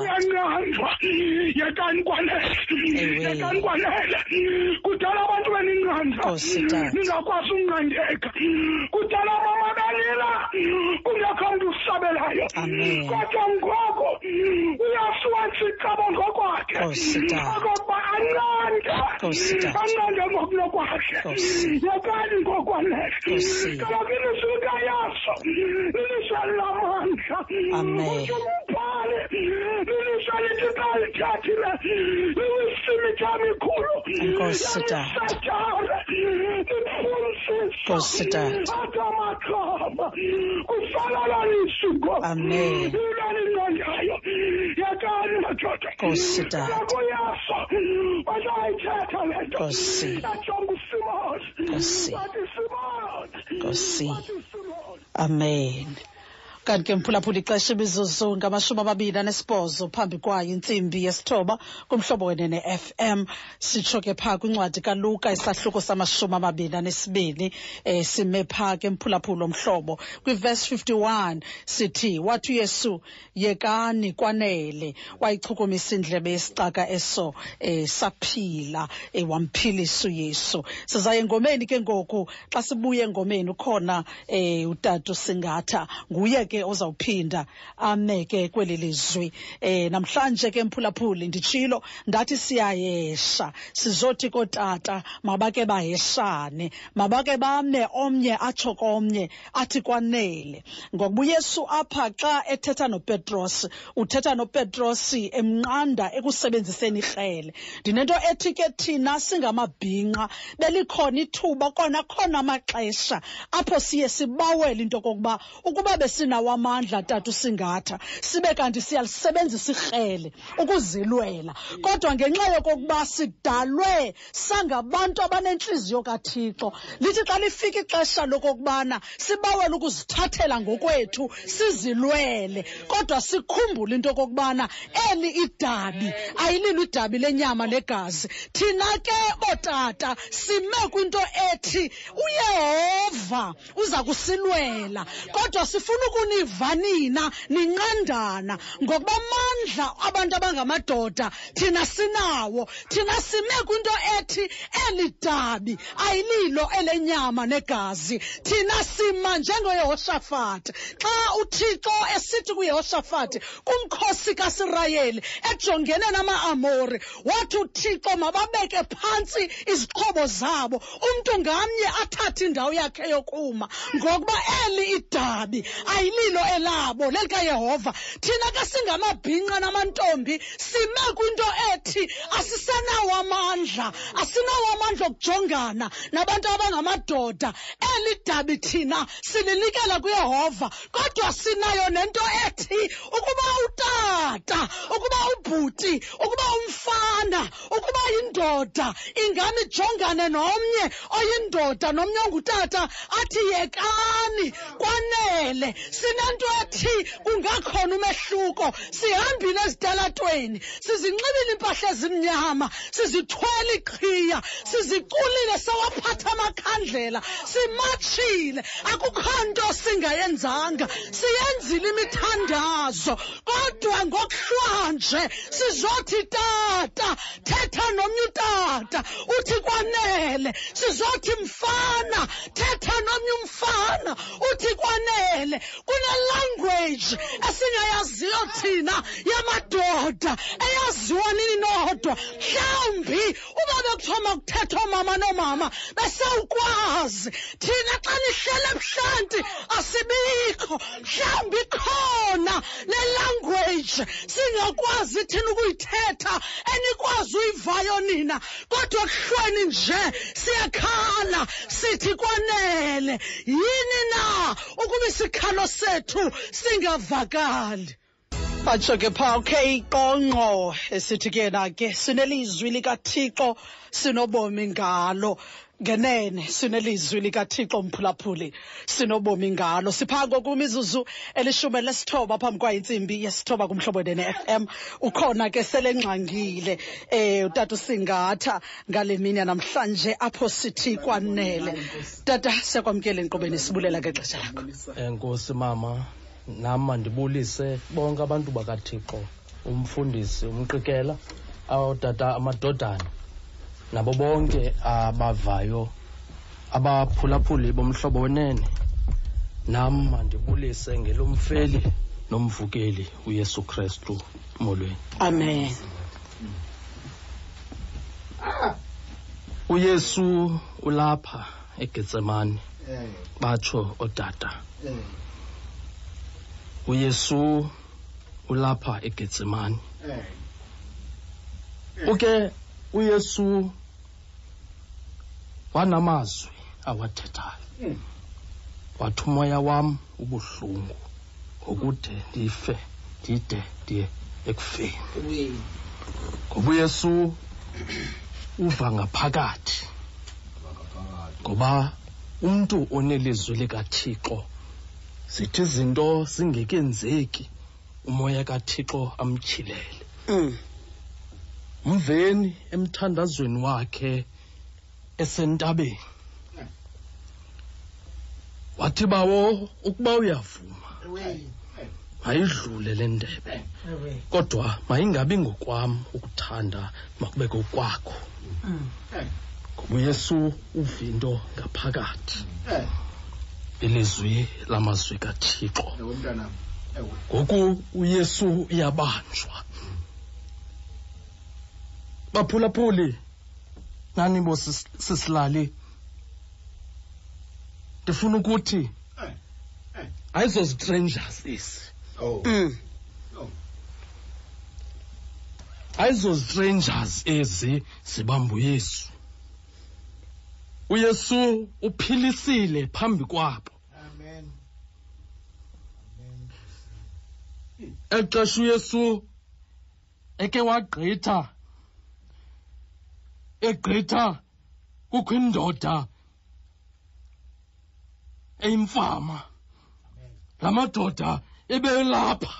uyanqandwa yekani kwanele Ewe. yekani kwanele kudala abantu beninqandla Nkosi Tata. ningakwazi ukunqandeka kudala bamabalila kungekho mntu usabelayo Amen. kodwa ngoko uyasuwenza icebo ngokwakhe Nkosi Tata. okokuba anqande Nkosi Tata. anqande ngokunokwakhe Nkosi. yekani ngokwanele Nkosi. kaloku ilizwi likayaso lilizwe lamandla salidibali jathi amen. Kanti ke mphulaphula ixesha imizuzu ngamashumi amabini anesibhozo phambi kwayo intsimbi yesithoba kumhlobo wene ne-fm sitsho ke phaa kwincwadi kaluka isahluko samashumi amabini anesibini eh sime phaa ke mphulaphula omhlobo. Kwivesi 51 sithi wathi uyesu yekani kwanele. Wayichukumisa indlebe yesicaka eso eh saphila eh wamphilisa uyesu. Sizaye engomeni ke ngoku xa sibuye engomeni ukhona eh utata usingatha nguye ke ozawuphinda ameke kweli lizwi eh namhlanje ke mphulaphuli nditshilo ndathi siyayesha sizothi kootata mabake baheshane mabake bame omnye atsho komnye athi kwanele. Ngokuba uyesu apha xa ethetha nopetros uthetha nopetros emnqanda ekusebenziseni ikrele ndinento ethi ke thina singamabhinqa belikhona ithuba kona khona amaxesha apho siye sibawele into kokuba ukuba besinawo amandla tata usingatha sibe kanti siyalisebenzisa irhele ukuzilwela. Kodwa ngenxa yokokuba sidalwe sangabantu abanentliziyo kathixo. Lithi xa lifika ixesha lokokubana sibawele ukuzithathela ngokwethu sizilwele. Kodwa sikhumbule into okokubana eli idabi ayililo idabi lenyama negazi. Thina ke ootata sime kwinto ethi uyehova uza kusilwela. Kodwa sifuna ukuniva nina ninqandana. Ngokuba amandla abantu abangamadoda thina sinawo. Thina sime kwinto ethi eli dabi ayililo elenyama negazi. Thina sima njengoyehoshafati xa uthixo esithi kuyehoshafati kumkhosi kasirayeli ejongene nama-amori. Wathi uthixo mababeke phantsi izixhobo zabo umntu ngamnye athathe indawo yakhe yokuma. Ngokuba eli idabi ayililo elabo lelikayehova thina ke singamabhinqa namantombi sime kwinto ethi asisenawo amandla asinawo amandla okujongana nabantu abangamadoda. Eli dabi thina sililikela kuyehova kodwa sinayo nento ethi ukuba utata ukuba ubhuti ukuba umfana ukuba yindoda ingami ijongane nomnye oyindoda nomnye ongutata athi yekani kwanele sinento ethi kungakhona umehluko. Sihambile ezitalatweni sizinxibile iimpahla ezimnyama sizithwele iqhiya siziculile sewaphatha amakhandlela simatshile akukho nto singayenzanga siyenzile imithandazo. Kodwa ngokuhlwanje sizothi tata thetha nomnye utata uthi kwanele. Sizothi mfana thetha nomnye umfana uthi kwanele. Kunelanguage esingayaziyo thina yamadoda eyaziwa nini nodwa? Mhlawumbi uba bekuthiwa makuthetha oomama noomama besewukwazi. Thina xa nihlele ebuhlanti asibikho. Mhlawumbi ikhona le language singakwazi thina ukuyithetha enikwazi uyivayo nina. Kodwa kuhlweni nje siyakhala sithi kwanele. Yini na? Ukuba isikhalo sethu singavakali. Batsho ke phaa okay qongqo esithi ke na ke sinelizwi likathixo sinobomi ngalo. Ngenene sinelizwi likathixo mphulaphuli. Sinobomi ngalo. Siphako kumizuzu elishumi lesithoba phambi kwayintsimbi yesithoba kumhlobo wene FM ukhona ke selengxangile eh utata usingatha ngale mini yanamhlanje apho sithi kwanele. Tata siyakwamkela enkqubeni sibulela ngexesha lakho. Enkosi mama nam mandibulise bonke abantu bakathixo umfundisi umqikela ootata amadodana. Nabo bonke abavayo abaphulaphuli bomhlobo wenene. Nam mandibulise ngelomfeli nomvukeli uyesu krestu molweni. Amen. Uyesu ulapha egetsemane batsho ootata. Uyesu ulapha egetsemane. Uke uyesu wanamazwi awathethayo. Wathi umoya wam ubuhlungu ngokude ndife ndide ndiye ekufeni. Ngoba uyesu uva ngaphakathi. Ngoba umntu onelizwi likathixo zithi izinto zingekenzeki umoya kathixo amtyhilele Mm. mveni emthandazweni wakhe esentabeni. Wathi bawo ukuba uyavuma. Mayidlule le ndebe. Kodwa mayingabi ngokwam ukuthanda makube kokwakho ngoba uyesu uvinto ngaphakathi. Ilizwi lamazwi kathixo. Ngoku uyesu uyabanjwa. Baphulaphuli nanibo sisilali? Ndifuna ukuthi ayizo strangers. Isi oh. mm. ayizo strangers ezi zibamba uyesu uyesu uphilisile phambi kwabo. Exesha uyesu eke wagqitha egqitha kukho indoda eyimfama. La madoda ebelapha.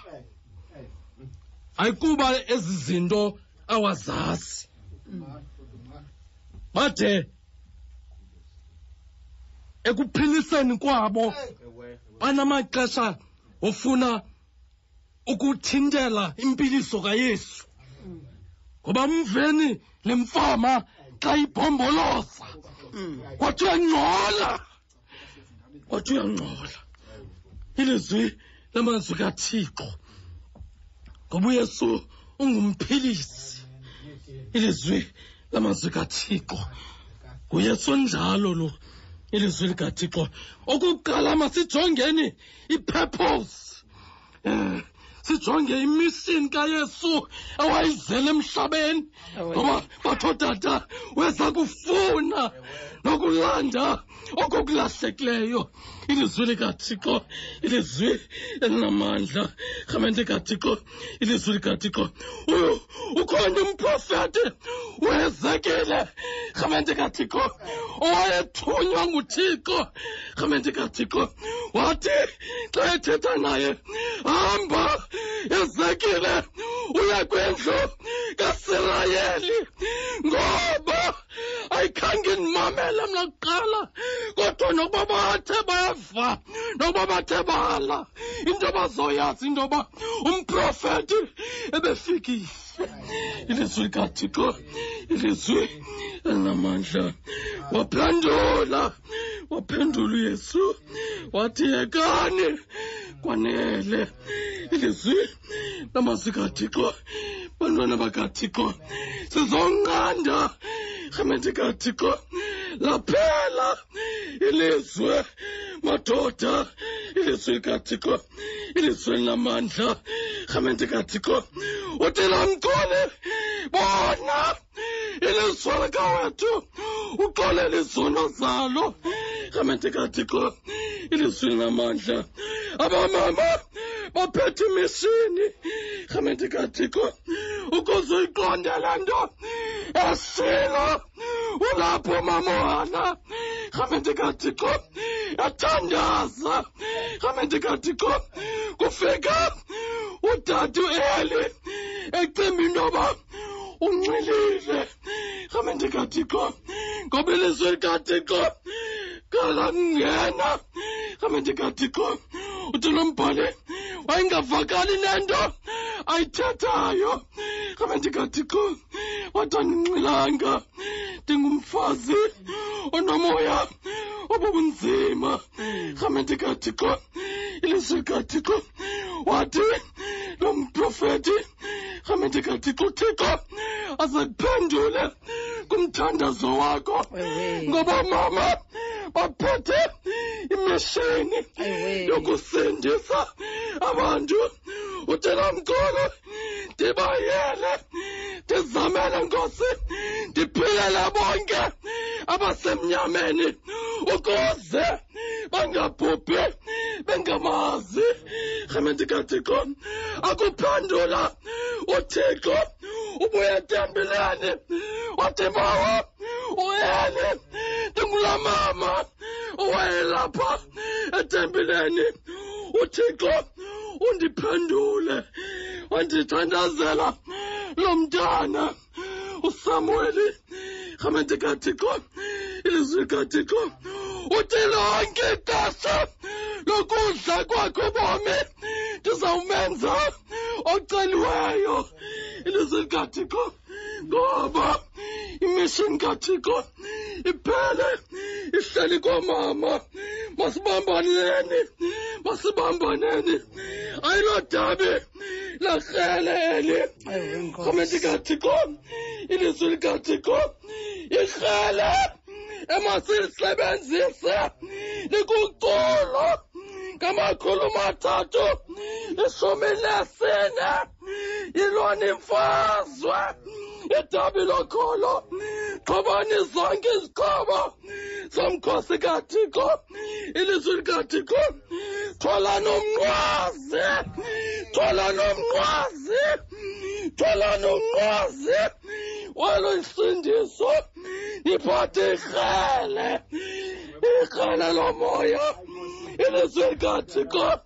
Ayikuba ezi zinto awazazi. Bade ekuphiliseni kwabo banamaxesha ofuna ukuthintela impiliso kayesu ngoba mveni le mfama xa ibhomboloza kwathi uyangcola kwathi uyangcola ilizwi lamazwi kathixo. Ngoba uyesu ungumphilisi. Ilizwi lamazwi kathixo. Nguyesu njalo lo. Ilizwi likathixo. Okokuqala masijongeni i-purpose. Um sijonge imishini kayesu awayizele emhlabeni. Ngoba batho tata weza kufuna nokulanda okokulahlekileyo ilizwi likathixo ilizwi elinamandla rhamente kathixo ilizwi likathixo ukhona umprofeti uezekile rhamente kathixo owayethunywa nguthixo rhamente kathixo wathi xa ethetha naye hamba ezekile uya kwendlu kasirayeli ngoba ayikhange ndimamele mna kuqala. Kodwa nokuba bathe bava nokuba bathe bala into bazoyazi into yoba umprofethi ebefikile Yesu katika Yesu anamanja waphendula wapendulu Yesu. Watiekane kwanele. Ilizwi namazwi kathixo bantwana bakathixo sizonqanda rhamente kathixo laphela ilizwe madoda ilizwi kathixo ilizwe linamandla rhamente kathixo utelam Gurne! Warden up! Ilizwe likawethu uxolele izono zalo. Rhamente kathixo ilizwini elinamandla abamama baphethe imishini. Rhamente kathixo ukuze uyiqonde le nto. Esilo ulapho mama wana rhamente kathixo yathandaza. Rhamente kathixo kufika udade ueli ecimbi into unxilile hambe ndikathixo ngoba ilizwe likathixo kalangena hambe ndikathixo uthi lo mbhali wayengavakali nento ayithethayo. Hambe ndikathixo wathi andinxilanga ndingumfazi onomoya obubunzima. Hambe ndikathixo ilizwe likathixo wathi lo mprofeti hambe ndikathixo thixo aze kuphendule kumthandazo wakho. Ngoba mama baphethe imishini yokusindisa abantu. Uthela mkolo ndibayele ndizamele nkosi ndiphilele bonke abasemnyameni ukuze bangabhubhi bengamazi. Rhamente kathixo akuphendula uthixo ubuye etempileni watimawa uyeni ndingula mama. Owayelapha etempileni uthixo undiphendule. Wandithandazela lo mntana usamueli rhamente kathixo ilizwi likathixo uthi lonke ixesha lokudla kwakho bomi ndizawumenza oceliweyo ilizwi likathixo ngoba imishini kathixo iphele ihleli koomama masibambaneni masibambaneni. Ayilodabi lakrele eli rhamente kathixo ilizwi likathixo ikrele emasilisebenzise likuculo ngamakhulu mathathu ishumi nesine yilona imfazwe idabi lokholo. Xhobani zonke izixhobo zomkhosi kathixo ilizwi likathixo. Thola nomnqwazi thola nomnqwazi thola nomnqwazi. Walo isindiso iphathe ikrele ikrele lomoya ilizwi likathixo ndikathixo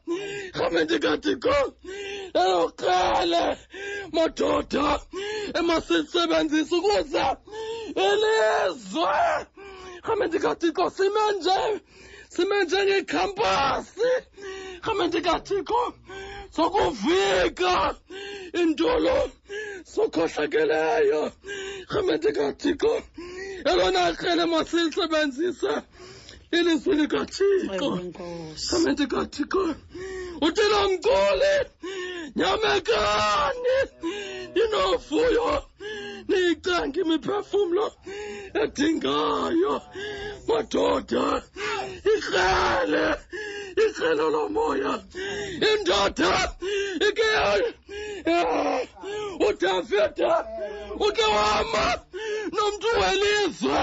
rhawumbe ndikathixo eyokrele madoda emasisebenzise ukuze ilizwe. Rhawumbe ndikathixo sime nje sime njengekhampasi. Rhawumbe ndikathixo sokuvika intolo sokhohlakeleyo. Rhawumbe ndikathixo elona krele masiyisebenzise elizwi likathixo khamente kathixo utela mkoli nyamekani inofuyo niyicange imiphefumlo edingayo. Madoda ikrele ikrele lomoya indoda ike udavida uke wama nomntu welizwe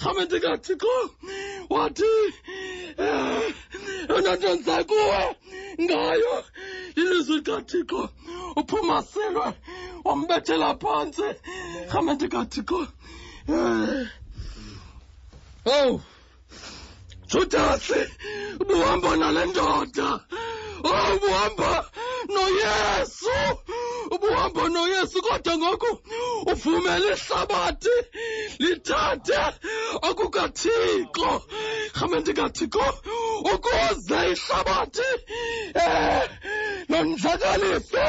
rhamente kathixo wathi eyona nto ndiza kuwe ngayo. Ilizwi likathixo uphumaselwe wambethela phantsi rhamente kathixo ow judasi ubuhamba nale ndoda. Oh ubuhamba noyesu ubuhambo noyesu kodwa ngoku! Uvumele ihlabathi lithathe okukathixo rhamente kathixo ukuze ihlabathi um nonzakalise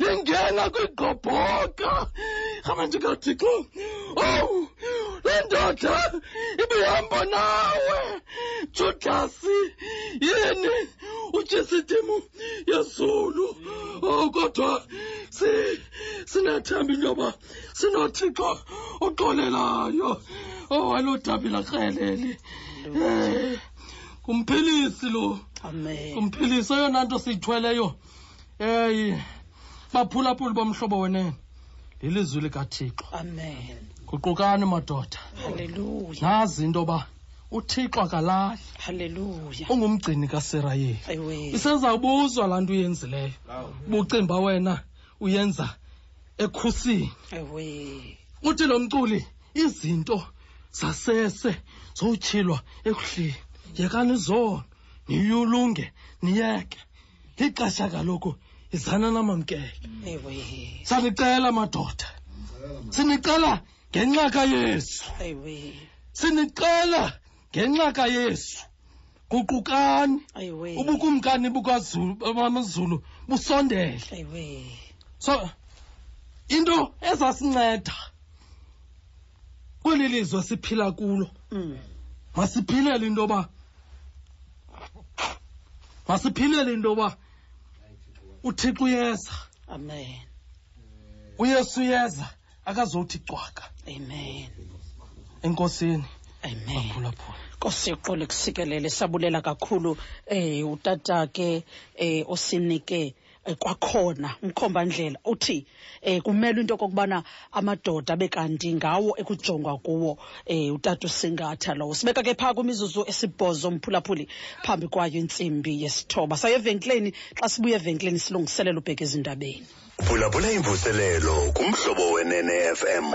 lingena kwigqobhoka rhamente kathixo owu le ndoda ibihamba nawe. Judasi yini? Ujisitimu yezulu oh kodwa si sinethemba into yoba sinothixo oxolelayo. Oh alo dabi lakreleli um ngumphilisi lo. Amen. Ngumphilisi eyona nto siyithweleyo. Eyi baphulaphuli bomhlobo wenene lilizwi likathixo. Amen. Guqukani madoda. Nazi into yoba uthixo akalahli haleluya ungumgcini kaserayeli. Ewe. Isezawubuzwa laa nto uyenzileyo. Bucimba wena uyenza ekhusini. Uthi lo mculi izinto zasese zowutshilwa ekuhleni. Yekani zona niyulunge niyeke. Lixesha kaloku izana namamkele. Sanicela madoda. Sinicela ngenxa kayesu. Ewe. Sinicela ngenxa kayesu guqukani ubukumkani bamazulu busondele. So into ezasinceda kweli lizwe siphila kulo Mm. masiphilele into yoba masiphilele into yoba uthixo uyeza. Amen. Uyesu uyeza akazothi cwaka. Amen. Enkosini nkosi kusikelele sabulela kakhulu eh utata ke eh osinike eh, kwakhona umkhombandlela uthi eh kumele into kokubana amadoda bekanti ngawo ekujongwa kuwo eh utata usingatha lowo sibeka ke phaa kwimizuzu esibhozo mphulaphuli phambi kwayo intsimbi yesithoba. Saye evenkileni xa sibuye evenkileni silungiselela ubheka ezindabeni. Phulaphula imvuselelo kumhlobo wenene fm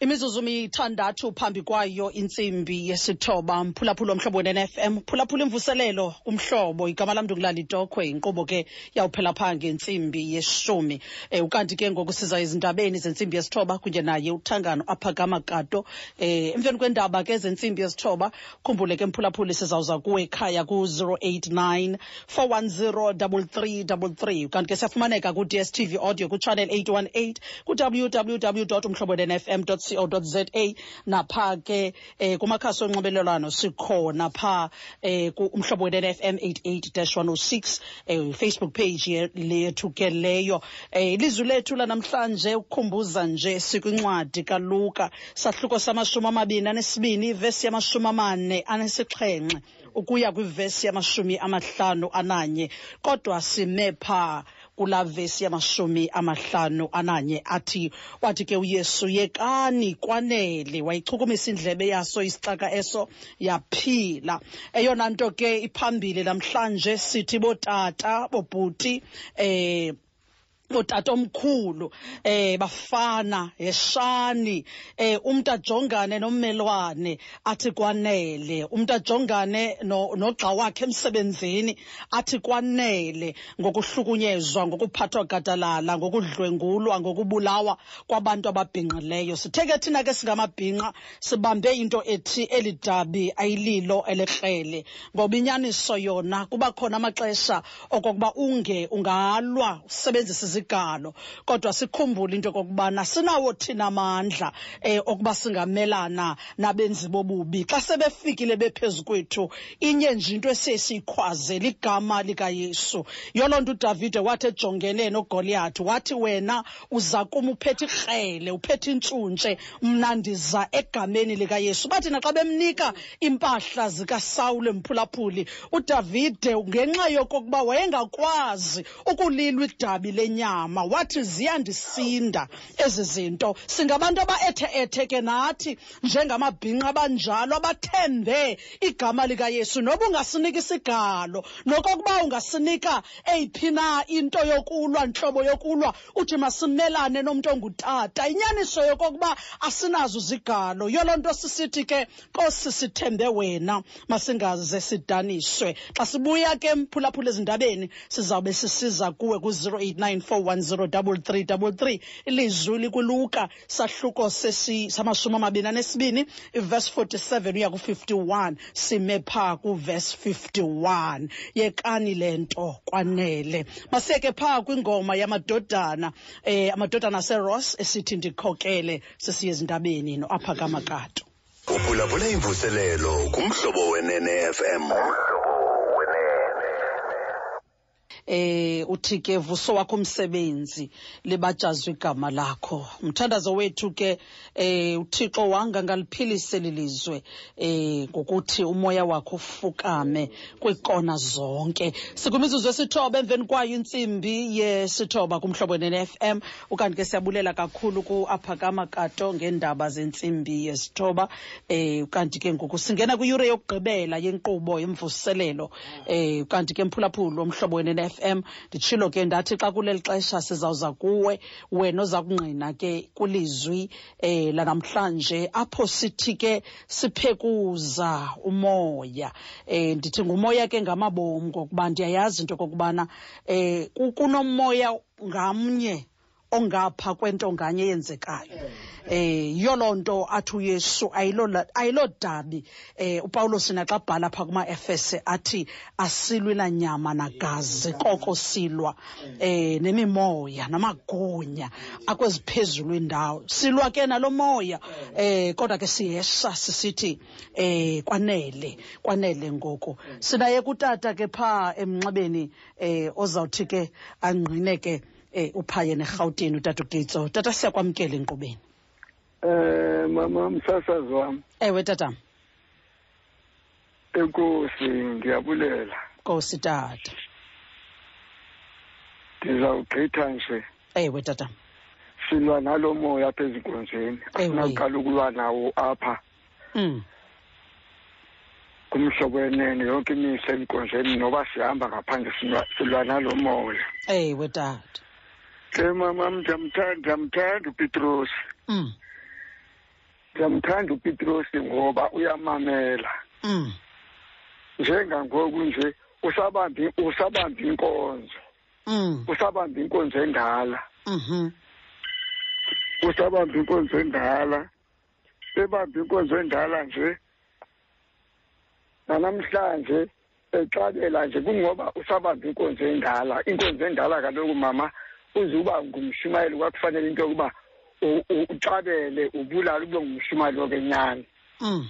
imizuzu mithandathu phambi kwayo intsimbi yesithoba mphulaphula omhlobo wen-FM phulaphula imvuselelo umhlobo igama lam ndukulala itokhwe inkqubo ke yawuphela phaa ngentsimbi yeshumi. Um ukanti ke ngoku siza ezindabeni zentsimbi yesithoba kunye naye uthangano aphakamakato um emveni kwendaba ke zentsimbi yesithoba khumbule ke mphulaphuli sizawuza kuwe ekhaya ku-089 410 3333 ukanti ke siyafumaneka ku-dstv audio kuchannel 818 ku-www umhlobo nfm co za napha ke eh, kumakhasi onxibelelwano sikhona pha eh, umhlobo wen-fm 88-106 eh, facebook page lethu ke leyo. Eh, ilizwi lethu lanamhlanje ukukhumbuza nje sikwincwadi kaluka sahluko samashumi amabini anesibini ivesi yamashumi amane anesixhenxe ukuya kwivesi yamashumi amahlanu ananye kodwa sime phaa kulaa vesi yamashumi amahlanu ananye athi wathi ke uyesu yekani kwanele. Wayichukumisa indlebe yaso isicaka eso yaphila. Eyona nto ke iphambili namhlanje sithi bootata boobhuti eh utata omkhulu eh bafana yeshani eh umuntu ajongane nommelwane athi kwanele. Umuntu ajongane no- nogxa wakhe emsebenzini athi kwanele. Ngokuhlukunyezwa ngokuphathwa gadalala ngokudlwengulwa ngokubulawa kwabantu ababhinqileyo. Sithe ke thina ke singamabhinqa sibambe into ethi eli dabi ayililo elekrele ngoba inyaniso yona kuba khona amaxesha okokuba unge ungalwa usebenzisa izigalo kodwa sikhumbule into okokubana sinawo thina amandla eh, okuba singamelana nabenzi bobubi. Xa sebefikile bephezu kwethu inye nje into esiye siyikhwaze ligama likayesu. Yoloo nto udavide wathi ejongene nogoliyathi wathi wena uza kum uphethe ikrele uphethe intshuntshe mna ndiza egameni likayesu. Bathi naxa bemnika iimpahla zikasawule emphulaphuli udavide ngenxa yokokuba wayengakwazi ukulilwa idabi lenyama inyama wathi ziyandisinda ezi zinto. Singabantu abaethe-ethe ke nathi njengamabhinqa abanjalo abathembe igama likayesu. Noba ungasinika isigalo nokokuba ungasinika eyiphi na into yokulwa ntlobo yokulwa uthi masimelane nomntu ongutata. Inyaniso yokokuba asinazo izigalo. Yoloo nto sisithi ke kosi sithembe wena masingaze sidaniswe. Xa sibuya ke mphulaphula ezindabeni sizawube sisiza kuwe ku-089 410 ilizwi likuluka sahluko sesi- samashumi amabini anesibini ivesi 47 uya ku-51 sime phaa kuvesi 51 yekani le nto kwanele. Masiyeke phaa kwingoma yamadodana eh amadodana aseross esithi ndikhokele sesiye ezindabeni noapha kamakato uphulaphula imvuselelo kumhlobo wenene fm eh uthi ke vuso wakho umsebenzi libajazwe igama lakho. Umthandazo wethu ke eh uThixo wanga ngaliphilise lilizwe eh ngokuthi umoya wakho ufukame kwikona zonke. Sikumizuzu esithoba emveni kwayo intsimbi yesithoba kumhlobo ne FM ukanti ke siyabulela kakhulu ku Aphakama Kato ngeendaba zentsimbi yesithoba. Eh ukanti ke ngoku singena kwiyure yokugqibela yenkqubo yemvuselelo. Eh ukanti ke mphulaphula omhlobo ne FM nditshilo ke ndathi xa kuleli xesha sizawuza kuwe wena oza kungqina ke kulizwi eh lanamhlanje apho sithi ke siphekuza umoya. Eh ndithi ngumoya ke ngamabom ngokuba ndiyayazi into okokubana eh kunomoya ngamnye ongapha kwento nganye eyenzekayo eh yiyo loo nto athi uyesu ayilo dabi. Eh upawulos naxa bhala phaa kuma-efese athi asilwi la nyama nagazi koko silwa. Eh nemimoya namagunya akweziphezulu indawo silwa ke nalo moya. Eh kodwa ke siyesha sisithi eh kwanele kwanele ngoku. Sinaye kutata ke phaa emnxebeni eh ozawuthi ke angqine ke eh uphaye nerhawutini utata ugitso tata siyakwamkela enkqubeni Eh mama msasazi wami. Ewe tatam enkosi ngiyabulela. Nkosi tata. Ndizawugqitha nje. Ewe tatam silwa nalo moya apha ezinkonzweni. Asinaqala ukulwa nawo apha. Mm kumhlobo wenene yonke imihla enkonzweni noba sihamba ngaphandle silwa- nalo moya. Ewe tata. Mama ndiyamthanda ndiyamthanda upetros mm. Ndiyamthanda upetros ngoba uyamamela. Mm. Njengangoku nje usabambe usabambe inkonzo. Mm. Usabambe inkonzo endala. Mhm usabambe inkonzo endala. Ebambe inkonzo endala nje nanamhlanje exabela nje kungoba usabambe inkonzo endala. Inkonzo endala kaloku mama uzuba ngumshumayeli kwakufanele into yokuba uxabele ubulale ube ngumshumayeli wokenyani mm.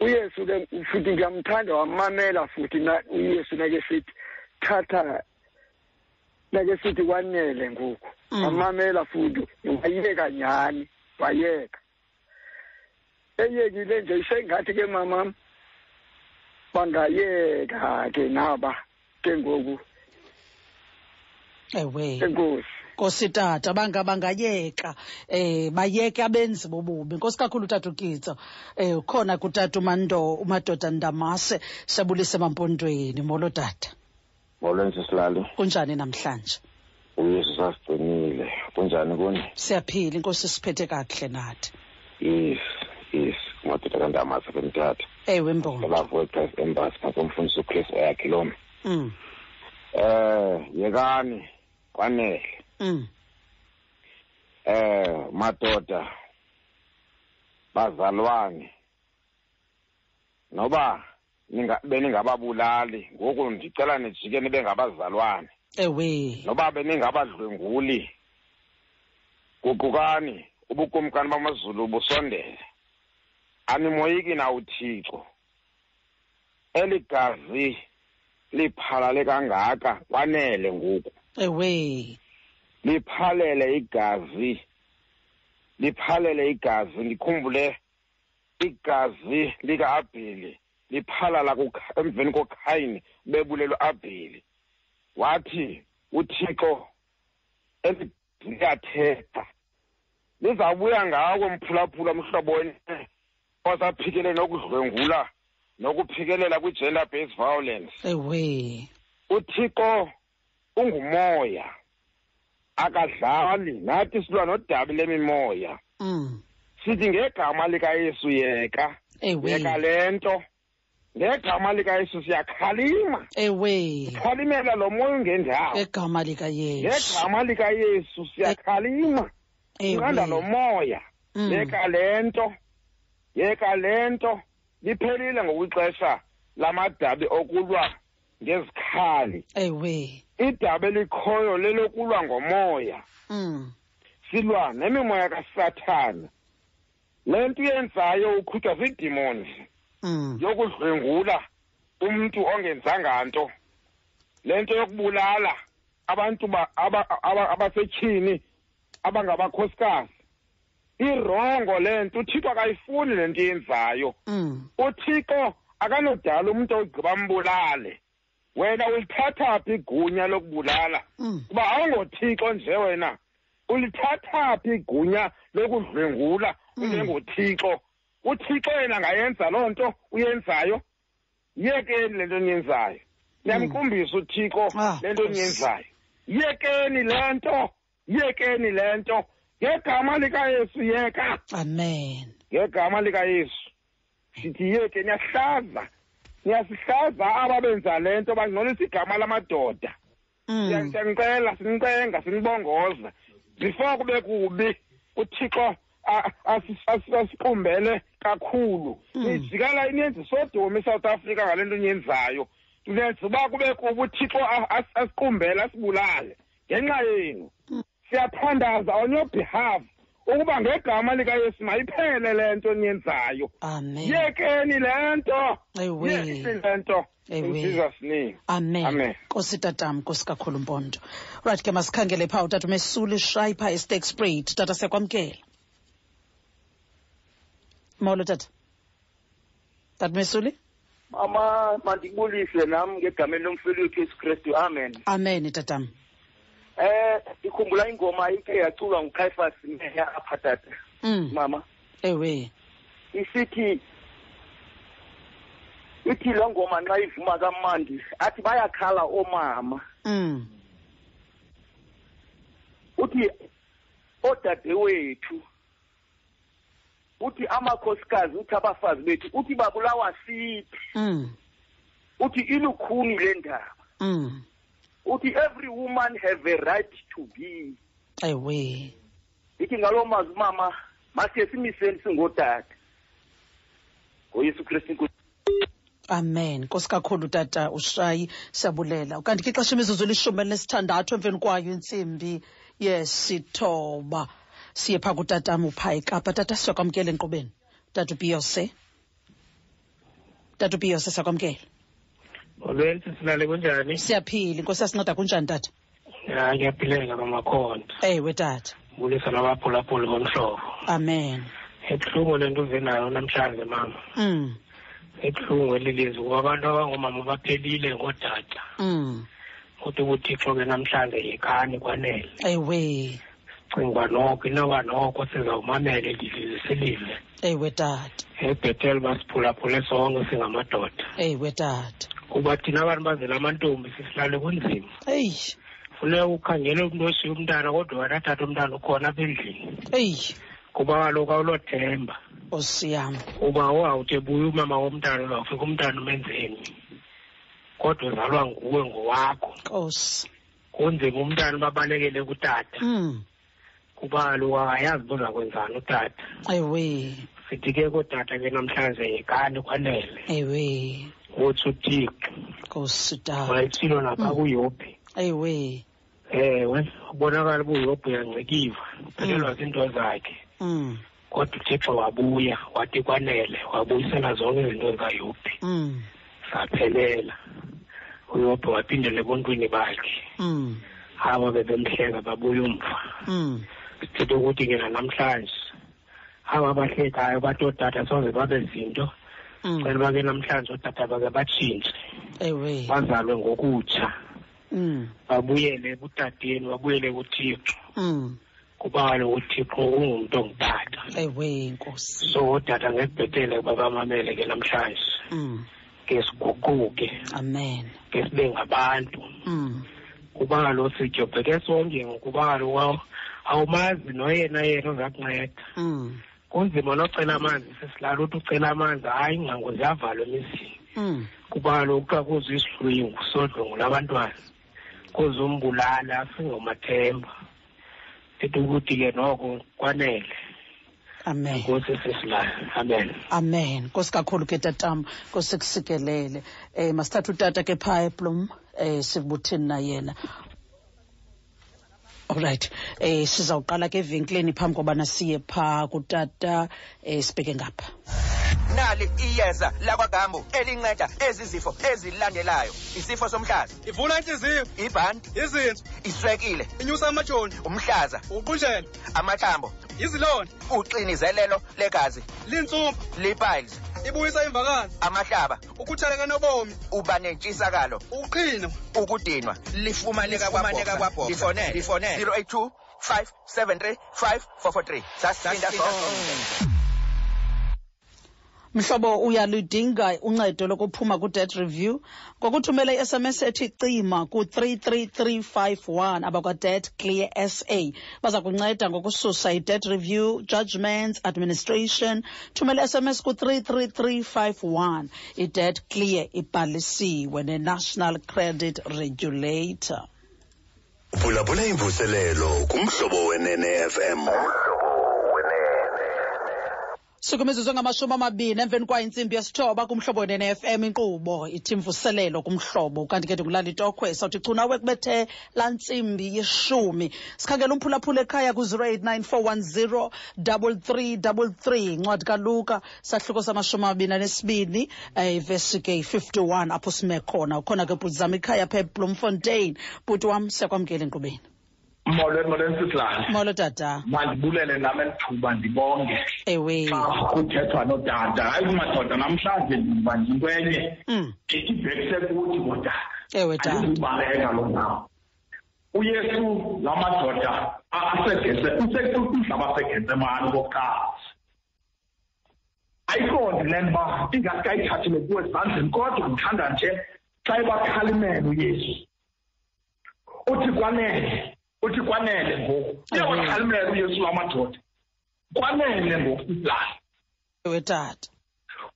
Uyesu ke futhi ngiyamthanda wamamela futhi uyesu nake sithi thatha nake sithi kwanele ngoku. Mm. wamamela futhi wayeka nyani wayeka. Eyekile nje isengathi ke mama bangayeka ke naba ke ngoku. Ewe. Enkosi. Nkosi tata banga bangayeka. Eh bayeke abenzi bobubi. Nkosi kakhulu tata ugitso eh ukhona kutata umando umadoda ndamase. Siyabulisa emampondweni. Molo tata. Molweni sisilali kunjani namhlanje? Uyesu sasigcinile kunjani kuni siyaphila inkosi siphethe kakuhle nathi. Yes yes. Madoda kandamasa femthatha ewe mbongo olavu wexes embassy ngakomfundisi uchris oyakhe loma mm. Eh yekani? Kwanele. Mm. Eh madoda bazalwane. Noba ninga beningababulali ngoku ndicela nijike nibe ngabazalwane. Ewe. Noba beningabadlwenguli guqukani ubukumkani bamazulu busondele. Animoyiki na uthixo? Eli gazi liphalale kangaka kwanele ngoku. Ewe. Liphalele igazi. Liphalele igazi ndikhumbule igazi lika-abheli. Liphalala emveni kokhayini bebulelwe abheli wathi uthixo eliyathetha lizawubuya ngawo mphulaphula mhlobo wenene osaphikele nokudlwengula nokuphikelela kwi-gender based violence. Ewe. Uthixo ungumoya. Akadlali nathi silwa nodabi lemimoya. Mm. Sithi ngegama likayesu yeka. Ewe. Yeka le nto. Ngegama likayesu siyakhalima. Ewe. Khalimela lo moya ungendawo. Egama likayesu. Ngegama likayesu siyakhalima. Unqanda lo ewe moya. Mm. yeka le nto. Yeka le nto. Liphelile ngokwixesha lamadabi okulwa ngezikhali. Ewe. Idabi elikhoyo lelokulwa ngomoya. Mm silwa nemimoya kasathana le nto uyenzayo uqhutywa ziidemons mm yokudlwengula umntu ongenzanga nto. Le nto yokubulala abantu ba- aba- aba- abasetyhini abangabakhosikazi. Irongo le nto uthixo akayifuni le nto iyenzayo mm uthixo akanodala umntu ogqiba mbulale wena ulithatha phi igunya lokubulala? Mm. Kuba awungothixo nje wena ulithatha phi igunya lokudlwengula? Unjengothixo uthixo yena angayenza loo nto uyenzayo? Yekeni le nto niyenzayo. Ndiyamqumbisa uthixo Ah, le nto niyenzayo. Yekeni le nto yekeni le nto. Ngegama likayesu yeka. Amen. Ngegama likayesu. Sithi yeke niyahlaza. Niyasihlaza aba benza le nto bangcolisa igama lamadoda. Mm. Siyanicela sinicenga sinibongoza before kube kubi uthixo asiqumbele kakhulu. Mm. nijikela ininzi isodoma isouth africa ngale nto niyenzayo nenza uba kube kubi uthixo asiqumbele asibulale. Ngenxa yenu siyathandaza on your behalf. Ukuba ngegama likayesu mayiphele le nto niyenzayo. Amen. Yekeni le nto. Yekeni le nto. Ewe. amen. Amen. nkosi tatam nkosi kakhulu mpondo right ke masikhangele phaa utata umesuli shayi phaa estak sprayed tata siyakwamkela. Molo tata. Tata mesuli mama mandibulise nam ngegameni lomfeli wethu yesu kristu. Amen. Amen tatam eh ikhumbula ingoma ike yaculwa ngucaiphas meya apha tata mm. Mama. Ewe. Isithi ithi loo ngoma nxa ivuma kamandi athi bayakhala oomama. Mm. Uthi odadewethu uthi amakhosikazi uthi abafazi bethu uthi babulawa sithi mm. Uthi ilukhuni le ndaba. Mm. Uthi every woman have a right to be. Ewe. Ithi ngaloo mazwi umama masiye simiseni singootata ngoyesu kristu inkosi. Amen. Nkosi kakhulu tata ushayi siyabulela. Kanti ke ixesha imizuzu elishumi elinesithandathu emveni kwayo intsimbi yesithoba. Siye phaa kutatam uphaa ekapa tata siyakwamkela enkqubeni tata ubiyose. Tata ubiyose siyakwamkela molweni sisilale kunjani? Siyaphila inkosi yasinceda kunjani tata? Ya ngiyaphileka ngamakhonto ewe tata. Bulisa nabaphulaphuli bomhlobo amen. Ebuhlungu le nto uze nayo namhlanje mama. Mm. Ebuhlungu elilizwi kuba abantu abangoomama baphelile ngootata mm. Kodwa ubuthixo ke namhlanje yekani kwanele. Ewe cinga uba noko inoba noko sizawumamele lilize silive ewe tata. Ebhetele basiphulaphule sonke singamadoda. Ewe tata. Kuba thina abantu bazela amantombi sisilale kunzima. Eyi. Funeka ukhangele umntu oshiye umntana kodwa wena tata umntana ukhona apha endlini. Eyi. Kuba kaloku awulothemba. Nkosi yam uba uhawuthi ebuya umama womntana uzawufika umntana umenzeni. Kodwa uzalwa nguwe ngowakho. Nkosi. Kunzima umntana babalekele kutata. Mm kuba kaloku akayazi uba uzakwenzani utata. Ewe. Sithi ke kootata ke namhlanje yekani kwanele. Ewe. Uthi uthixo nkosi tata wayetshilo napha kuyophi ewe. Ewe ubonakala uba uyophi uyangcikiva uphelelwa zinto zakhe. Mm kodwa uthixo wabuya wathi kwanele wabuyisela zonke izinto zikayophi mm saphelela. Uyophi waphindela ebuntwini bakhe. Aba bebemhleka babuya umva. Sithethe ukuthi ke nanamhlanje aba bahlekayo bathi ootata soze babe zinto. mm cela uba ke namhlanje ootata bake batshintshe. Ewe. Bazalwe ngokutsha. Mm. babuyele kutateni babuyele kuthixo. Mm. kuba kaloku uthixo ungumntu ongutata. Ewe nkosi. So utata ngekubhetele babamamele ke namhlanje. Mm. ke siguquke. Amen. Ke sibe ngabantu. Mm. kuba kaloku sidyobheke sonke ngokuba kaloku awu- awumazi noyena yena ozakunceda Mm. Kunzima nocela amanzi sesilala uthi ucela amanzi hayi ingcango ziyavalwa emizini. Mm. kuba kaloku xa kuza isihlwingu sodlungu labantwana kuze umbulala singomathemba. Ndithi ukuthi ke noko kwanele. Amen. Nkosi sesilala amen. Amen. Nkosi kakhulu ke tatam. Nkosi kusikelele um masithathe utata ke phaa eplum um sikubuthini na yena? Olright um sizawuqala ke evenkileni phambi kobana siye phaa kutata um sibheke ngapha. Nali iyeza lakwagambo elinceda ezi zifo ezilandelayo. Isifo somhlaza ivula inhliziyo ibhanti izinso iswekile inyusa amajoni umhlaza uqunjelwa amathambo izilonda uxinizelelo legazi linsumpa lipiles ibuyisa imvakazi. Amahlaba. Ukutheleka nobomi uba nentshisakalo. Uqhino ukudinwa. Lifumaneka kwabhoxa lifonele. Lifonele. 082 573 5443 sasinda sonke. Mhlobo uyaludinga uncedo lokuphuma ku-debt review? Ngokuthumela i-sms ethi cima ku-33351 abakwa-debt clear sa baza kunceda ngokususa i-debt review judgments administration. Thumela i-sms ku-33351 i-debt clear ibhalisiwe ne-national credit regulator. Phulaphula imvuselelo kumhlobo wenene fm sukumizuzwe ngamashumi amabini emveni kwayo intsimbi yesithoba kumhlobo nene-fm inkqubo ithi mvuselelo kumhlobo. Kanti ke ndingulala itokhwe sawuthi chunawe kubethe laa ntsimbi yeshumi. Sikhangela umphulaphula ekhaya ku-089 410 ncwadi kaluka sahluko samashumi amabini anesibini ivesi ke 51 apho sime khona. Ukhona ke bhuti zam ikhaya pha eblomfontein bhuti wam siyakwamkela enkqubeni molweni molweni sisilana molo tata. Mandibulele nam elithuba ndibonge. Ewe. Xa kuthethwa notata hayi kumadoda namhlanje ndiva ndinto enye Mm. ibhekise kuthi ngootata ewe tata. andizubaleka loo ndawo. Uyesu la madoda asegese umhlaba asegetsemani kokuqala? Ayiqondi le ntoba ingaske ayithathile kuwe ezandleni kodwa ndithanda nje xa ebakhalimele uyesu. Uthi kwanele uthi kwanele ngoku. Uyawakhalimela uyesu la madoda kwanele ngoku sisilana ewe tata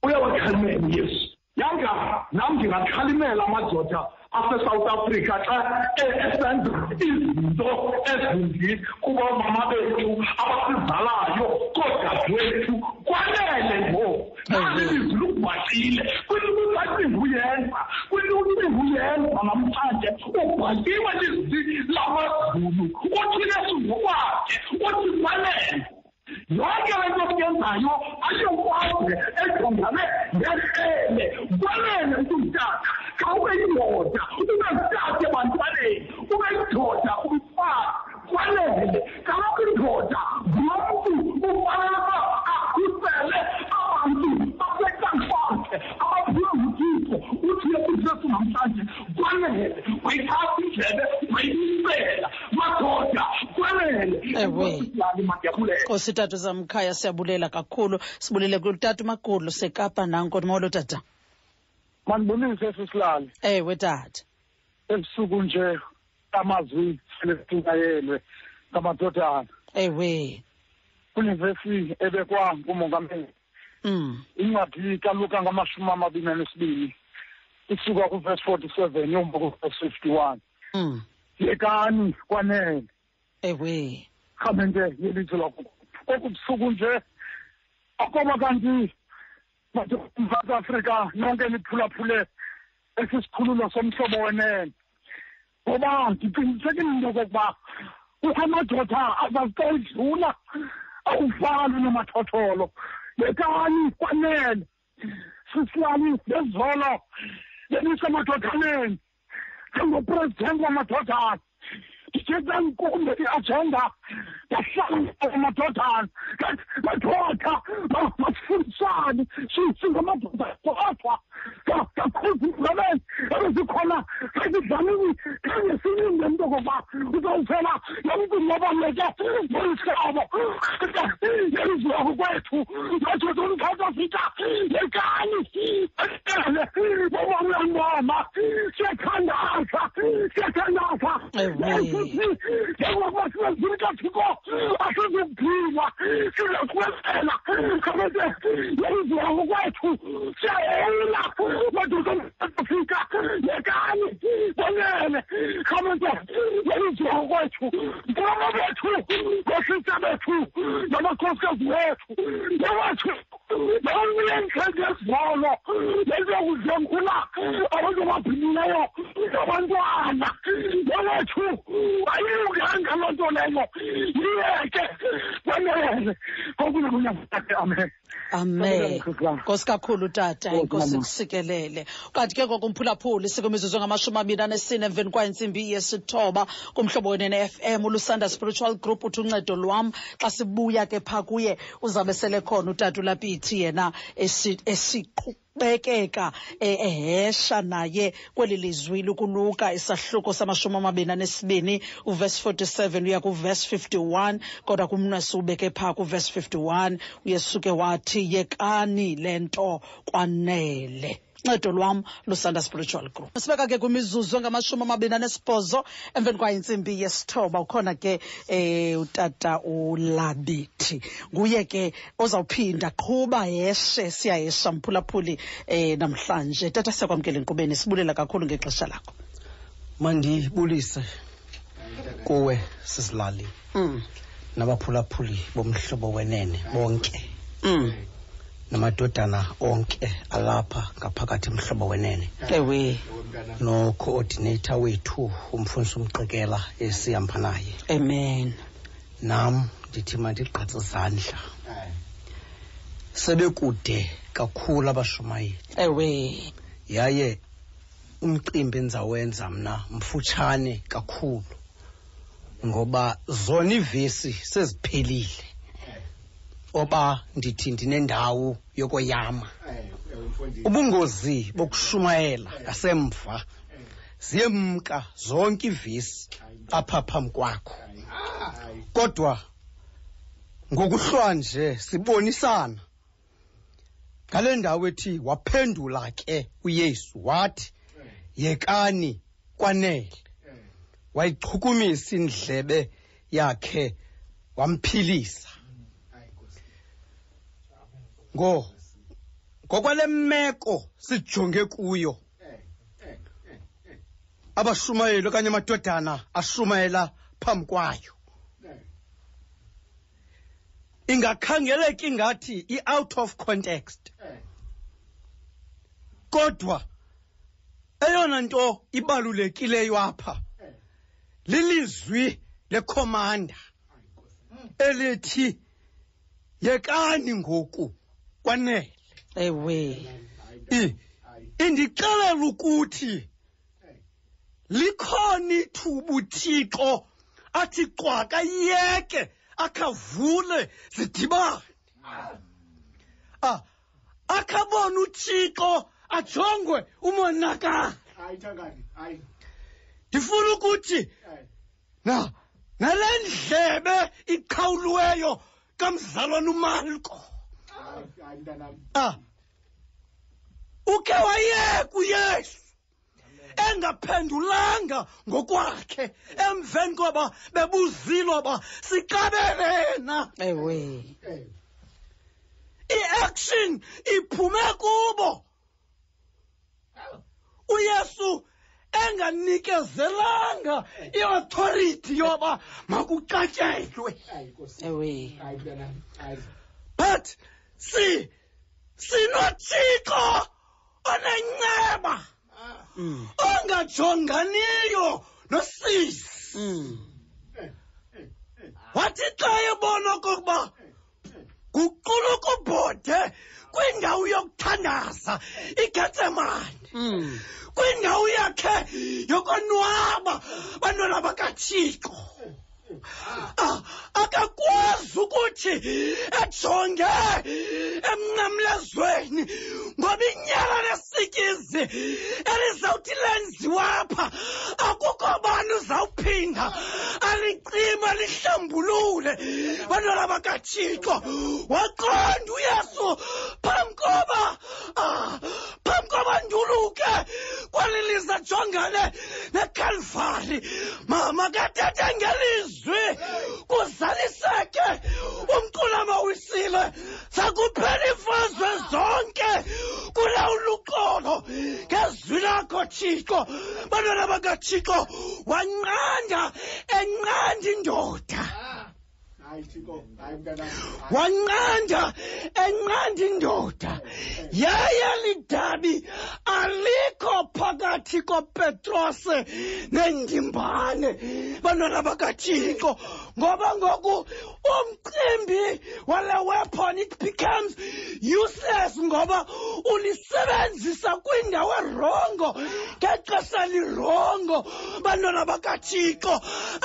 uyawakhalimela uyesu yanga nam ndingakhalimela amadoda asesouth africa xa esenza izinto ezimbi kuba mama bethu abasizalayo koodadewethu kwanele ngoku nali ilizwi lukubhacile kwincinga uyenza? Kwincinga uyenza namhlanje? Ubhaciwe lizwi lamazulu uthi yesu ngokwakhe uthi kwanele. yonke lento okuyenzayo ayokwakho ejongane ngehlele kwalele ukuyitata khawube yindoda ube yitata ebantwaneni ube yindoda umfazi kwalele kaloku indoda ngumntu ufanele uba akhusele abantu basecankwakhe abaphila uthi yesu namhlanje kwanele wayithatha indlebe wayibisela madoda kwanele Ewe. ndiyabulela nkosi tata zamkhaya siyabulela kakhulu. Sibulele kutata umagulo sekapa nanko. Molo tata? Mandibonise sisilali ewe tata. Ebusuku nje amazwi selesixayelwe ngamadodana ewe kwinivesi ebekwa ngumongameli mm. incwadi kaluka ngamashumi amabini anesibini isuka forty seven yomba kuvesi fifty one Mm. yekani kwanele. Ewe. Rhamente yelizwe lakho. Koku busuku nje akoba kanti madoda umzantsi afrika nonke niphulaphule esi sikhululo somhlobo wenene. Ngoba ndiqinisekile into okokuba kukho amadoda azazixayidlula awufani nomathotholo. Yekani kwanele. Sisilani bezolo benisemadodhaneni njengopresidenti wamadodana ndithetha nkumbe iagenda yahlala amadodana kanti madoda ma- masifundisane si- singamadoda kodwa kakhuzulabeni ebezikhona kazidlamini khange silinde mntu okokuba uzawuvela yomcimbi obaluleke ngomhlobo yenzeka kwethu madoda omzantsi afrika yekani ele bobamlamboma siyathandaza siyathandaza yasuthi njengokuba sibenzile kathiko asizukuphilwa sizoqhubekela kabese yenzeka kwethu siyayela madoda omzantsi afrika yekani bonele kabese yenzeka kwethu ngabo bethu ngosisa bethu namakhosikazi wethu newethu nabamlenhlenge ezivolo lezokudlengula abantu ababhinileyo abantwana newethu ayilunganga loo nto leyo yiyeke kwenelele kokunakunyaake amen. Amen. Nkosi kakhulu tata inkosi kusikelele kanti ke ngoku mphulaphuli sikwimizuzu engamashumi abini anesine emveni kwayintsimbi yesithoba kumhlobo wene ne-fm ulusanda spiritual group uthi uncedo lwam xa sibuya ke phaa kuye uzawube sele khona utata ulapithi yena esi- esiqhubekeka eh, ehesha naye kweli lizwi lukuluka. Isahluko samashumi amabini anesibini uvesi 47 uya kuvesi 51 kodwa kumnwesi ubeke phaa kuvesi 51 uyesuke wathi yekani le nto kwanele ncedo lwam lusanda spiritual group. Sibeka ke kwimizuzu engamashumi amabini anesibhozo emveni kwayintsimbi yesithoba ukhona ke um utata ulabithi. Nguye ke ozawuphinda qhuba heshe siyahesha mphulaphuli um namhlanje. Tata siyakwamkela enkqubeni sibulela kakhulu ngexesha lakho. Mandibulise kuwe sizilali mm. nabaphulaphuli bomhlobo wenene bonke. Mm. Namadodana onke alapha ngaphakathi emhlobo wenene. Ewe. No-coordinator wethu umfundisi umqikela esihamba naye. Amen. Nam ndithi mandigqatse izandla. Sebekude kakhulu abashumayeli. Ewe. Yaye umcimbi endizawenza mna mfutshane kakhulu ngoba zona iivesi seziphelile. Oba ndithi ndinendawo yokoyama. Ubungozi bokushumayela ngasemva. Ziyemka zonke iivesi apha phambi kwakho. Kodwa ngokuhlwanje sibonisana. Ngale ndawo ethi waphendula ke uyesu wathi yekani kwanele. Wayichukumisa indlebe yakhe wamphilisa. Ngo ngokwale meko sijonge kuyo. Abashumayeli okanye amadodana ashumayela phambi kwayo. Ingakhangeleka ingathi i-out of context. Kodwa eyona nto ibalulekileyo apha lilizwi lekhomanda elithi yekani ngoku. Kwanele ewe. Indixelela ukuthi likhona ithuba uthixo athi qwaka yeke akhavule zidibane. Ah akhabona uthixo ajongwe umonakalo. Ndifuna ukuthi na nale ndlebe iqhawuliweyo kamzalwana umalko ah. Uke wayeka uyesu. Engaphendulanga ngokwakhe emveni koba bebuzilwa ba siqabelena ewe. I-action iphume kubo. Uyesu enganikezelanga i-authority yoba makuqatyelwe ewe. But si sinothixo onenceba ongajonganiyo nosisi. Wathi xa ebona okokuba guquluka ubhode kwindawo yokuthandaza igetsemane kwindawo yakhe yokonwaba bantwana bakathixo akakwazi ukuthi ejonge emnqamlezweni ngoba inyala lesikizi elizawuthi lenziwa apha akukho bani uzawuphinda alicima lihlambulule? Bantwana bakathixo waqonda uyesu phambi koba ah, phambi koba nduluke. Kweli lize jongane nekalvari mama kathethe ngelizwi kuzaliseke umqulama wisile. Zakuphela imfazwe zonke kulawula uxolo ngezwi lakho thixo. Bantwana bakathixo wanqanda enqanda indoda wanqanda enqanda indoda yaye lidabi alikho phakathi kopetrose nendimbane. Bantwana bakathixo ngoba ngoku umcimbi wale weapon it becomes useless ngoba ulisebenzisa kwindawo erongo ngexesha lirongo. Bantwana bakathixo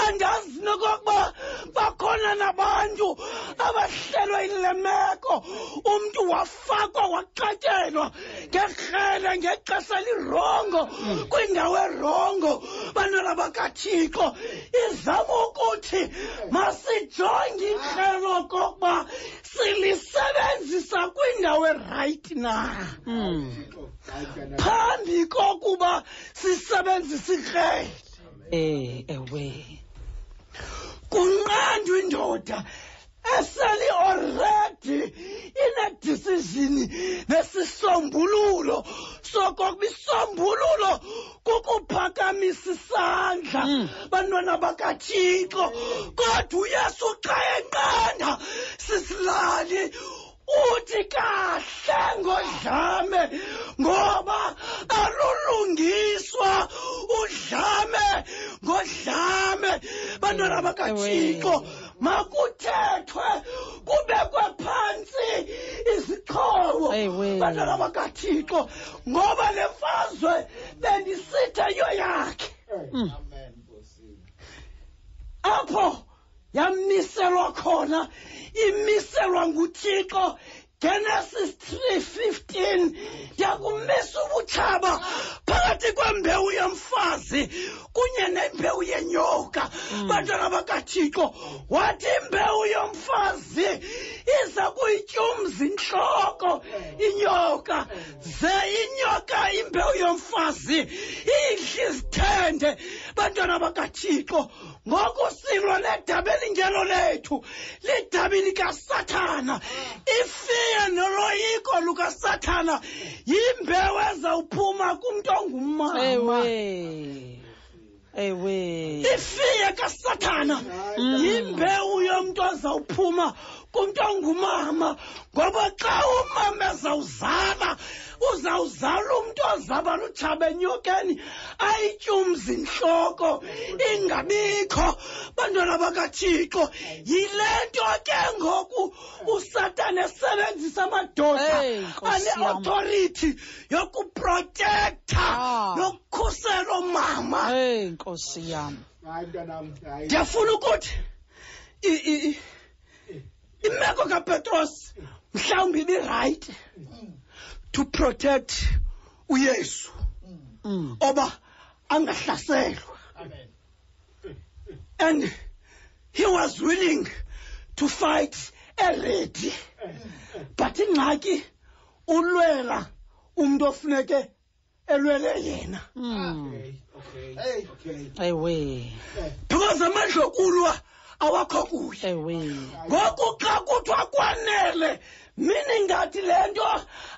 andazi nokokuba bakhona nabantu abahlelwe yile meko. Umntu wafakwa waxatyelwa ngerhele ngexesha lirongo kwindawo erongo. Bantwana bakathixo izama ukuthi masijonge ihlelo kokuba silisebenzisa kwindawo erayithi na. Phambi kokuba sisebenzise ikrele. Eh ewe kunqandwa indoda eseli already inedecision nesisombululo sokokuba isombululo kukuphakamisa isandla. Bantwana bakathixo kodwa uyesu xa enqanda sisilali uthi kahle ngodlame ngoba alulungiswa. Udlame ngodlame bantwana bakathixo makuthethwe kubekwe phantsi izixhobo bantwana bakathixo ngoba le mfazwe bendisithe yiyo yakhe. Apho yamiselwa khona imiselwa nguthixo genesis 3:15 ndiyakumisa ubutshaba phakathi kwembewu yomfazi kunye nembewu yenyoka. Bantwana bakathixo wathi imbewu yomfazi iza kuyityumza intloko inyoka. Ze inyoka imbewu yomfazi iyidla izithende. Bantwana bakathixo ngoku silwa nedabi elingelo lethu. Lidabi likasathana. Ifiya noloyiko lukasathana. Yimbewu ezawuphuma kumntu ongumama. Ewe. Ifiya kasathana. Yimbewu yomntu ozawuphuma kumntu ongumama ngoba xa umama ezawuzala uzawuzala umntu ozaba lutshaba enyokeni ayityumza intloko ingabikho. Bantwana bakathixo yile nto ke ngoku usatani esebenzisa amadoda ane-authority yokuprotektha nokukhusela omama heyi nkosi yam. Ndiyafuna ukuthi i- i- i- imeko kapetros mhlawumbi ibirayithi to protect uyesu. Oba angahlaselwa. And he was willing to fight already. But ingxaki ulwela umntu ofuneke elwele yena. Ewe because amandla okulwa awakho kuye. Ewe. Ngoku xa kuthiwa kwanele mina ingathi le nto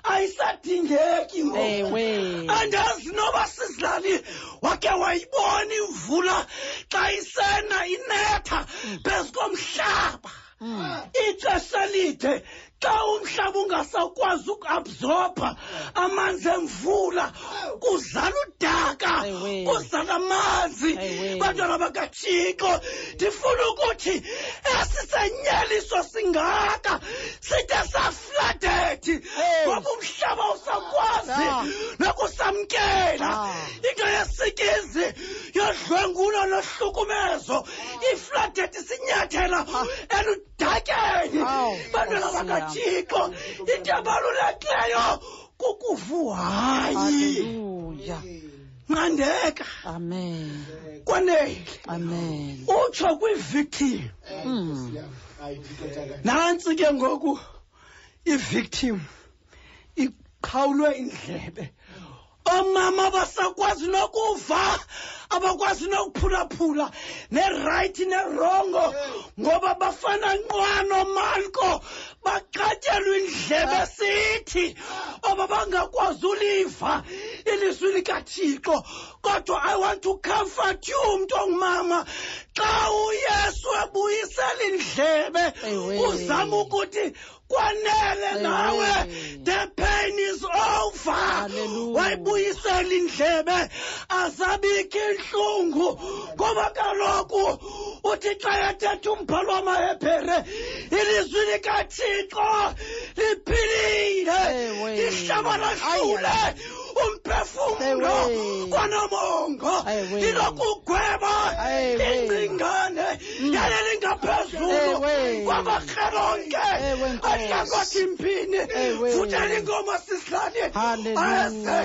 ayisadingeki Ewe. andazi noba sizilali wakhe wayibona imvula xa isena inetha phezu komhlaba. Ixesha elide. Xa umhlaba ungasakwazi ukuabsorba amanzi emvula kuzala udaka kuzala amanzi. Bantwana bakathixo ndifuna ukuthi esi senyeliso singaka side safladethi ngoba umhlaba usakwazi nokusamkela. Into yesikizi yodlwengulo nohlukumezo ifladethi sinyathela eludakeni. Bantwana bakathixo into ebalulekileyo kukuvuhayi nqandeka amen. Kwanele amen. Utsho kwivictim. Nantsi ke ngoku ivictim iqhawulwe indlebe oomama abasakwazi nokuva abakwazi nokuphulaphula nerayithi nerongo ngoba bafana nqwano malko. Baqatyelwa indlebe sithi oba bangakwazi uliva ilizwi likathixo kodwa i want to comfort you mntu ongumama xa uyesu ebuyisela indlebe uzama ukuthi kwanele nawe. The pain is over. Wayibuyisela indlebe. Azabikho intlungu ngoba kaloku uthi xa ethetha umbhalo wamahebhere ilizwi likathixo liphilile. Ihlaba lahlule umphefumulo wanomongo ndinokugweba ingcingane mm. yale lingaphezulu. Kwamakreronke ahlangwathimpini futhi elingoma sisilane ayeze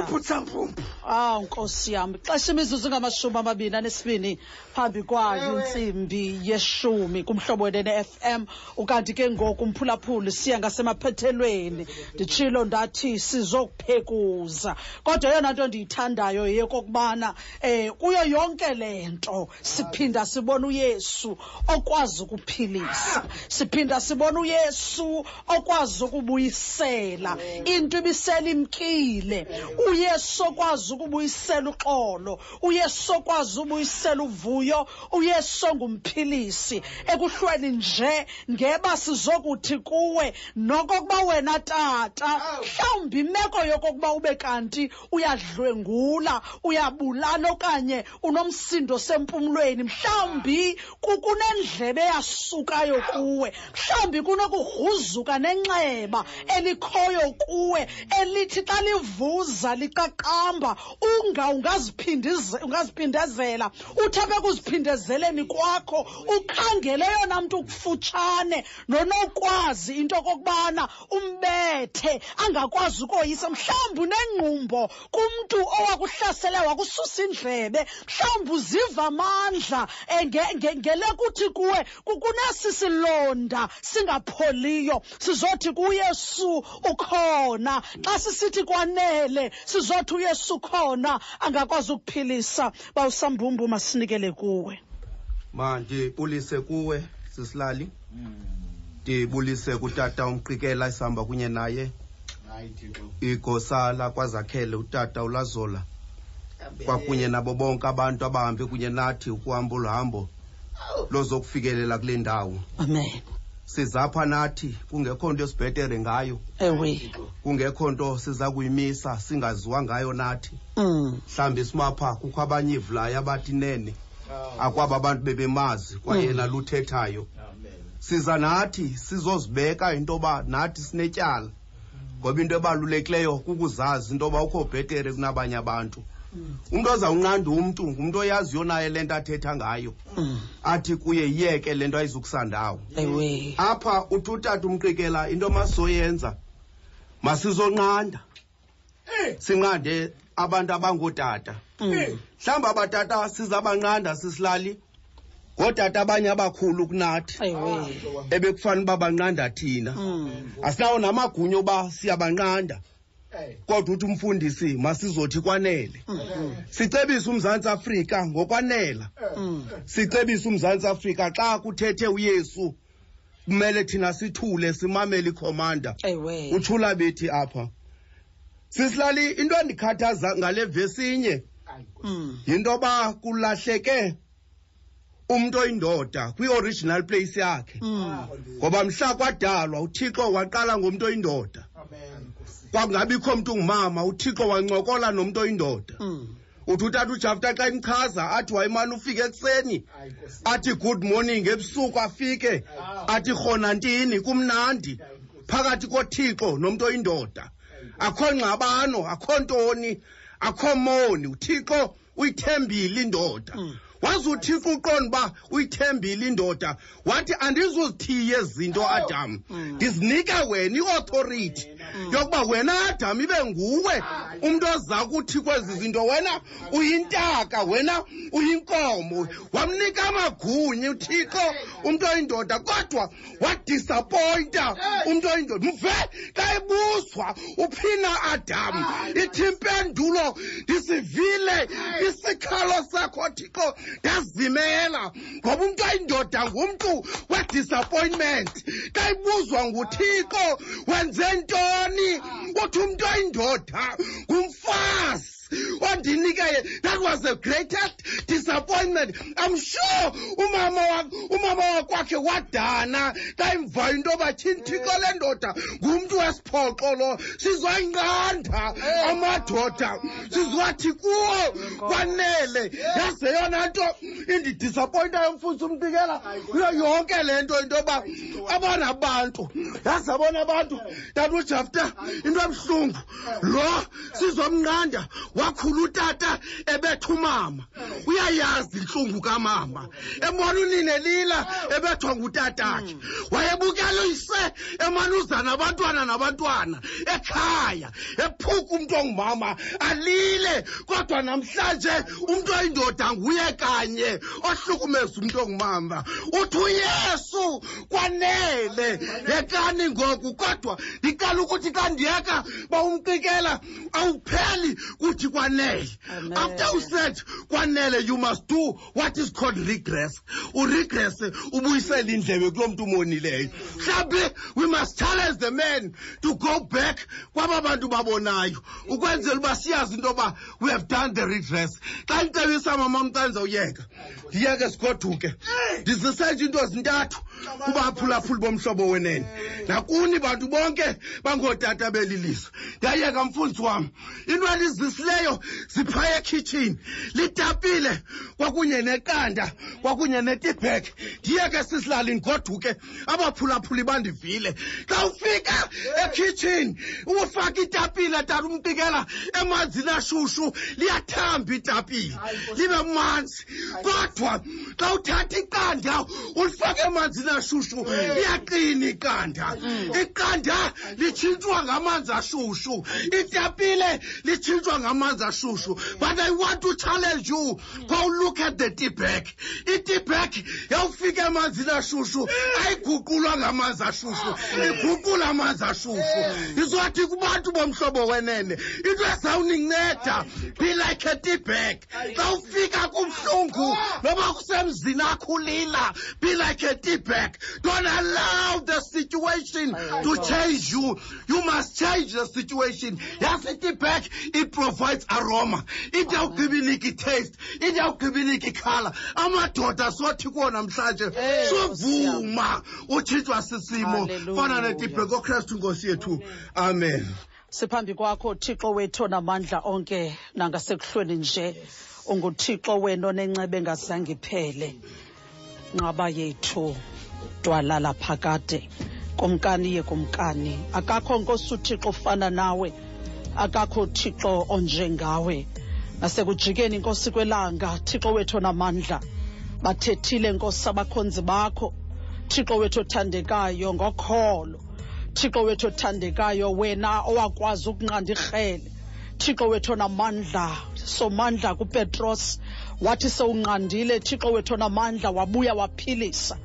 uphuthamphumpu ah, nkosi yami xesha imizuzu ngamashumi amabini anesibini phambi kwayo intsimbi yeshumi kumhlobo wenene-fm ukanti ke ngoku mphulaphuli siya ngasemaphethelweni. Nditshilo ndathi sizokuphekuza. Kodwa eyona nto ndiyithandayo yeyokokubana eh kuyo yonke le nto siphinda sibona uyesu okwazi ukuphilisa. Siphinda sibona uyesu okwazi ukubuyisela. Into ibisela imkile. Uyesu okwazi ukubuyisela uxolo. Uyesu okwazi ubuyisela uvuyo. Uyesu ongumphilisi. Ekuhlweni nje ngeba sizokuthi kuwe nokokuba wena tata mhlawumbi imeko yokokuba ube kanti uyadlwengula uyabulala okanye unomsindo sempumlweni. Mhlawumbi kunendlebe eyasukayo kuwe. Mhlawumbi kunokugruzuka nenxeba elikhoyo kuwe elithi xa livuza liqaqamba unga ungaziphindeze- ungaziphindezela. Uthi abekuziphindezeleni kwakho ukhangele eyona mntu ukufutshane nonokwazi into okokubana umbethe angakwazi ukoyisa. Mhlawumbi unengqumbo kumntu owakuhlasele wakususa indlebe mhlawumbi uziva amandla eh, nge- nge- ngele kuthi kuwe ku- kunesi silonda singapholiyo sizothi kuyesu ukhona. Xa sisithi kwanele sizothi uyesu khona angakwazi ukuphilisa. Bawusambumbu masinikele kuwe. Mandibulise kuwe sisilali. Ndibulise kutata umqikela esihamba kunye naye igosala kwazakhele utata ulazola. Kwakunye nabo bonke abantu abahambe kunye nathi ukuhamba oluhambo lozokufikelela kule ndawo. Amen. Sizapha nathi kungekho nto esibhetere ngayo. Ewe. Kungekho nto siza kuyimisa singaziwa ngayo nathi. Mm. mhlawumbi simapha kukho abanye ivulayo abathi nene. Akwaba abantu bebemazi kwayena luthethayo. Siza nathi sizozibeka into yoba nathi sinetyala ngoba into ebalulekileyo kukuzazi into yoba ukho bhetere kunabanye abantu. Umntu ozawunqanda umntu ngumntu oyaziyo naye le nto athetha ngayo. Athi kuye yiyeke le nto ayizukusandawo. Apha uthi utata umqikela into masizoyenza masizonqanda. Sinqande abantu abangootata. Mhlawumbi abatata sizabanqanda sisilali ngootata abanye abakhulu kunathi. Ebekufanele uba banqanda thina. Asinawo namagunya oba siyabanqanda. Kodwa uthi umfundisi masizothi kwanele. Sicebise umzantsi afrika ngokwanela. Sicebise umzantsi afrika xa kuthethe uyesu kumele thina sithule simamele ikhomanda. Utshula bethi apha sisilali into endikhathaza ngale vesi inye mm. yinto yoba kulahleke umuntu oyindoda kwi-original place yakhe. Ngoba mhla kwadalwa uthixo waqala ngomntu oyindoda. Kwakungabikho mntu ungumama uthixo wancokola nomntu oyindoda. Uthi utata ujafta xa imchaza athi wayemane ufike ekuseni? Athi good morning ebusuku afike. Athi rhona ntini kumnandi phakathi kothixo nomntu oyindoda. Akho ngxabano akho ntoni akho moni. Uthixo uyithembile indoda. Waze uthixo uqonda uba uyithembile indoda. Wathi andizuzithiye zinto adam. Mm. Ndizinika wena i-authority yokuba wena adam ibe nguwe. Umntu oza kuthi kwezi zinto wena uyintaka wena uyinkomo. Wamnika amagunya uthixo umntu oyindoda kodwa wadisappointa umntu oyindoda. Mve xa ibuzwa uphina adam. Ithi impendulo ndisivile isikhalo sakho thixo ndazimela. Ngoba umntu oyindoda ngumntu wedisappointment. Xa ibuzwa nguthixo wenze ntoni ngubani kuthi umntu ayindoda ngumfazi. Ondinike that was the greatest disappointment. I'm sure umama umama wakwakhe wadana. Xa imva into yoba le ndoda. Ngumntu wesiphoxo lo. Sizwanqanda amadoda. Sizwathi kuwo kwanele. Yaze yona nto indidisappointayo mfundisi umtikela kuyo yonke le nto into yoba abona bantu yazi abona abantu. Tata ujafta into ebuhlungu. Lo sizomnqanda wakhula utata ebetha umama. Uyayazi intlungu kamama. Ebona unine lila ebethwa ngutatakhe wayebukela uyise emanuza nabantwana nabantwana ekhaya ephuka umntu ongumama alile kodwa namhlanje umntu oyindoda nguye kanye ohlukumeza umntu ongumama. Uthi uyesu kwanele yekani ngoku kodwa ndiqala ukuthi xa ndiyeka bawumqikela awupheli kuthi kwanele. After you said kwanele you must do what is called regress. Uregress ubuyisela indlebe kulo mntu umonileyo. Mhlawumbi we must challenge the men to go back kwaba bantu babonayo. Ukwenzela uba siyazi into yoba we have done the redress xa ndicebisa mama mcanza uyeka ndiyeke sigoduke. Ndizisetshe into zintathu kubaphulaphuli bomhlobo wenene. Nakuni bantu bonke bangootata belilizwe. Ndiyayeka mfundisi wam into endizisileyo ziphaya ekhitshini litapile kwakunye neqanda kwakunye netibhek ndiyeke sisilali ndigoduke abaphulaphuli bandivile. Xa ufika ekhitshini ufaka itapile tata umpikela emanzini ashushu liyathamba itapile libe manzi. Kodwa xa uthatha iqanda ulifake emanzini ashushu liyaqina iqanda. Iqanda litshintshwa ngamanzi ashushu itapile litshintshwa ngamanzi ashushu but i want to challenge you. Go look at the tibek itibek yawufika emanzini ashushu ayiguqulwa ngamanzi ashushu iguqula amanzi ashushu izothi kubantu bomhlobo wenene. Into ezawuninceda be like a tibek xa ufika kubuhlungu noba kusemzini akho ulila be like a tibek don't allow the situation to change you. You must change the situation. Yazi itibek it provides aroma idawugqibinika itaste idawugqibinika ikhala amadoda sothi kuwo namhlanje sovuma utshintshwa sisimo. Fana netibek okristu nkosi yethu. Amen. Siphambi kwakho thixo wethu namandla onke nangasekuhlweni nje. Unguthixo wena onenceba engazange iphele. Nqaba yethu dwalala phakade. Kumkani ye kumkani akakho nkosi uthixo ufana nawe. Akakho thixo onjengawe. Nasekujikeni inkosi kwelanga thixo wethu namandla bathethile nkosi abakhonzi bakho. Thixo wethu othandekayo ngokholo. Thixo wethu othandekayo wena owakwazi ukunqanda irhele. Thixo wethu onamandla somandla kupetros. Wathi sewunqandile thixo wethu onamandla wabuya waphilisa.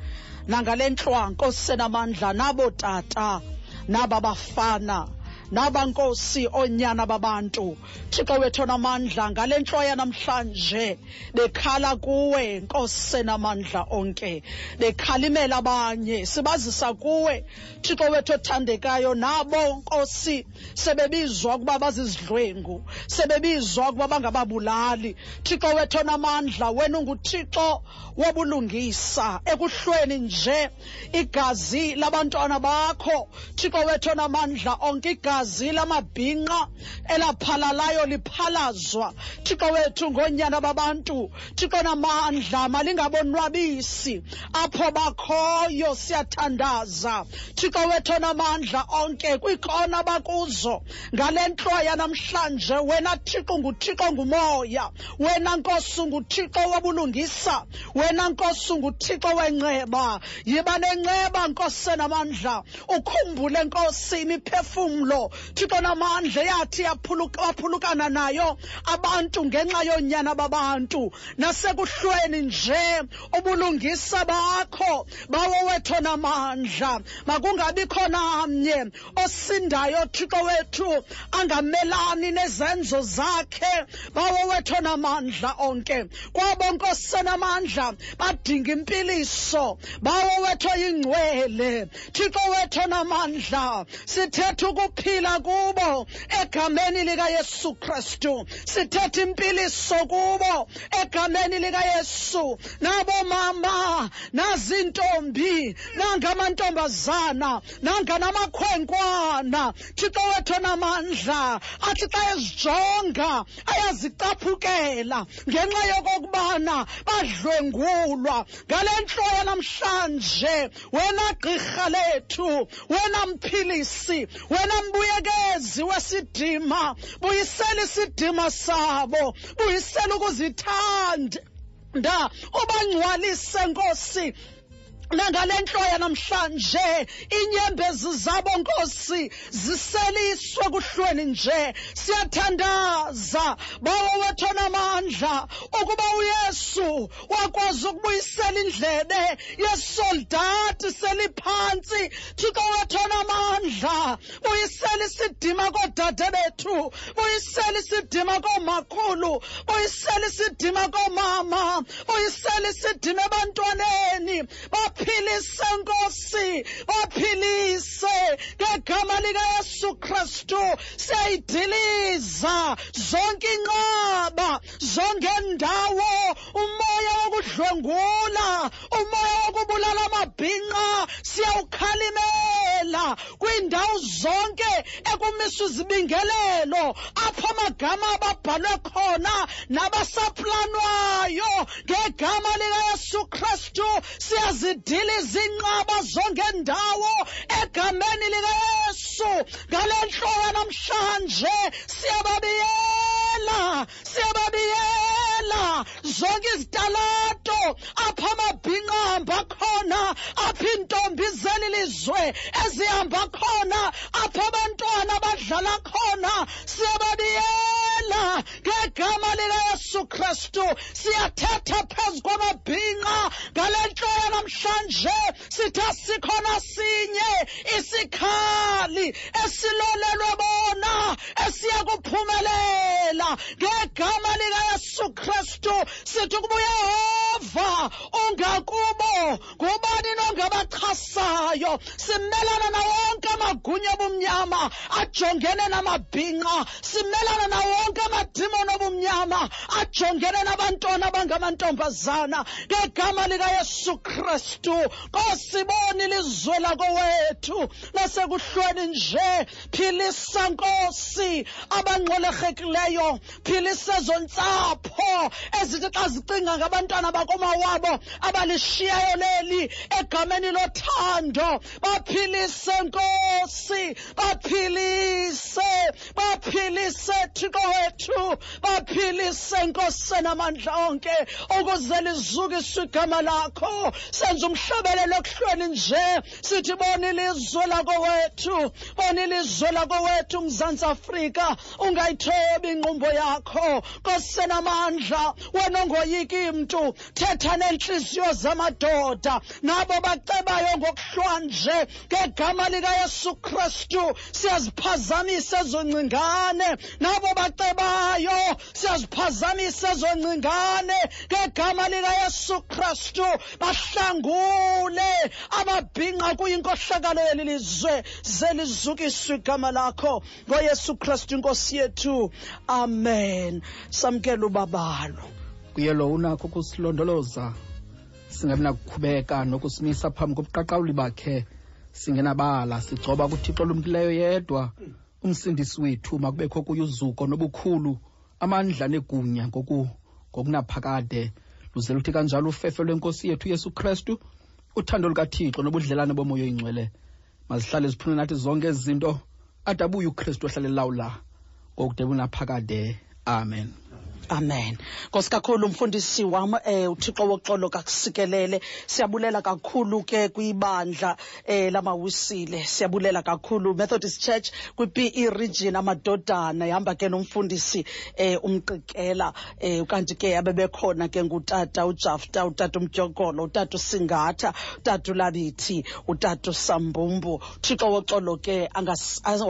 Nangale ntlwa nkosi senamandla nabo tata naba bafana naba nkosi oonyana babantu. Thixo wethu namandla ngale ntloya namhlanje bekhala kuwe nkosi senamandla onke. Bekhalimela abanye sibazisa kuwe. Thixo wethu othandekayo nabo nkosi sebebizwa ukuba bazizidlwengu sebebizwa ukuba bangababulali. Thixo wethu namandla wena unguthixo wobulungisa ekuhlweni nje igazi labantwana bakho. Thixo wethu namandla onke igazi lamabhinqa elaphalalayo liphalazwa. Thixo wethu ngoonyana babantu thixo namandla malingabonwabisi. Apho bakhoyo siyathandaza. Thixo wethu onamandla onke kwiikona bakuzo. Ngale ntloya namhlanje wena thixo nguthixo ngumoya. Wena nkosi nguthixo wobulungisa. Wena nkosi nguthixo wenceba yiba nenceba nkosi senamandla ukhumbule nkosi imiphefumlo thixo namandla yathi yaphuluka- waphulukana nayo abantu ngenxa yonyana babantu. Nasekuhlweni nje ubulungisa bakho bawo wethu namandla makungabikho namnye osindayo thixo wethu angamelani nezenzo zakhe bawo wethu namandla onke. Kwabo nkosi senamandla badinga impiliso bawo wethu oyingcwele. Thixo wethu namandla sithetha ukuphila kubo. Egameni likayesu kristu sithetha impiliso kubo. Egameni likayesu nabo mama nazintombi nangamantombazana nanganamakhwenkwana thixo wethu namandla athi xa ezijonga ayazicaphukela. Ngenxa yokokubana badlwengulwa ngale ntlo yanamhlanje wena gqirha lethu wena mphilisi wena mbuyekezi wesidima buyisela isidima sabo buyisela ukuzithanda. Nda ubangcwalise nkosi. Nangale ntlo yanamhlanje iinyembezi zabo nkosi ziseliswe kuhlweni nje. Siyathandaza bawo wethu onamandla ukuba uyesu wakwazi ukubuyisela indlebe yesoldati seliphantsi. Thixo wethu onamandla buyisela isidima koodade bethu buyisela isidima koomakhulu buyisela isidima koomama buyisela isidima ebantwaneni. Baphilise nkosi! Baphilise! Ngegama likayesu kristu siyayidiliza zonke inqaba zongendawo umoya wokudlwengula umoya wokubulala amabhinqa siyawukhalimela! Kwiindawo zonke ekumisa izibingelelo apho amagama ababhalwe khona nabasaplanwayo ngegama likayesu kristu siyazidiliza! Iinqaba zongendawo egameni likayesu. Ngale ntlo yanamhlanje siyababiyela siyababiyela. Zonke izitalato apho amabhinqa ahamba khona apho iintombi zeli lizwe ezihamba khona apho abantwana badlala khona siyababiyela. Ngegama likayesu kristu siyathetha phezu kwamabhinqa. Ngale ntlo yanamhlanje sithe sikhona sinye isikhali esilolelwe bona esiya kuphumelela ngegama likayesu kristu sithi ukuba uyehova ungakubo. Ngubani nongabachasayo simelana nawonke amagunya obumnyama ajongene namabhinqa. Simelana nawonke amadimoni obumnyama ajongene nabantwana abangamantombazana. Ngegama likayesu kristu kosiboni ilizwe lakowethu nasekuhlweni nje. Philisa nkosi abangxolerekileyo philisa ezo ntsapho ezithi xa zicinga ngabantwana bakomawabo abalishiyayo leli egameni lothando. Baphilise nkosi baphilise baphilise thixo wethu baphilise nkosi senamandla onke ukuze lizukiswe igama lakho. Senza umhlabelelo ekuhlweni nje. Sithi bona ilizwe lakowethu bona ilizwe lakowethu mzantsi afrika ungayithobi inqumbo yakho. Kosenamandla senamandla wena ongoyiki mntu thetha neentliziyo zamadoda. Nabo bacebayo ngokuhlwanje ngegama likayesu kristu. Siyaziphazamisa ezoncingane nabo bacebayo siyaziphazamisa ezo ngcingane ngegama likayesu kristu bahlangule ababhinqa kuyinkohlakalo yeli lizwe zelizukiswe igama lakho. Ngoyesu kristu inkosi yethu. Amen. Samkela ubabalo. Kuyelo unakho ukusilondoloza. Singabi nakukhubeka nokusimisa phambi kobuqaqawuli bakhe. Singenabala sigcoba kuthixo olumkileyo yedwa. Umsindisi wethu makubekho kuye uzuko nobukhulu. Amandla negunya ngoku ngokunaphakade uthi kanjalo ufefe lwenkosi yethu uyesu kristu uthando lukathixo nobudlelane bomoya oyingcwele. Mazihlale ziphune nathi zonke ezi zinto ade ukristu ohlale lawula ngokude bunaphakade amen amen. Nkosi kakhulu umfundisi wam eh uthixo woxolo kakusikelele siyabulela kakhulu ke kwibandla eh lamawisile siyabulela kakhulu methodist church kwi-pe region amadodana. Ihamba ke nomfundisi eh umqikela eh kanti ke abebekhona ke ngutata ujafta utata umdyogolo utata usingatha utata ulabithi utata usambumbu. Uthixo woxolo ke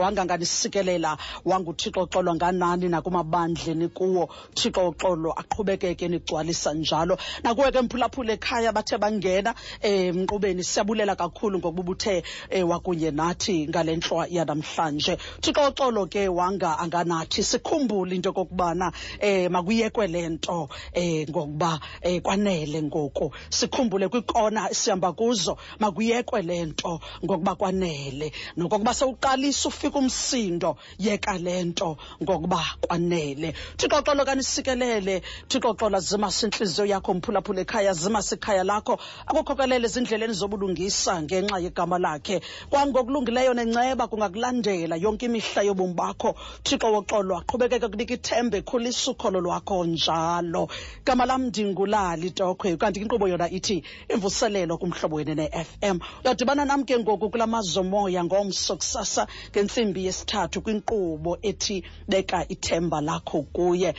wanganganisikelela wanguthixo xolo nganani nakumabandleni kuwo uthixo uxolo aqhubekeke nigcwalisa njalo. Nakuwe ke mphulaphula ekhaya bathe bangena um siyabulela kakhulu ngokuba eh, wakunye nathi ngale ntlwa yanamhlanje. Uthixo uxolo ke wanga anganathi sikhumbule into yokokubana um makuyekwe le nto um ngokuba um kwanele ngoku. Sikhumbule kwikona sihamba kuzo makuyekwe le nto ngokuba kwanele. Nokokuba sewuqalisa ufika umsindo yeka le nto ngokuba kwanele. Thixo xolo kanisikelele thixo xola zimasa intliziyo yakho mphulaphula ekhaya zimasa ikhaya lakho. Akukhokelele ezindleleni zobulungisa ngenxa yegama lakhe. Kwangokulungileyo nenceba kungakulandela yonke imihla yobomi bakho. Thixo woxolo aqhubekeke kunika ithembe khulisa ukholo lwakho njalo. Gama lam ndingulali tokhwe. Kanti inkqubo yona ithi imvuselelo kumhlobo wene ne-fm uyadibana nam ke ngoku kula mazomoya ngomso kusasa ngentsimbi yesithathu kwinkqubo ethi beka ithemba lakho kuye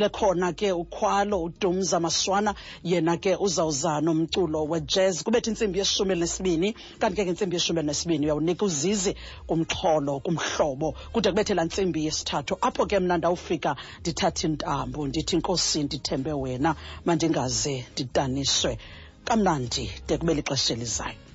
sele khona ke ukhwalo udumza maswana yena ke uzawuza nomculo wejazz kubetha intsimbi yeshumi elinesibini kanti ke ngentsimbi yeshumi elinesibini uyawunika uzizi kumxholo kumhlobo. Kude kubethe laa ntsimbi yesithathu. Apho ke mna ndawufika ndithatha intambo ndithi nkosi ndithembe wena mandingaze ndidaniswe. Kamnandi de kube lixesha elizayo